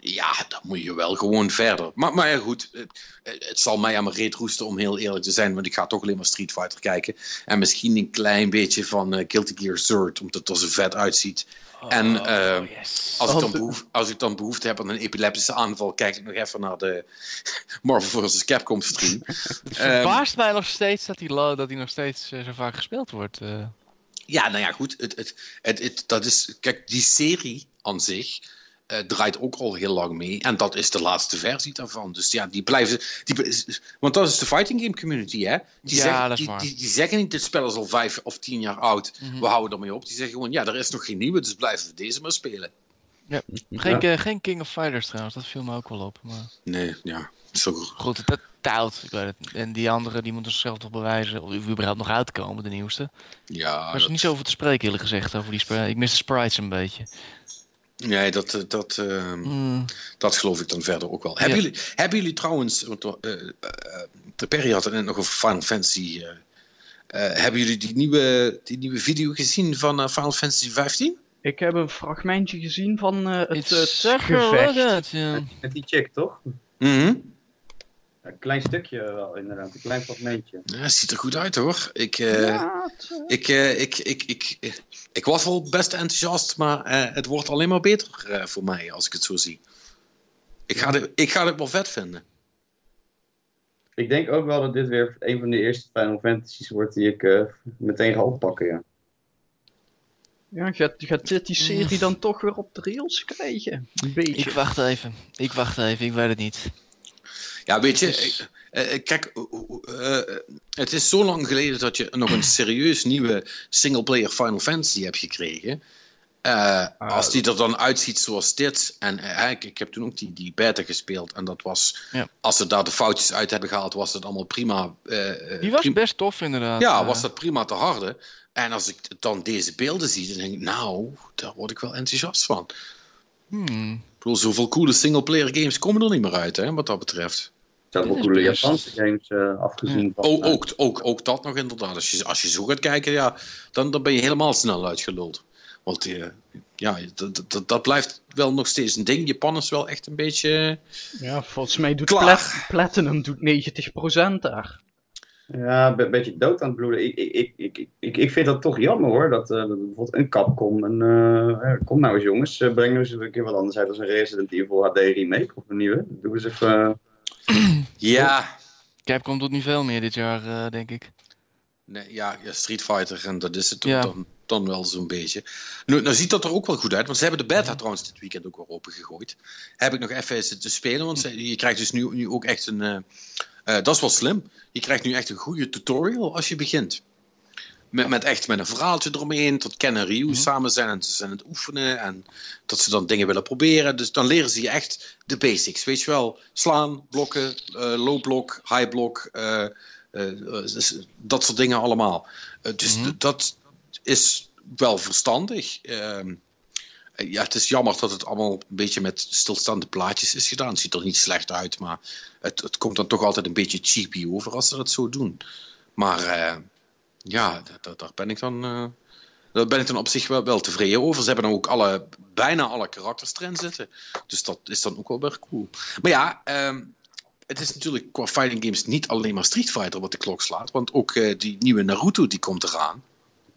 ja, dan moet je wel gewoon verder. Maar, maar ja, goed. Het, het zal mij aan mijn reet roesten om heel eerlijk te zijn. Want ik ga toch alleen maar Street Fighter kijken. En misschien een klein beetje van uh, Guilty Gear Zerd. Omdat het er zo vet uitziet. en uh, yes. als, ik dan behoefte, als ik dan behoefte heb aan een epileptische aanval. Kijk ik nog even naar de (laughs) Marvel vs. Capcom stream. het (laughs) verbaast um, mij nog steeds dat die, dat die nog steeds uh, zo vaak gespeeld wordt. Uh. Ja, nou ja, goed. Het, het, het, het, dat is, kijk, die serie aan zich uh, draait ook al heel lang mee. En dat is de laatste versie daarvan. Dus ja, die blijven. Die, want dat is de fighting game community, hè? Die, ja, zeggen, dat is die, waar. die, die, zeggen niet: dit spel is al vijf of tien jaar oud. Mhm. We houden ermee op. Die zeggen gewoon: ja, er is nog geen nieuwe, dus blijven we deze maar spelen. Ja. Geen, ja. geen King of Fighters trouwens, dat viel me ook wel op. Maar... Nee, ja. Zo goed. Dat oud, ik weet het. En die anderen die moeten zichzelf toch bewijzen, of überhaupt nog uitkomen, de nieuwste. Ja. Er is dat... niet zoveel te spreken, eerlijk gezegd, over die spray. Ik mis de sprites een beetje. Nee, dat, dat, uh, mm. dat geloof ik dan verder ook wel. Ja. Hebben, jullie, hebben jullie trouwens, want uh, uh, Perry had het net nog over Final Fantasy. hebben jullie die nieuwe, die nieuwe video gezien van Final Fantasy 15? Ik heb een fragmentje gezien van het, het gevecht. Ja. Met die chick, toch? Mm -hmm. Een klein stukje wel, inderdaad. Een klein fragmentje. Ja, ziet er goed uit hoor. Ik, uh, ja, ik, uh, ik, ik, ik, ik, ik, was wel best enthousiast, maar het wordt alleen maar beter voor mij als ik het zo zie. Ik ga, dit, ik ga dit wel vet vinden. Ik denk ook wel dat dit weer een van de eerste Final Fantasies wordt die ik meteen ga oppakken, ja. Ja, gaat, gaat dit die serie dan toch weer op de rails krijgen? Een beetje. Ik wacht even. Ik wacht even, ik weet het niet. Ja, weet je, dus... uh, kijk, uh, het is zo lang geleden dat je nog een serieus nieuwe singleplayer Final Fantasy hebt gekregen. Uh, als die er dan uitziet zoals dit, en ik, ik, heb toen ook die, die beta gespeeld, en dat was, ja. als ze daar de foutjes uit hebben gehaald, was het allemaal prima. die was best tof inderdaad. Ja, was dat prima te harde. En als ik dan deze beelden zie, dan denk ik, nou, daar word ik wel enthousiast van. Hmm. Ik bedoel, zoveel coole singleplayer games komen er niet meer uit, hè, wat dat betreft. Heb wel coole Japanse games uh, afgezien. Ja. Van, ook, ook, ook, ook dat nog inderdaad. Als je, als je zo gaat kijken, ja, dan, dan ben je helemaal snel uitgeluld. Want uh, ja, dat, dat, dat blijft wel nog steeds een ding. Japan is wel echt een beetje. Ja, volgens mij doet Plat Platinum doet 90% daar. Ja, een beetje dood aan het bloeden. Ik, ik, ik, ik, ik vind dat toch jammer hoor. Dat, uh, dat bijvoorbeeld een Capcom. En, uh, kom nou eens jongens, breng eens een keer wat anders uit als een Resident Evil HD remake of een nieuwe. Doe eens even. (clears throat) Ja. Capcom doet niet veel meer dit jaar, uh, denk ik. Nee, ja, ja, Street Fighter en dat is het ja. dan, dan wel zo'n beetje. Nu, nou ziet dat er ook wel goed uit, want ze hebben de beta trouwens dit weekend ook weer opengegooid. Heb ik nog even zitten spelen, want je krijgt dus nu, nu ook echt een... Uh, uh, dat is wel slim. Je krijgt nu echt een goede tutorial als je begint. Met, met echt met een verhaaltje eromheen, tot Ken en Ryu mm -hmm. samen zijn en ze zijn aan het oefenen en dat ze dan dingen willen proberen. Dus dan leren ze je echt de basics, weet je wel. Slaan, blokken, uh, low blok, high blok, uh, dus dat soort dingen allemaal. dus mm -hmm. dat is wel verstandig. Ehm, ja, het is jammer dat het allemaal een beetje met stilstaande plaatjes is gedaan. Het ziet er niet slecht uit, maar het, het komt dan toch altijd een beetje cheapy over als ze dat zo doen. Maar ja, daar, daar, ben ik dan, uh, daar ben ik dan op zich wel, wel tevreden over. Ze hebben dan ook alle, bijna alle karakters erin zitten. Dus dat is dan ook wel weer cool. Maar ja, um, het is natuurlijk qua fighting games niet alleen maar Street Fighter wat de klok slaat. Want ook uh, die nieuwe Naruto die komt eraan.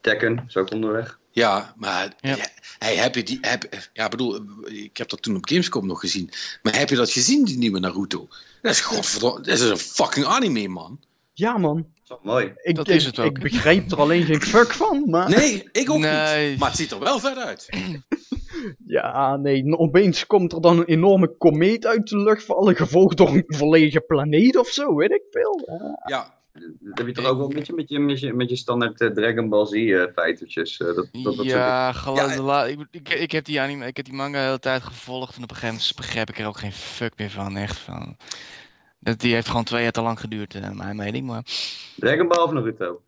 Tekken is ook onderweg. Ja, maar ja. Hey, heb je die. Heb, ja, bedoel, ik heb dat toen op Gamescom nog gezien. Maar heb je dat gezien, die nieuwe Naruto? Dat is godverdomme. Dat is een fucking anime, man. Ja, man. Dat is wel mooi. Ik, dat ik, is het ook. Ik begrijp er alleen geen fuck van, maar... Nee, ik ook nee. niet. Maar het ziet er wel vet uit. (clears throat) Ja, nee, opeens komt er dan een enorme komeet uit de lucht vallen, gevolgd door een volledige planeet of zo, weet ik veel. Ja, ja dat heb je toch ook wel een beetje met je, met je, met je standaard uh, Dragon Ball Z uh, feitertjes. Uh, dat, dat, dat ja, geloof ja, ik, ik, ik, heb die anime, ik heb die manga de hele tijd gevolgd en op een gegeven moment begrijp ik er ook geen fuck meer van. Echt van. Dat, die heeft gewoon twee jaar te lang geduurd, uh, mijn mening. Maar... Dragon Ball of Naruto?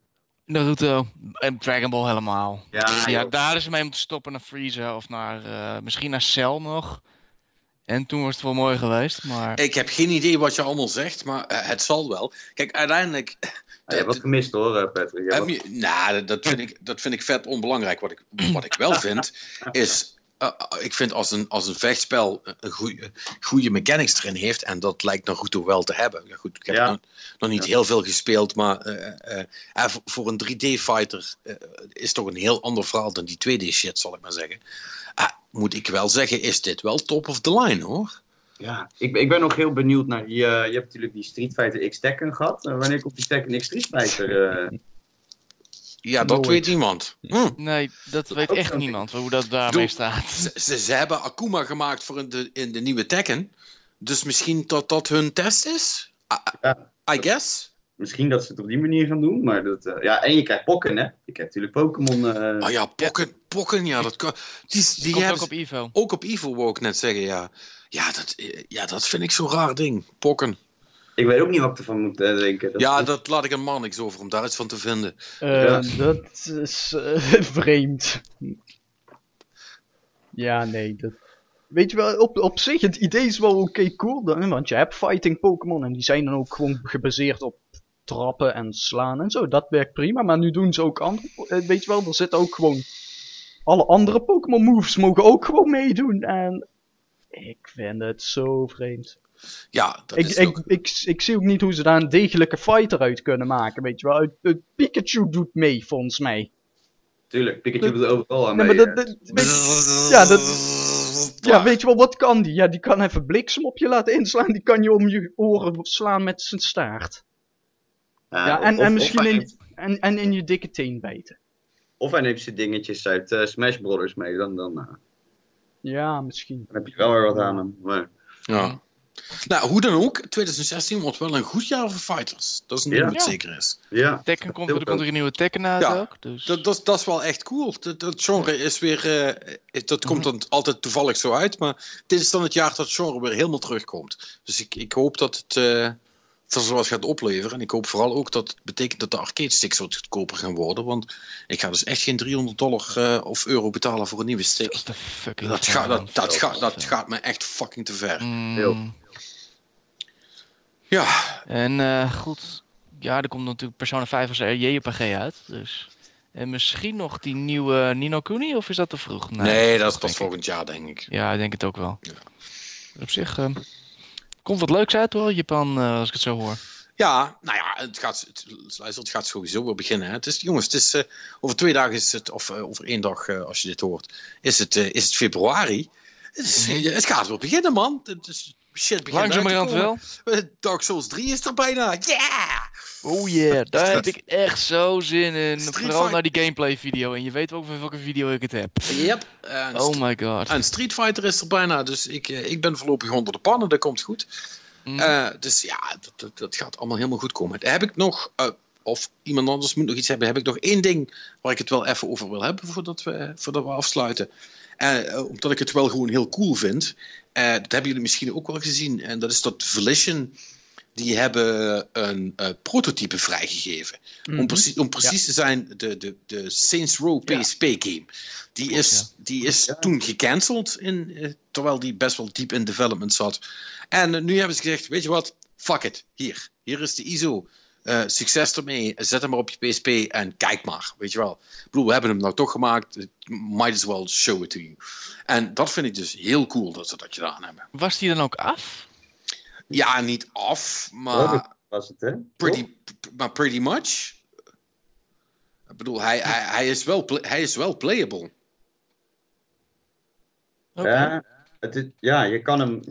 Naruto en Dragon Ball helemaal. Ja, ja daar is ze mee om te stoppen naar Freezer of naar, misschien naar Cell nog. En toen was het wel mooi geweest, maar... Ik heb geen idee wat je allemaal zegt, maar uh, het zal wel. Kijk, uiteindelijk... Ja, je hebt wat gemist hoor, Patrick. Heb je, nou, dat vind, ik, dat vind ik vet onbelangrijk. Wat ik, wat ik wel vind, (laughs) is... eh, ik vind als een, als een vechtspel een goede, goede mechanics erin heeft, en dat lijkt Naruto wel te hebben. Ja, goed, ik heb Ja. nog, nog niet Ja. heel veel gespeeld, maar eh, eh, eh, voor- een 3D-fighter is toch een heel ander verhaal dan die 2D-shit, zal ik maar zeggen. Ah, moet ik wel zeggen, is dit wel top of the line hoor. Ja, ik, ik ben nog heel benieuwd naar die. eh, je hebt natuurlijk die Street Fighter X Tekken gehad. Eh, wanneer komt die Tekken X Street Fighter? Ja, dat Nooit. weet niemand. Hm. Nee, dat weet echt niemand hoe dat daarmee staat. Ze, ze, ze hebben Akuma gemaakt voor in de, in de nieuwe Tekken. Dus misschien dat dat hun test is? I, Ja. I guess. Misschien dat ze het op die manier gaan doen. Maar dat, eh, ja, en je krijgt Pokken, hè? Je krijgt natuurlijk Pokémon. eh, Oh ja, Pokken, Pokken, ja, dat kan. Die, Die die hebben ook op Evo. ook op Evil, wou ik net zeggen, ja. Ja, dat, eh, ja, dat vind ik zo'n raar ding. Pokken. Ik weet ook niet wat ik ervan moet eh, denken. Dat- Ja, dat laat ik een man niks over om daar iets van te vinden. Eh, Ja. Dat is eh, (laughs) vreemd. Ja, nee. Dat... Weet je wel, op, op zich, het idee is wel oké cool. Dan, want je hebt fighting Pokémon en die zijn dan ook gewoon gebaseerd op trappen en slaan en zo. Dat werkt prima. Maar nu doen ze ook andere. Weet je wel, er zitten ook gewoon. Alle andere Pokémon moves mogen ook gewoon meedoen. En ik vind het zo vreemd. Ja, dat Ik, is ik, ook... ik, ik, zie ook niet hoe ze daar een degelijke fighter uit kunnen maken. Weet je wel, Het- het Pikachu doet mee, volgens mij. Tuurlijk, Pikachu doet er overal aan Nee, mee. maar dat, dat- weet- ja, dat, ja, weet je wel, wat kan die? Ja, die kan even bliksem op je laten inslaan. Die kan je om je oren slaan met zijn staart. Ja, en, of- en misschien in, neemt- en, en in je dikke teen bijten. Of hij neemt zijn dingetjes uit eh, Smash Brothers mee. Dan, dan, eh, Ja, misschien. dan heb je wel weer wat aan hem. Maar, Ja. Nou, hoe dan ook, 2016 wordt wel een goed jaar voor fighters. Dat is een ding wat zeker is. ja. Tekken komt, er komt er een nieuwe Tekken uit Ja. ook. Dus. Dat, dat, dat is wel echt cool. Dat, dat genre is weer. eh, dat komt dan altijd toevallig zo uit. Maar dit is dan het jaar dat het genre weer helemaal terugkomt. Dus ik, ik hoop dat het. eh zoals gaat opleveren. En ik hoop vooral ook dat het betekent dat de arcade sticks wat goedkoper gaan worden. Want ik ga dus echt geen 300 dollar eh, of euro betalen voor een nieuwe Dat stick. is de fucking Dat, dat, dat, dat gaat me echt fucking te ver. Mm. Ja, En eh, goed, ja, er komt natuurlijk Persona 5 als JPG uit. Dus. En misschien nog die nieuwe Nino Kuni, of is dat te vroeg? nee, dat is pas volgend jaar, denk ik. Ja, ik denk het ook wel. Ja. Op zich eh, komt wat leuks uit hoor, Japan, eh, als ik het zo hoor. Ja, nou ja, het gaat, het, het gaat sowieso weer beginnen. Hè. Het is, jongens, het is, eh, over twee dagen is het, of eh, over één dag als je dit hoort, is het, is het februari. Het, is, Mhm. het gaat weer beginnen, man. Het is, shit begint Langzamerhand wel. (laughs) Dark Souls 3 is er bijna. Yeah! Oh yeah, daar heb ik echt zo zin in. Street Vooral Fight- naar die gameplay video. En je weet ook van welke video ik het heb. Yep. En, Oh my god. en Street Fighter is er bijna, dus ik, eh, ik ben voorlopig onder de pannen, dat komt goed. Mm. Eh, dus ja, dat, dat, dat gaat allemaal helemaal goed komen. Heb ik nog, eh, of iemand anders moet nog iets hebben, heb ik nog één ding waar ik het wel even over wil hebben voordat we, voordat we afsluiten. Omdat ik het wel gewoon heel cool vind. Eh, dat hebben jullie misschien ook wel gezien. En dat is dat Volition. Die hebben een eh, prototype vrijgegeven. Mhm. Om, precies, om precies te zijn, de, de, de Saints Row Ja. PSP game. Die is, die is toen gecanceld, in, eh, terwijl die best wel diep in development zat. En nu hebben ze gezegd, weet je wat, fuck it, hier. Hier is de ISO. Eh, succes ermee, zet hem maar op je PSP en kijk maar, weet je wel. Ik bedoel, we hebben hem nou toch gemaakt, might as well show it to you. En dat vind ik dus heel cool dat ze dat gedaan hebben. Was die dan ook af? Ja, niet af, maar was het, hè? pretty, maar pretty much. Ik bedoel, hij, hij, hij, is, wel hij is wel playable. Ja, het is, ja, je kan hem.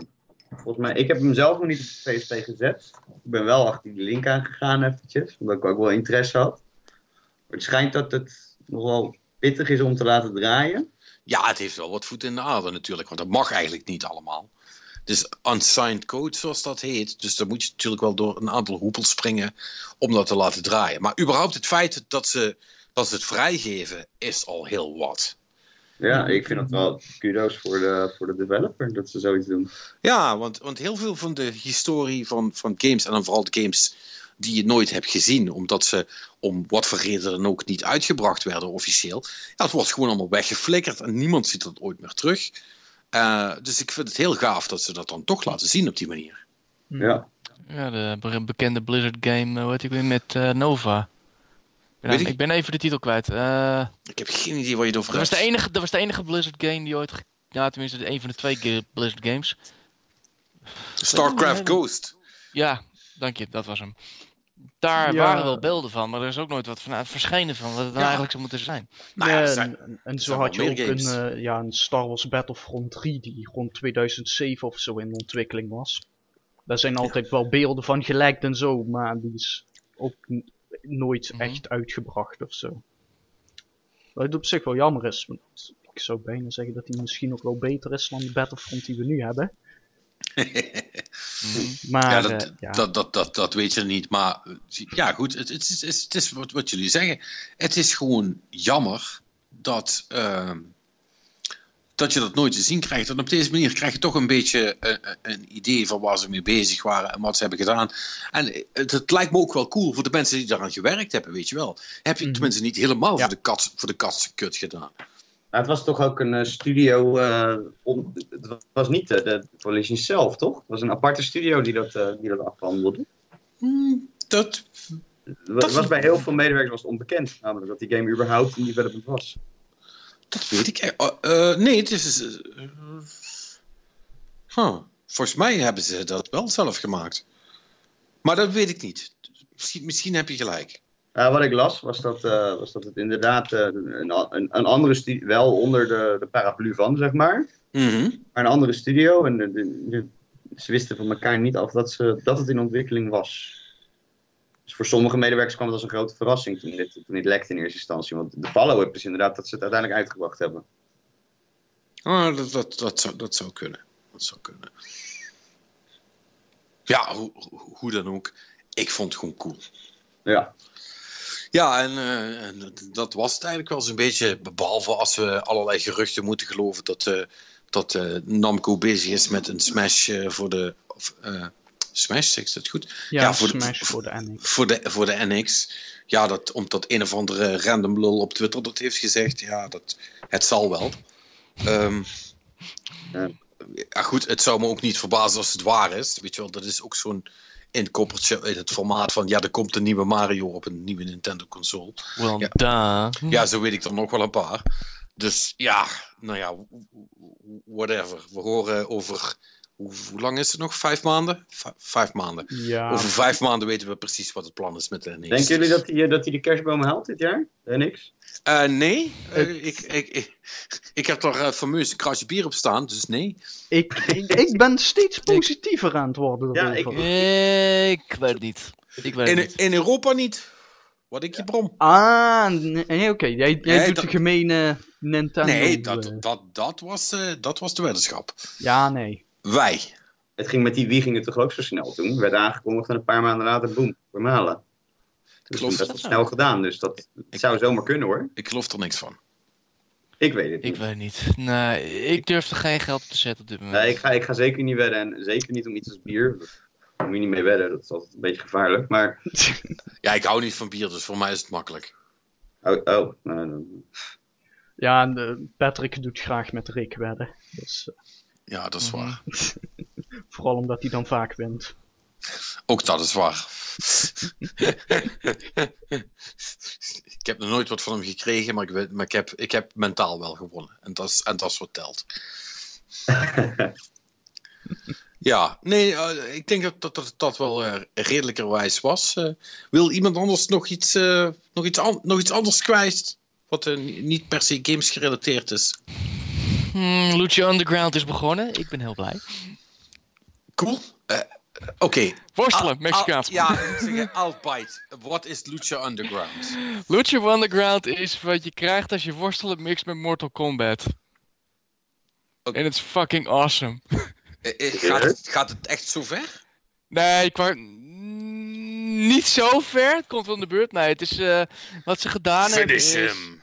Volgens mij, ik heb hem zelf nog niet op de PSP gezet. Ik ben wel achter die link aangegaan eventjes, omdat ik ook wel interesse had. Maar het schijnt dat het nogal pittig is om te laten draaien. Ja, het heeft wel wat voet in de aarde natuurlijk, want dat mag eigenlijk niet allemaal. Dus unsigned code, zoals dat heet. Dus dan moet je natuurlijk wel door een aantal hoepels springen om dat te laten draaien. Maar überhaupt het feit dat ze, dat ze het vrijgeven, is al heel wat. Ja, ik vind het wel kudo's voor de, voor de developer dat ze zoiets doen. Ja, want, want heel veel van de historie van, van games, en dan vooral de games die je nooit hebt gezien, omdat ze om wat voor reden dan ook niet uitgebracht werden officieel. Ja, het wordt gewoon allemaal weggeflikkerd en niemand ziet dat ooit meer terug. Eh, dus ik vind het heel gaaf dat ze dat dan toch laten zien op die manier. Ja, Ja, de be- bekende Blizzard game, eh, hoe heet ik weer, met eh, Nova. Ik ben, Weet ik- ik ben even de titel kwijt. Eh, Ik heb geen idee waar je het over dat, was hebt. de enige, dat was de enige Blizzard game die ooit ja, tenminste een van de twee Blizzard games. StarCraft. Ghost. Ja, dank je, dat was hem. Daar Ja. waren wel beelden van, maar er is ook nooit wat van verschenen van wat het nou Ja. eigenlijk zou moeten zijn. Nou ja, zijn- en, en zo had je ook een, eh, ja, een Star Wars Battlefront 3 die rond 2007 of zo in ontwikkeling was. Daar zijn altijd wel beelden van gelekt en zo, maar die is ook nooit Mhm. echt uitgebracht of zo. Wat het op zich wel jammer is, want ik zou bijna zeggen dat die misschien nog wel beter is dan de Battlefront die we nu hebben. (laughs) Mhm. Maar ja, eh, dat, ja, Dat, dat, dat, dat weet je niet. Maar ja, goed, het, het, is, het is- het is wat, wat jullie zeggen. Het is gewoon jammer dat, ehm, dat je dat nooit te zien krijgt. En op deze manier krijg je toch een beetje eh, eh, een idee van waar ze mee bezig waren en wat ze hebben gedaan. En het, het lijkt me ook wel cool voor de mensen die daaraan gewerkt hebben, weet je wel. Heb je Mhm. tenminste niet helemaal Ja. voor de kat, voor de kat kut gedaan. Nou, het was toch ook een eh, studio. eh, om, het was niet de, de Coalition zelf, toch? Het was een aparte studio die dat, eh, die dat afhandelde. Hmm, dat, was bij heel veel medewerkers was het onbekend, namelijk dat die game überhaupt in development was. Dat weet ik. eh, nee, het is. eh, huh. Volgens mij hebben ze dat wel zelf gemaakt. Maar dat weet ik niet. Misschien, misschien heb je gelijk. Ja, wat ik las was dat, eh, was dat het inderdaad een, een, een andere studio, wel onder de, de paraplu van, zeg maar. Mhm. Maar een andere studio. En de, de- de- ze wisten van elkaar niet af dat, ze, dat het in ontwikkeling was. Dus voor sommige medewerkers kwam het als een grote verrassing toen dit, toen dit lekte in eerste instantie. Want de follow-up is inderdaad dat ze het uiteindelijk uitgebracht hebben. Ah, dat, dat, dat, zou, dat zou kunnen. Dat zou kunnen. Ja, hoe, hoe- dan ook. Ik vond het gewoon cool. Ja, Ja, en, eh, en dat- was het eigenlijk wel zo'n beetje. Behalve als we allerlei geruchten moeten geloven dat, eh, dat eh, Namco bezig is met een Smash voor de. Of, Smash, zeg ik dat goed? ja, ja, voor de- Smash voor de NX. Voor de, voor de NX. Ja, dat, omdat een of andere random lul op Twitter dat heeft gezegd. Ja, dat, het zal wel. Ehm, Ja. ja, goed, het zou me ook niet verbazen als het waar is. Weet je wel, dat is ook zo'n inkoppertje in het formaat van... Ja, er komt een nieuwe Mario op een nieuwe Nintendo console. Well, Ja. duh. Ja, zo weet ik er nog wel een paar. Dus ja, nou ja, whatever. We horen over... Hoe, hoe lang is het nog? Vijf maanden? V- vijf maanden. Ja, Over vijf maanden weten we precies wat het plan is met de NX. denken jullie dat hij dat de kerstboom haalt dit jaar? De NX? Eh, nee, Eh, ik, ik, ik, ik heb er uh, fameus een kratje bier op staan, dus nee. ik, ik, ik ben steeds positiever aan het worden Ja, erover. Ik weet niet. Ik weet In, niet. in Europa niet. Wat ik je brom. Ah, nee, oké. Jij, jij Nee, doet dat- de gemene Nintendo. Nee, eh, dat, dat, dat, was, eh, dat was de weddenschap. Ja, nee. Wij. Het ging met die wie ging het toch ook zo snel toen? Werd aangekondigd en een paar maanden later, boem, vermalen. Dus Klopt. dat is wel snel gedaan, dus dat het zou zomaar kunnen hoor. Ik geloof er niks van. Ik weet het Ik niet. weet het niet. Nee, ik durf er geen geld op te zetten op dit moment. Nee, ik ga, ik ga zeker niet wedden en zeker niet om iets als bier. Daar moet je niet mee wedden, dat is altijd een beetje gevaarlijk. Maar, (laughs) Ja, ik hou niet van bier, dus voor mij is het makkelijk. oh, oh nou, dan- Ja, en eh, Patrick doet graag met Rick wedden. Dus, eh, Ja, dat is Mhm. waar. (laughs) vooral omdat hij dan vaak wint. Ook dat is waar. (laughs) ik heb nog nooit wat van hem gekregen, maar ik, weet, maar ik, heb, ik heb mentaal wel gewonnen. En dat is, en dat is wat telt. (laughs) Ja, nee, eh, ik denk dat dat, dat, dat wel eh, redelijkerwijs was. Eh, wil iemand anders nog iets, nog iets, nog iets anders kwijt? Wat ni- niet per se games gerelateerd is. Hmm, Lucha Underground is begonnen. Ik ben heel blij. Cool. Eh, Oké. Worstelen, Mexicaans. Ja, ik zeggen. Wat is Lucha Underground? Lucha Underground is wat je krijgt als je worstelen mixt met Mortal Kombat. Oké. En het is fucking awesome. Eh, eh, gaat, het, gaat het echt zo ver? Nee, ik wou... mm, Niet zo ver. Het komt wel in de buurt. Nee, het is eh, wat ze gedaan hebben. Finish is- him.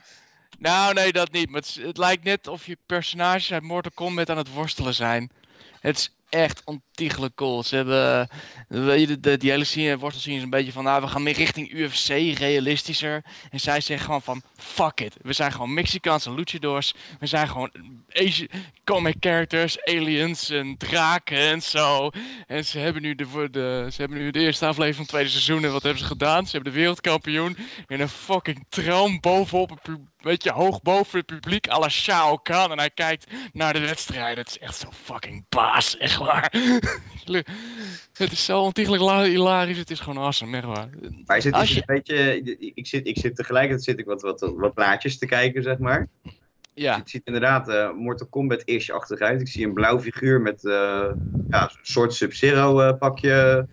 Nou, nee, dat niet. Maar het, het lijkt net of je personages uit Mortal Kombat aan het worstelen zijn. Het echt ontiegelijk cool. Ze hebben, weet je, de, die hele scene, worstelscene is een beetje van, nou, we gaan meer richting UFC, realistischer. En zij zeggen gewoon van, fuck it. We zijn gewoon Mexicaanse luchadors. We zijn gewoon Asian, comic characters, aliens en draken en zo. En ze hebben nu de, de, ze hebben nu de eerste aflevering van het tweede seizoen. En wat hebben ze gedaan? Ze hebben de wereldkampioen in een fucking troon bovenop het pub- weet je, hoog boven het publiek, à la Shao Kahn. En hij kijkt naar de wedstrijd. Het is echt zo fucking baas, echt waar. (laughs) het is zo ontiegelijk la- hilarisch. Het is gewoon awesome, echt waar. Maar is het een beetje, ik zit, ik zit tegelijkertijd zit ik wat, wat, wat plaatjes te kijken, zeg maar. Ja, Het ziet inderdaad eh, Mortal Kombat-ish-achtig uit. Ik zie een blauw figuur met eh, ja, een soort Sub-Zero eh, pakje.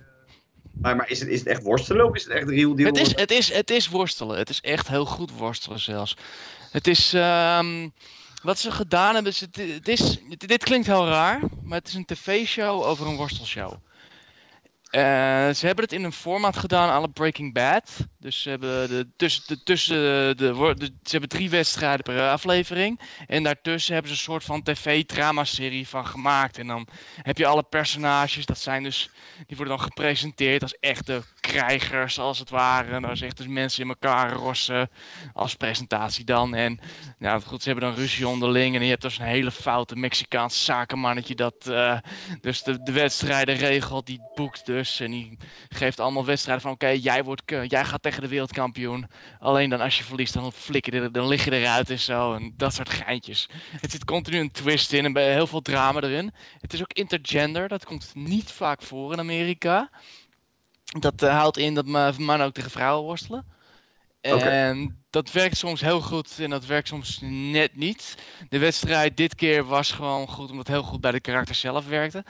Maar, maar is, het, is het echt worstelen of is het echt real deal? het is, het, is, het is worstelen. Het is echt heel goed worstelen zelfs. Het is... ehm, wat ze gedaan hebben, is, het, is, dit, klinkt heel raar, maar het is een tv-show over een worstelshow. Eh, ze hebben het in een format gedaan aan Breaking Bad. Dus ze hebben, de, tussen, de, tussen de, de- ze hebben drie wedstrijden per aflevering. En daartussen hebben ze een soort van tv-drama-serie van gemaakt. En dan heb je alle personages, dat zijn dus, die worden dan gepresenteerd als echte krijgers, als het ware. En is echt dus mensen in elkaar rossen als presentatie dan. En nou goed, ze hebben dan ruzie onderling. En je hebt dus een hele foute Mexicaans zakenmannetje dat eh, dus de, de wedstrijden regelt. Die boekt dus en die geeft allemaal wedstrijden van oké, jij, wordt ke- jij gaat tegen de wereldkampioen. Alleen dan als je verliest, dan, flik je er, dan lig je eruit en zo. En dat soort geintjes. Het zit continu een twist in en bij heel veel drama erin. Het is ook intergender, dat komt niet vaak voor in Amerika. Dat eh, houdt in dat ma- mannen ook tegen vrouwen worstelen. En dat werkt soms heel goed en dat werkt soms net niet. De wedstrijd dit keer was gewoon goed, omdat het heel goed bij de karakter zelf werkte.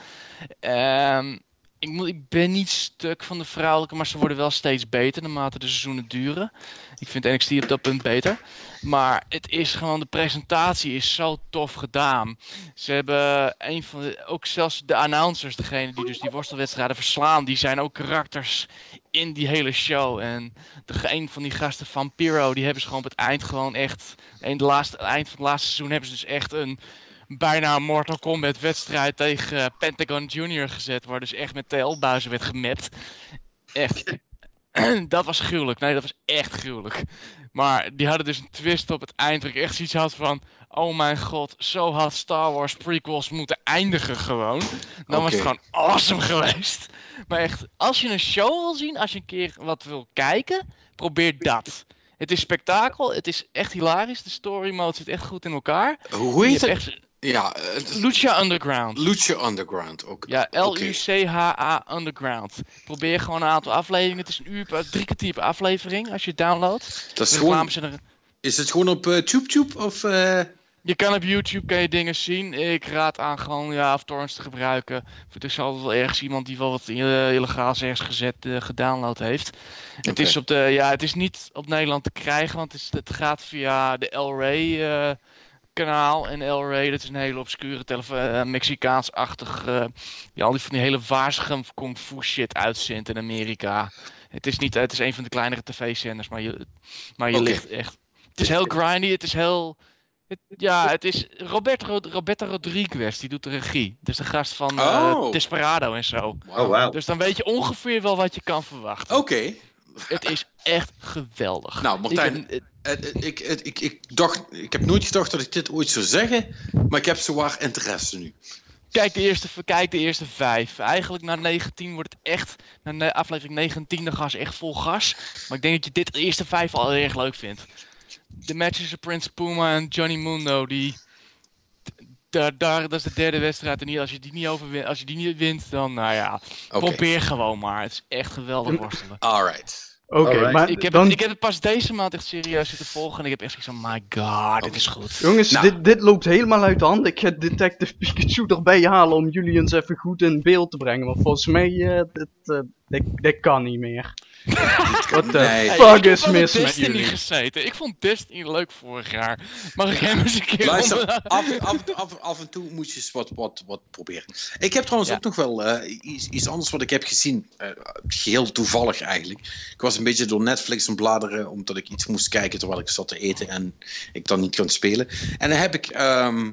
Ehm, ik, ik ben niet stuk van de vrouwelijke, maar ze worden wel steeds beter naarmate de seizoenen duren. Ik vind NXT op dat punt beter. Maar het is gewoon, de presentatie is zo tof gedaan. Ze hebben een van ook zelfs de announcers, degene die dus die worstelwedstrijden verslaan, die zijn ook karakters in die hele show. En de, een van die gasten, Vampiro, die hebben ze gewoon op het eind gewoon echt, in laatste, eind van het laatste seizoen hebben ze dus echt een bijna een Mortal Kombat wedstrijd tegen eh, Pentagon Junior gezet, waar dus echt met TL-buizen werd gemapt. Echt. (clears throat) dat was gruwelijk. Nee, dat was echt gruwelijk. Maar die hadden dus een twist op het eind waar ik echt zoiets had van... Oh mijn god, zo had Star Wars prequels moeten eindigen gewoon. Dan was het gewoon awesome (laughs) geweest. Maar echt, als je een show wil zien, als je een keer wat wil kijken, probeer dat. Het is spektakel, het is echt hilarisch. De story mode zit echt goed in elkaar. Hoe heet het? echt Ja, eh, het Lucha Underground. Lucha Underground ook. Ja. L-U-C-H-A Underground. Probeer gewoon een aantal afleveringen. Het is een uur per, drie kwartier per aflevering als je het downloadt. Dat is De gewoon, er- is het gewoon op eh TubeTube of... eh, Je kan op YouTube kan je dingen zien. Ik raad aan gewoon ja, of torrents te gebruiken. Er is altijd wel ergens iemand die wel wat illegaals ergens gezet, gedownload heeft. Het, is op de, ja, het is niet op Nederland te krijgen, want het, is, het gaat via de eh, kanaal. En El Rey, dat is een hele obscure eh, Mexicaans-achtig... eh, ja, al die van die hele wazige kung fu shit uitzendt in Amerika. Het is, niet, het is een van de kleinere tv-zenders, maar je, maar je ligt echt... Het is heel grindy, het is heel... Het- ja, het is Roberto, Roberto Rodriguez, die doet de regie. Dus de gast van eh, Oh. Desperado en zo. Oh, wauw. Dus dan weet je ongeveer wel wat je kan verwachten. Oké. Het is echt geweldig. Nou, Martijn, Ik, Ik, ik, ik, dacht, ik heb nooit gedacht dat ik dit ooit zou zeggen, maar ik heb zowaar interesse nu. kijk, de eerste, kijk de eerste vijf. Eigenlijk na 19 wordt het echt, na aflevering 19, dan gaan ze echt vol gas. Maar ik denk dat je dit de eerste vijf al heel erg leuk vindt. De matches tussen Prince Puma en Johnny Mundo, die... Daar, daar, dat is de derde wedstrijd. En als je die niet overwint, als je die niet wint, dan, nou ja, probeer gewoon maar. Het is echt geweldig worstelen. alright. Oké, maar Ik heb, dan, het, ik heb het pas deze maand echt serieus zitten volgen en ik heb echt zoiets van, my god, dit is goed. jongens, Nou. dit, dit loopt helemaal uit de hand. Ik ga Detective Pikachu erbij halen om jullie eens even goed in beeld te brengen. Want volgens mij, eh, dit, eh, Dit, dit kan niet meer. (laughs) What the Nee. fuck is mis met Destiny jullie? gezeten. Ik vond Destiny leuk vorig jaar. Mag ik hem eens een keer Luister, onder- af, af, af, af en toe moet je eens wat, wat, wat proberen. Ik heb trouwens Ja. ook nog wel eh, iets, iets anders wat ik heb gezien. eh, geheel toevallig eigenlijk. Ik was een beetje door Netflix aan bladeren, omdat ik iets moest kijken terwijl ik zat te eten en ik dan niet kon spelen. En dan heb ik ehm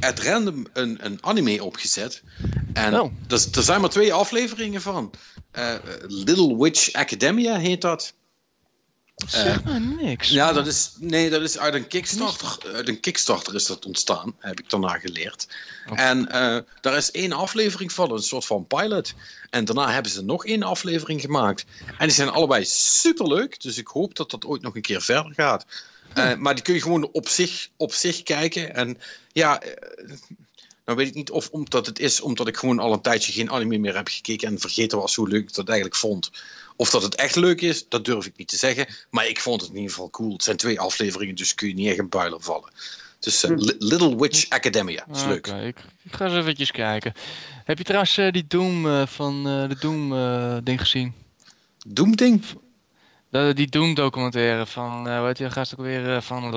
at random een, een anime opgezet. En Oh. er, er zijn maar twee afleveringen van. Eh, Little Witch Academia heet dat. Zeg maar niks. Ja, dat is, nee, dat is uit een Kickstarter. Uit een Kickstarter is dat ontstaan, heb ik daarna geleerd. En eh, daar is één aflevering van, een soort van pilot. En daarna hebben ze nog één aflevering gemaakt. En die zijn allebei superleuk, dus ik hoop dat dat ooit nog een keer verder gaat. Eh, maar die kun je gewoon op zich, op zich kijken. En ja, eh, nou weet ik niet of omdat het is omdat ik gewoon al een tijdje geen anime meer heb gekeken en vergeten was hoe leuk ik dat eigenlijk vond. Of dat het echt leuk is, dat durf ik niet te zeggen. Maar ik vond het in ieder geval cool. Het zijn twee afleveringen, dus kun je niet echt een builer vallen. Dus eh, Li- Little Witch Academia, is leuk. Ik, ik ga eens eventjes kijken. Heb je trouwens eh, die Doom eh, van de Doom ding gezien? Doemding? De, die Doom documentaire van, eh weet je, gast ook weer eh, van...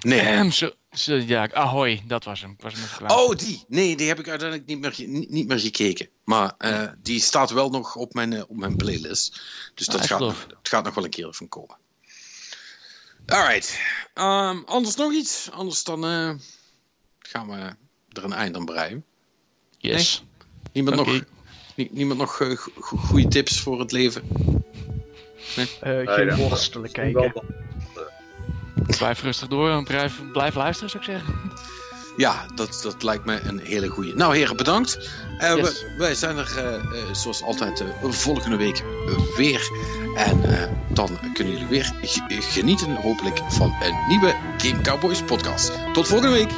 Nee. Ehm, zo, zo, ja, Ahoy, dat was hem. Was hem. Oh, die. Nee, die heb ik uiteindelijk niet meer, niet, niet meer gekeken. Maar eh, die staat wel nog op mijn, eh, op mijn playlist. Dus Ah, dat ik gaat, nog- het gaat nog wel een keer van komen. Alright. Ehm, anders nog iets? Anders dan eh, gaan we er een eind aan breien. yes. Niemand nog, nie- niemand nog eh, go- go- goede tips voor het leven? Eh, geen worstelen kijken. Blijf rustig door en blijf, blijf luisteren, zou ik zeggen. Ja, dat, dat lijkt me een hele goeie. Nou, heren, bedankt. Eh, Yes. we- wij zijn er eh, eh, zoals altijd eh, volgende week eh, weer. En eh, dan kunnen jullie weer ge- genieten, hopelijk, van een nieuwe Game Cowboys podcast. Tot volgende week.